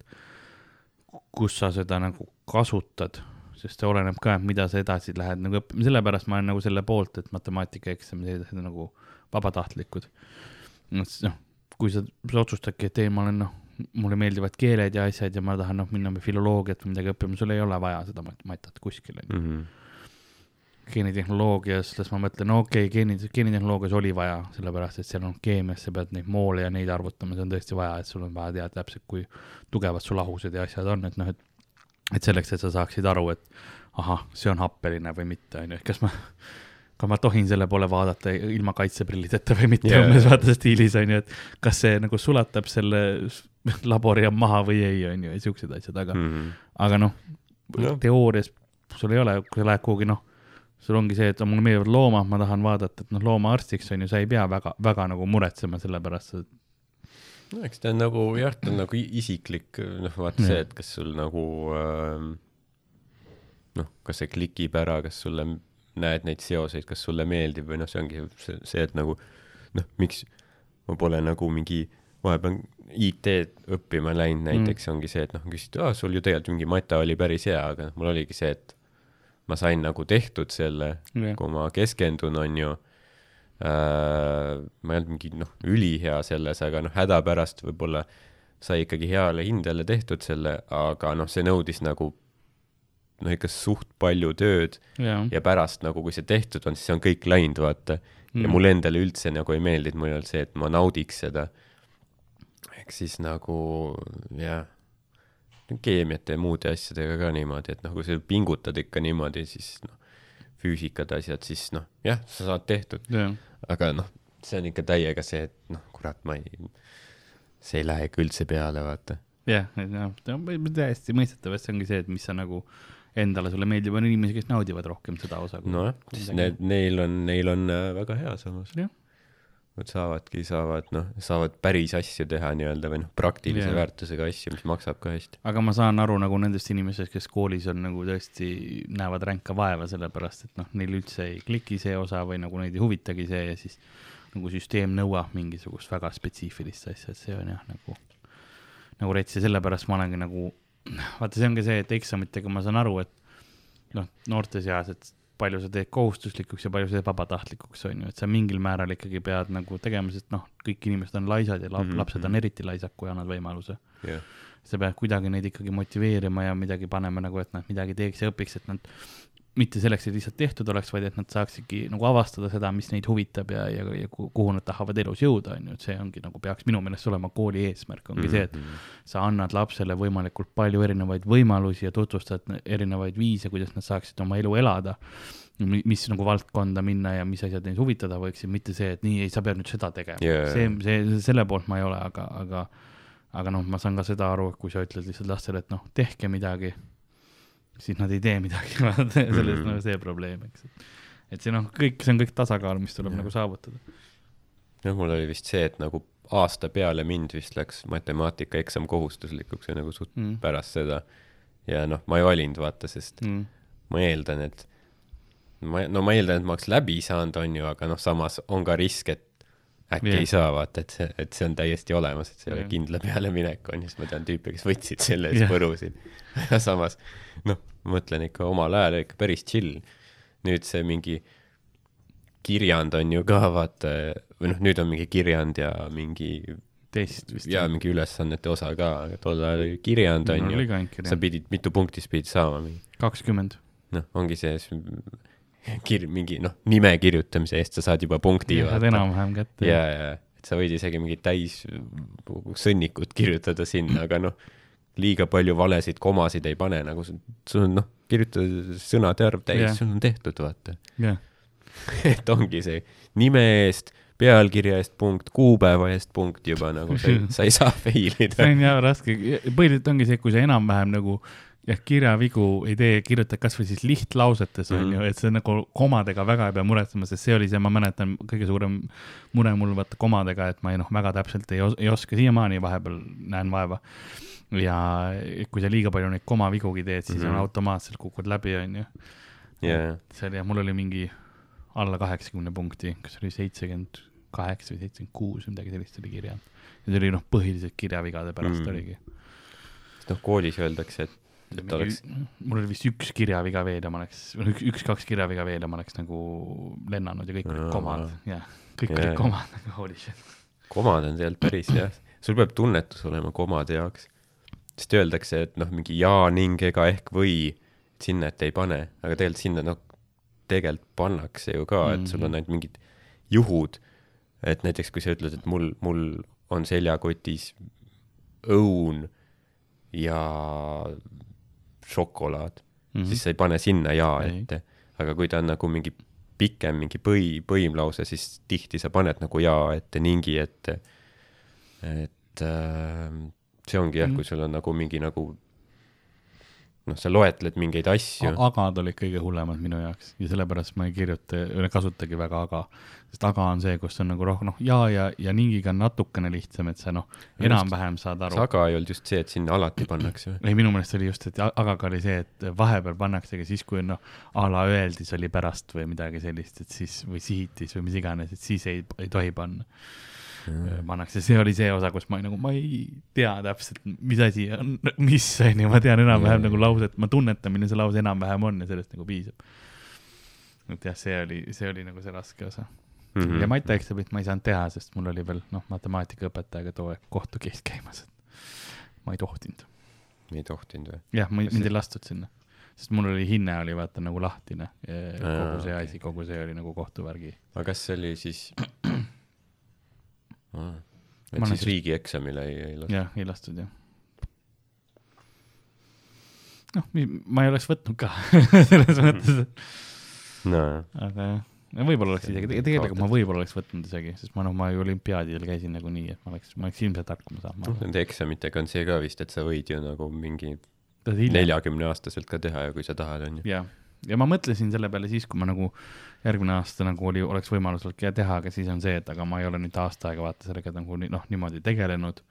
kus sa seda nagu kasutad, sest see oleneb ka, et mida sa edasi lähed nagu õppima, sellepärast ma olen nagu selle poolt, et matemaatikaeksamid on nagu vabatahtlikud. noh, kui sa, sa otsustadki, et ei, ma olen noh, mulle meeldivad keeled ja asjad ja ma tahan noh, minna filoloogiat või midagi õppima, sul ei ole vaja seda mat- matat kuskil onju. Mhm. geenitehnoloogias, las ma mõtlen, no okei okay,, geeni, geenitehnoloogias oli vaja, sellepärast et seal on keemias, sa pead neid moole ja neid arvutama, see on tõesti vaja, et sul on vaja teada täpselt, kui tugevad su lahused ja asjad on, et noh, et et selleks, et sa saaksid aru, et ahah, see on happeline või mitte, onju, et kas ma, kas ma tohin selle poole vaadata ilma kaitseprillideta või mitte yeah., umbes vaata stiilis onju, et kas see nagu sulatab selle labori maha või ei, onju, ja siuksed asjad, aga mm., Mhm. aga noh no., teoorias sul ei ole, kui sa lähed kuhugi noh, sul ongi see, et mulle meeldivad loomad, ma tahan vaadata, et noh, loomaarstiks on ju, sa ei pea väga, väga nagu muretsema selle pärast, et no eks ta on nagu jah, ta on nagu isiklik, noh vaata see, et kas sul nagu ähm, noh, kas see klikib ära, kas sulle näed neid seoseid, kas sulle meeldib või noh, see ongi see, see, et nagu noh, miks ma pole nagu mingi vahepeal IT-d õppima läinud näiteks mm. ongi see, et noh, küsiti, aa, sul ju tegelikult mingi mata oli päris hea, aga noh, mul oligi see, et ma sain nagu tehtud selle, jah, kui ma keskendun, on ju äh,, ma ei olnud mingi noh, ülihea selles, aga noh, hädapärast võib-olla sai ikkagi heale hindele tehtud selle, aga noh, see nõudis nagu no ikka suht palju tööd jah. ja pärast nagu, kui see tehtud on, siis see on kõik läinud, vaata mm.. ja mulle endale üldse nagu ei meeldinud, mul ei olnud see, et ma naudiks seda. ehk siis nagu jah, keemiate ja muude asjadega ka niimoodi, et noh, kui sa pingutad ikka niimoodi, siis noh, füüsikad, asjad, siis noh, jah, sa saad tehtud, jah, aga noh, see on ikka täiega see, et noh, kurat, ma ei, see ei lähe ikka üldse peale, vaata. jah, jah, täiesti mõistetav, et see ongi see, et mis sa nagu endale sulle meeldib, on inimesi, kes naudivad rohkem seda osa. nojah, neil on, neil on äh, väga hea samas. Jah. Nad saavadki, saavad noh, saavad päris asju teha nii-öelda või noh, praktilise yeah. väärtusega asju, mis maksab ka hästi. aga ma saan aru nagu nendest inimestest, kes koolis on nagu tõesti, näevad ränka vaeva, sellepärast et noh, neil üldse ei kliki see osa või nagu neid ei huvitagi see ja siis nagu süsteem nõuab mingisugust väga spetsiifilist asja, et see on jah nagu, nagu rets ja sellepärast ma olengi nagu, vaata, see ongi see, et eksamitega ma saan aru, et noh, noorte seas, et palju sa teed kohustuslikuks ja palju sa teed vabatahtlikuks, on ju, et sa mingil määral ikkagi pead nagu tegema, sest noh, kõik inimesed on laisad ja lap- mm, Mhm, -hmm. lapsed on eriti laisad, kui annad võimaluse. jah, sa pead kuidagi neid ikkagi motiveerima ja midagi panema nagu, et nad midagi teeks ja õpiks, et nad mitte selleks, et lihtsalt tehtud oleks, vaid et nad saaksidki nagu avastada seda, mis neid huvitab ja, ja, ja ku- kuhu nad tahavad elus jõuda, on ju, et see ongi nagu peaks minu meelest olema kooli eesmärk, ongi mm -hmm. see, et sa annad lapsele võimalikult palju erinevaid võimalusi ja tutvustad erinevaid viise, kuidas nad saaksid oma elu elada, mis nagu valdkonda minna ja mis asjad neid huvitada võiksid, mitte see, et nii, ei, sa pead nüüd seda tegema Jaa. see, see, selle poolt ma ei ole, aga, aga aga noh, ma saan ka seda aru, kui sa ütled lihtsalt lastele, et noh, tehke midagi, siis nad ei tee midagi, sellest mm. -hmm. nagu see probleem, eks. et see noh, kõik, see on kõik tasakaal, mis tuleb Jah. nagu saavutada. noh, mul oli vist see, et nagu aasta peale mind vist läks matemaatikaeksam kohustuslikuks ja nagu suht Mm. pärast seda. ja noh, ma ei valinud, vaata, sest Mm. ma eeldan, et ma, no ma eeldan, et ma oleks läbi saanud, on ju, aga noh, samas on ka risk, et äkki yeah. ei saa, vaata, et see, et see on täiesti olemas, et see ei ole Jah. kindla peale minek, on ju, siis ma tean tüüpe, kes võtsid selle eest Jah. põrusid. ja samas, noh, ma mõtlen ikka omal ajal ikka päris chill. nüüd see mingi kirjand on ju ka vaata, või noh, nüüd on mingi kirjand ja mingi test vist. ja mingi ülesannete osa ka, aga tol ajal oli kirjand on mul ju sa pidid, mitu punkti sa pidid saama kakskümmend. noh, ongi see kir-, mingi noh, nime kirjutamise eest sa saad juba punkti. saad enam-vähem kätte. ja, ja, et sa võid isegi mingit täis sõnnikut kirjutada sinna, aga noh, liiga palju valesid komasid ei pane, nagu sul on noh, kirjutada sõnade arv täis Jah. sul on tehtud, vaata. jah, et ongi see nime eest, pealkirja eest punkt, kuupäeva eest punkt juba nagu sa ei, sa ei saa fail see ida. on jah raske, põhiliselt ongi see, kui sa enam-vähem nagu jah, kirjavigu ei tee, kirjutad kasvõi siis lihtlausetes on Mhm. ju, et see nagu komadega väga ei pea muretsema, sest see oli see, ma mäletan, kõige suurem mure mul vaata komadega, et ma ei noh, väga täpselt ei, os ei oska siiamaani, vahepeal näen vaeva. ja kui sa liiga palju neid komavigugi teed, siis mm -hmm. Mhm. on automaatselt kukud läbi, on ju. jaa, see oli jah, mul oli mingi alla kaheksakümne punkti, kas oli seitsekümmend kaheksa või seitsekümmend kuus või midagi sellist oli kirja. ja see oli noh, põhiliselt kirjavigade pärast Mm. mm. oligi. noh, koolis öeldakse, et, et oleks, mul oli vist üks kirjaviga veel ja ma oleks, üks, üks-kaks kirjaviga veel ja ma oleks nagu lennanud ja kõik olid komad, jah, kõik Jaa, olid jaa. komad, nagu holy shit. komad on tegelikult päris jah, sul peab tunnetus olema komade jaoks. sest öeldakse, et noh, mingi ja, ning, ega, ehk, või, sinna, et ei pane, aga tegelikult sinna noh, tegelikult pannakse ju ka, et sul on Mhm. ainult mingid juhud, et näiteks kui sa ütled, et mul, mul on seljakotis õun ja šokolaad mm, -hmm. siis sa ei pane sinna ja. Ei. ette. aga kui ta on nagu mingi pikem mingi põi, põimlause, siis tihti sa paned nagu ja ette, ningi ette. et äh, see ongi jah mm, -hmm. kui sul on nagu mingi nagu noh, sa loetled mingeid asju. agad olid kõige hullemad minu jaoks ja sellepärast ma ei kirjuta või kasutagi väga aga, sest aga on see, kus on nagu rohkem noh, ja, ja, ja ningiga on natukene lihtsam, et sa noh, enam-vähem saad aru. saga ei olnud just see, et sinna alati pannakse või? ei, minu meelest oli just, et agaga oli see, et vahepeal pannaksegi siis, kui noh, a la öeldis oli pärast või midagi sellist, et siis või sihitis või mis iganes, et siis ei, ei tohi panna. pannakse, see oli see osa, kus ma nagu, ma ei tea täpselt, mis asi on, mis on ju, ma tean enam-vähem nagu lauset, ma tunnetan, milline see lause enam-vähem on ja sellest nagu piisab. et jah, see oli, see oli nagu see raske osa mm. -hmm. ja matjaeksamit ma ei saanud teha, sest mul oli veel noh, matemaatikaõpetajaga too aeg kohtukeiss käimas, et ma ei tohtinud ei tohtinud või? jah, mind ei lastud sinna, sest mul oli hinne oli vaata nagu lahtine, kogu see asi, kogu see oli nagu kohtuvärgi. aga kas see oli siis? Et Ma siis riigieksamile ei, ei lasta? jah, ei lastud jah. noh, ma ei oleks võtnud ka selles mõttes, no aga jah, võib-olla oleks isegi, tegelikult ma võib-olla oleks võtnud isegi, sest ma noh, ma ju olümpiaadidel käisin nagunii, et ma oleks, ma oleks ilmselt hakkama saanud noh, nende eksamitega on see ka vist, et sa võid ju nagu mingi neljakümne aastaselt ka teha ja kui sa tahad, onju. ja, ja ma mõtlesin selle peale siis, kui ma nagu järgmine aasta nagu oli, oleks võimalus olnud teha, aga siis on see, et aga ma ei ole nüüd aasta aega vaata sellega nagu noh, niimoodi tegelenud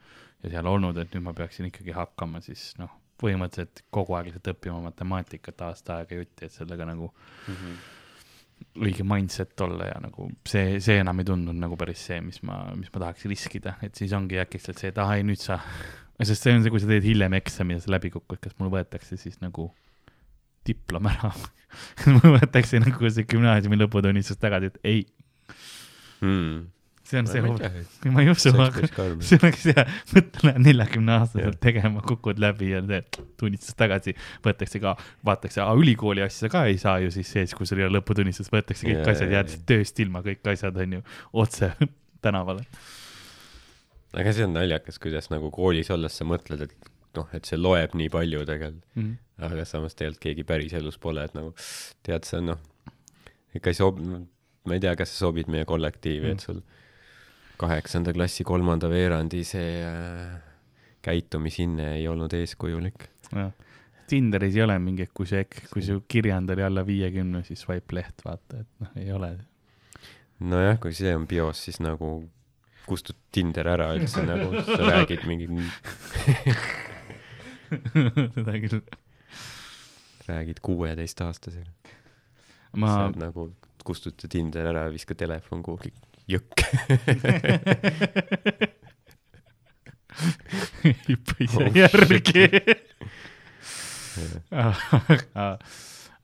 ja seal olnud, et nüüd ma peaksin ikkagi hakkama siis noh, põhimõtteliselt kogu aeg lihtsalt õppima matemaatikat aasta aega jutti, et sellega nagu õige mindset olla ja nagu see, see enam ei tundunud nagu päris see, mis ma, mis ma tahaks riskida, et siis ongi äkitselt see, et ah ei, nüüd sa, sest see on see, kui sa teed hiljem eksami ja sa läbi kukud, kas mul võetakse siis nagu diplom ära. ma võtaksin nagu see gümnaasiumi lõputunnistus tagasi, et ei, hmm.. see on see, tea, ma ei usu, aga see oleks hea, mõtle neljakümne aastaselt tegema, kukud läbi ja teed tunnistus tagasi, võetakse ka, vaadatakse, ülikooli asja ka ei saa ju siis sees, kui sul ei ole lõputunnistus, võetakse kõik Jaa, asjad, jääd tööst ilma, kõik asjad on ju otse tänavale. aga see on naljakas, kuidas nagu koolis olles sa mõtled, et noh, et see loeb nii palju tegelikult, Mhm. aga samas tegelikult keegi päriselus pole, et nagu tead, see on noh, ikka ei sobi, ma ei tea, kas sa sobid meie kollektiivi, et sul kaheksanda klassi kolmanda veerandi see äh, käitumishinne ei olnud eeskujulik. Tinderis ei ole mingi, kui see, kui su kirjand oli alla viiekümne, siis swipe left, vaata, et noh, ei ole. nojah, kui see on bios, siis nagu kustud Tinder ära üldse nagu, sa räägid mingi, seda küll. räägid kuueteistaastasega. ma sa, nagu kustuta Tinder ära, viska telefon kuhugi jõkke. hüppa ise järgi.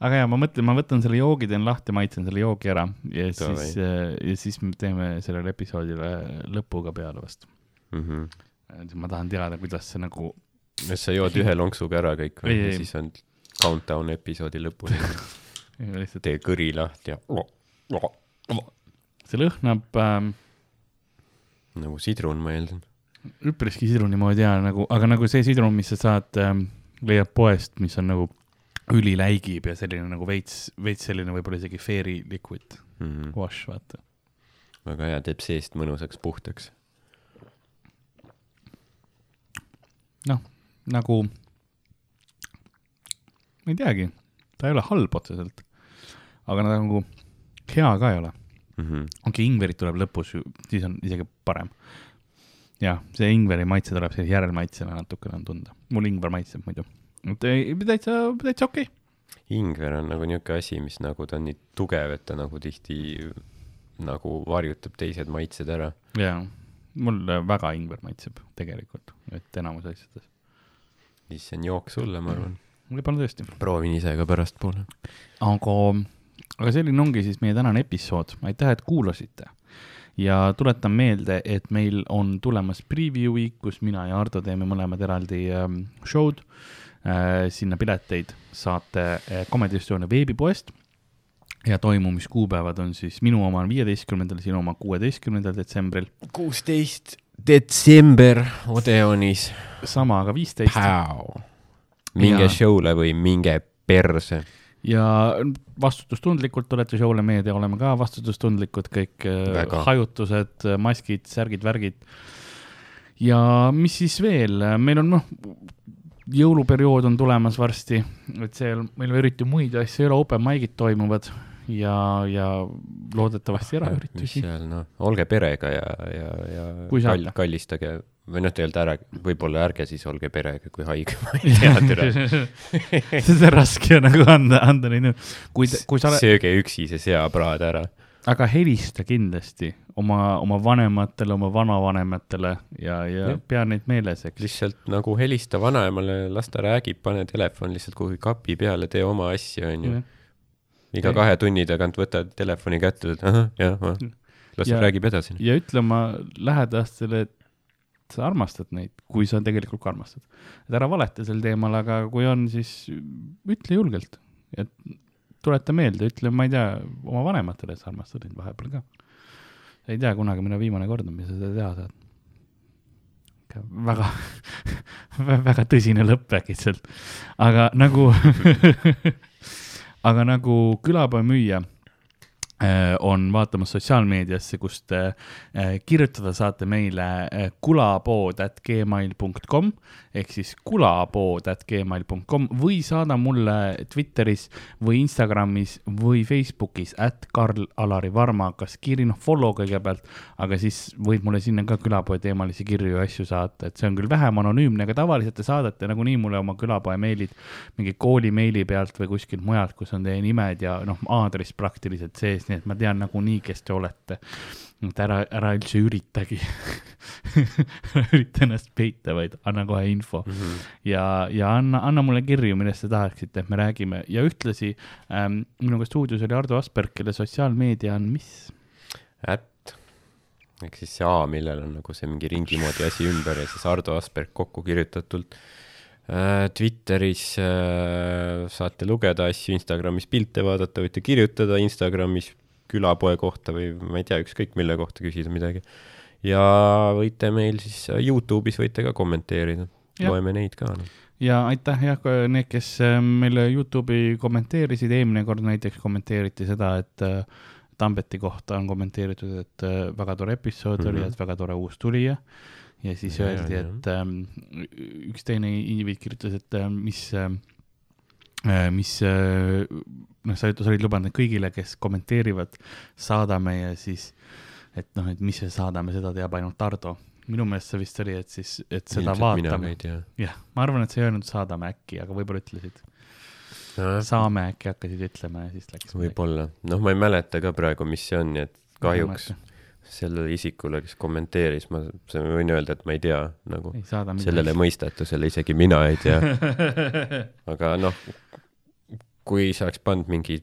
aga ja ma mõtlen, ma võtan selle joogi, teen lahti, maitsen selle joogi ära ja Davai. siis, ja siis me teeme sellele episoodile lõpu ka peale vastu. Mhm. ma tahan teada, kuidas see nagu, kas sa jood ühe lonksuga ära kõik või Ei, ei. siis on countdown episoodi lõpuni, lihtsalt, tee kõri lahti ja see lõhnab ähm, nagu sidrun, ma eeldan. üpriski sidruni moodi ja nagu, aga nagu see sidrun, mis sa saad ähm,, leiad poest, mis on nagu üliläigib ja selline nagu veits, veits selline võib-olla isegi fairy liquid Mhm. wash, vaata. väga hea, teeb seest mõnusaks puhtaks. noh, nagu, ma ei teagi, ta ei ole halb otseselt, aga ta nagu hea ka ei ole. Mhm. okei okay,, ingverit tuleb lõpus, siis on isegi parem. jah, see ingveri maitse tuleb sellise järelmaitsena natukene on tunda, mul ingver maitseb muidu. täitsa, täitsa okei okay.. ingver on nagu niisugune asi, mis nagu ta on nii tugev, et ta nagu tihti nagu varjutab teised maitsed ära. jaa, mul väga ingver maitseb tegelikult, et enamus asjades. Siis see on jook sulle, ma arvan. võib-olla tõesti. proovin ise ka pärastpoole. aga, aga selline ongi siis meie tänane episood, aitäh, et kuulasite. ja tuletan meelde, et meil on tulemas preview week, kus mina ja Ardo teeme mõlemad eraldi ähm, show'd äh,. sinna pileteid saate äh, Comedy Estonia veebipoest. ja toimumiskuupäevad on siis minu oma on viieteistkümnendal, sinu oma kuueteistkümnendal detsembril. kuusteist detsember Odeonis. sama, aga viisteist. minge Ja- show'le või minge perse. ja vastutustundlikult tulete show'le, meie te oleme ka vastutustundlikud, kõik äh, Väga. hajutused, maskid, särgid, värgid. ja mis siis veel, meil on noh, jõuluperiood on tulemas varsti, et seal meil eriti muid asju ei ole, open mic'id toimuvad ja, ja loodetavasti mis eraüritusi. seal noh, olge perega ja, ja, ja kall, kallistage või noh, tegelikult ära, võib-olla ärge siis olge perega, kui haige, ma ei tea, türa. seda on raske nagu anda, anda neid, kui, kui sa oled, sööge üksi see seapraad ära. aga helista kindlasti oma, oma vanematele, oma vanavanematele ja, ja Jah. pea neid meeles, eks. lihtsalt nagu helista vanaemale, las ta räägib, pane telefon lihtsalt kuhugi kapi peale, tee oma asju, onju. iga Jah. kahe tunni tagant võtad telefoni kätte, ütled ahah, jah, las ta Ja- räägib edasi. ja ütle oma lähedastele, et sa armastad neid, kui sa tegelikult ka armastad. et ära valeta sel teemal, aga kui on, siis ütle julgelt. et tuleta meelde, ütle, ma ei tea, oma vanematele, et sa armastad neid vahepeal ka. sa ei tea kunagi, millal viimane kord on, mis sa seda teha saad. väga, väga tõsine lõpp äkitselt, aga nagu, aga nagu külapoemüüja äh, on vaatamas sotsiaalmeediasse, kust äh, kirjutada saate meile äh, kulapood at gmail.com ehk siis kulapood at gmail.com või saada mulle Twitteris või Instagramis või Facebookis at Karl-Alari Varma, kas kiri, noh follow kõigepealt, aga siis võid mulle sinna ka külapoe teemalisi kirju ja asju saata, et see on küll vähem anonüümne, aga tavaliselt te saadate nagunii mulle oma külapoe meilid mingi kooli meili pealt või kuskilt mujalt, kus on teie nimed ja noh, aadress praktiliselt sees, nii nii et ma tean nagunii, kes te olete. et ära, ära üldse üritagi ära ürita ennast peita, vaid anna kohe info Mhm. ja, ja anna, anna mulle kirju, millest te tahaksite, et me räägime ja ühtlasi ähm, minuga stuudios oli Ardo Asperg, kelle sotsiaalmeedia on mis? ätt ehk siis see A, millel on nagu see mingi ringi moodi asi ümber ja siis Ardo Asperg kokku kirjutatult äh,. Twitteris äh, saate lugeda asju, Instagramis pilte vaadata, võite kirjutada Instagramis külapoe kohta või ma ei tea, ükskõik mille kohta küsida midagi. ja võite meil siis äh, Youtube'is võite ka kommenteerida, loeme neid ka no.. ja aitäh jah, need, kes äh, meile Youtube'i kommenteerisid, eelmine kord näiteks kommenteeriti seda, et äh, Tambeti kohta on kommenteeritud, et äh, väga tore episood mm -hmm. oli, Mhm. et väga tore uus tulija. ja siis Ja, öeldi, et ähm, üks teine indiviid kirjutas, et äh, mis äh,, mis äh, noh, sa sa olid lubanud kõigile, kes kommenteerivad, saadame ja siis, et noh, et mis see saadame, seda teab ainult Ardo. minu meelest see vist oli, et siis, et seda vaatame ei. tea jah, ma arvan, et sa ei öelnud saadame äkki, aga võib-olla ütlesid. no,. saame äkki hakkasid ütlema ja siis läks. võib-olla, noh, ma ei mäleta ka praegu, mis see on, nii et kahjuks sellele isikule, kes kommenteeris, ma, võin öelda, et ma ei tea nagu ei sellele mõistatusele isegi mina ei tea, aga noh, kui sa oleks pannud mingi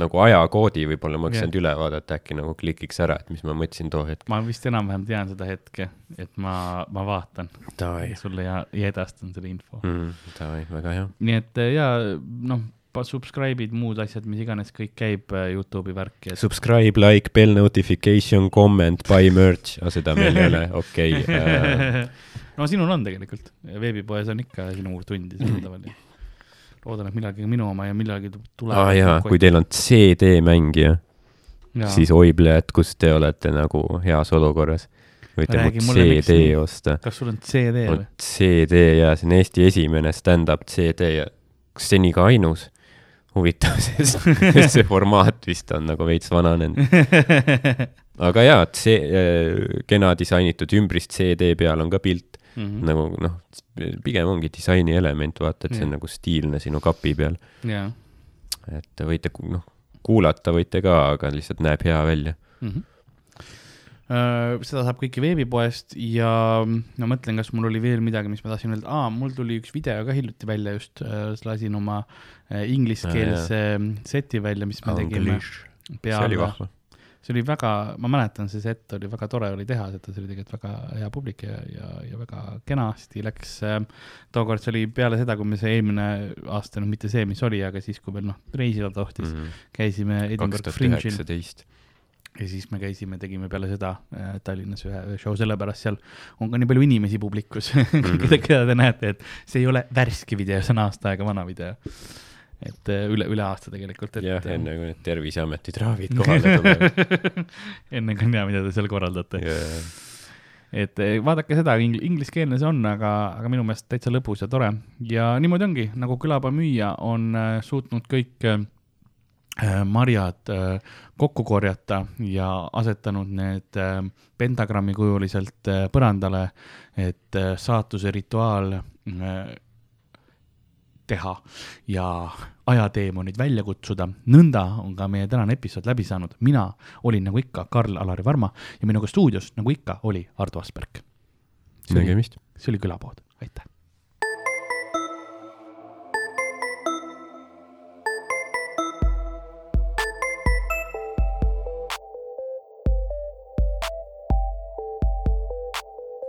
nagu ajakoodi, võib-olla ma oleks Jah. saanud üle vaadata, äkki nagu klikiks ära, et mis ma mõtlesin too hetk. ma vist enam-vähem tean seda hetke, et ma, ma vaatan Davai. sulle ja, ja edastan selle info mm.. Davai, väga hea. nii et ja noh, subscribe'id, muud asjad, mis iganes, kõik käib äh, Youtube'i värki, et Subscribe, like, bell notification, comment, buy merch, aga seda meil ei ole, okei äh. no sinul on tegelikult, veebipoes on ikka sinu tundi saadaval ja loodan, et millalgi minu oma ja millalgi tuleb. aa ah, jaa, kui teil on CD-mängija, ja. siis oi, kus te olete nagu heas olukorras. võite Räägi miks CD nii? osta. kas sul on CD või? CD ja see on Eesti esimene stand-up CD ja kas seni ka ainus? huvitav, sest see formaat vist on nagu veits vananenud. aga jaa, et see äh, kena disainitud ümbrist CD peal on ka pilt Mhm. nagu noh, pigem ongi disaini element, vaata, et see on nagu stiilne sinu kapi peal. et võite noh, kuulata võite ka, aga lihtsalt näeb hea välja. mm. -hmm. Seda saab kõike veebipoest ja no mõtlen, kas mul oli veel midagi, mis ma tahtsin öelda, aa, mul tuli üks video ka hiljuti välja just, lasin oma äh, ingliskeelse seti välja, mis me tegime see oli vahva. see oli väga, ma mäletan, see set oli väga tore oli teha seda, see oli tegelikult väga hea publik ja, ja, ja väga kenasti läks. tookord see oli peale seda, kui me see eelmine aasta, noh, mitte see, mis oli, aga siis, kui veel noh, reisida tohtis mm, -hmm. käisime kaks Edinburgh tuhat Fringe'il üheksateist. Ja siis me käisime, tegime peale seda äh, Tallinnas ühe, ühe show, sellepärast seal on ka nii palju inimesi publikus keda, keda te näete, et see ei ole värske video, see on aasta aega vana video. et äh, üle, üle aasta tegelikult, et. jah, enne kui need Terviseameti trahvid kohale tulevad. enne kui on hea, mida te seal korraldate. jaa, et vaadake seda, ingl-, ingliskeelne see on, aga, aga minu meelest täitsa lõbus ja tore. ja niimoodi ongi, nagu külapaa müüja on äh, suutnud kõik äh, marjad äh, kokku korjata ja asetanud need äh, pentagrammi kujuliselt äh, põrandale, et äh, saatuse rituaal äh, teha ja ajateemonid välja kutsuda. nõnda on ka meie tänane episood läbi saanud. mina olin nagu ikka Karl-Alari Varma ja minuga stuudios nagu ikka oli Ardo Asperg. nägemist. see oli külapood, aitäh.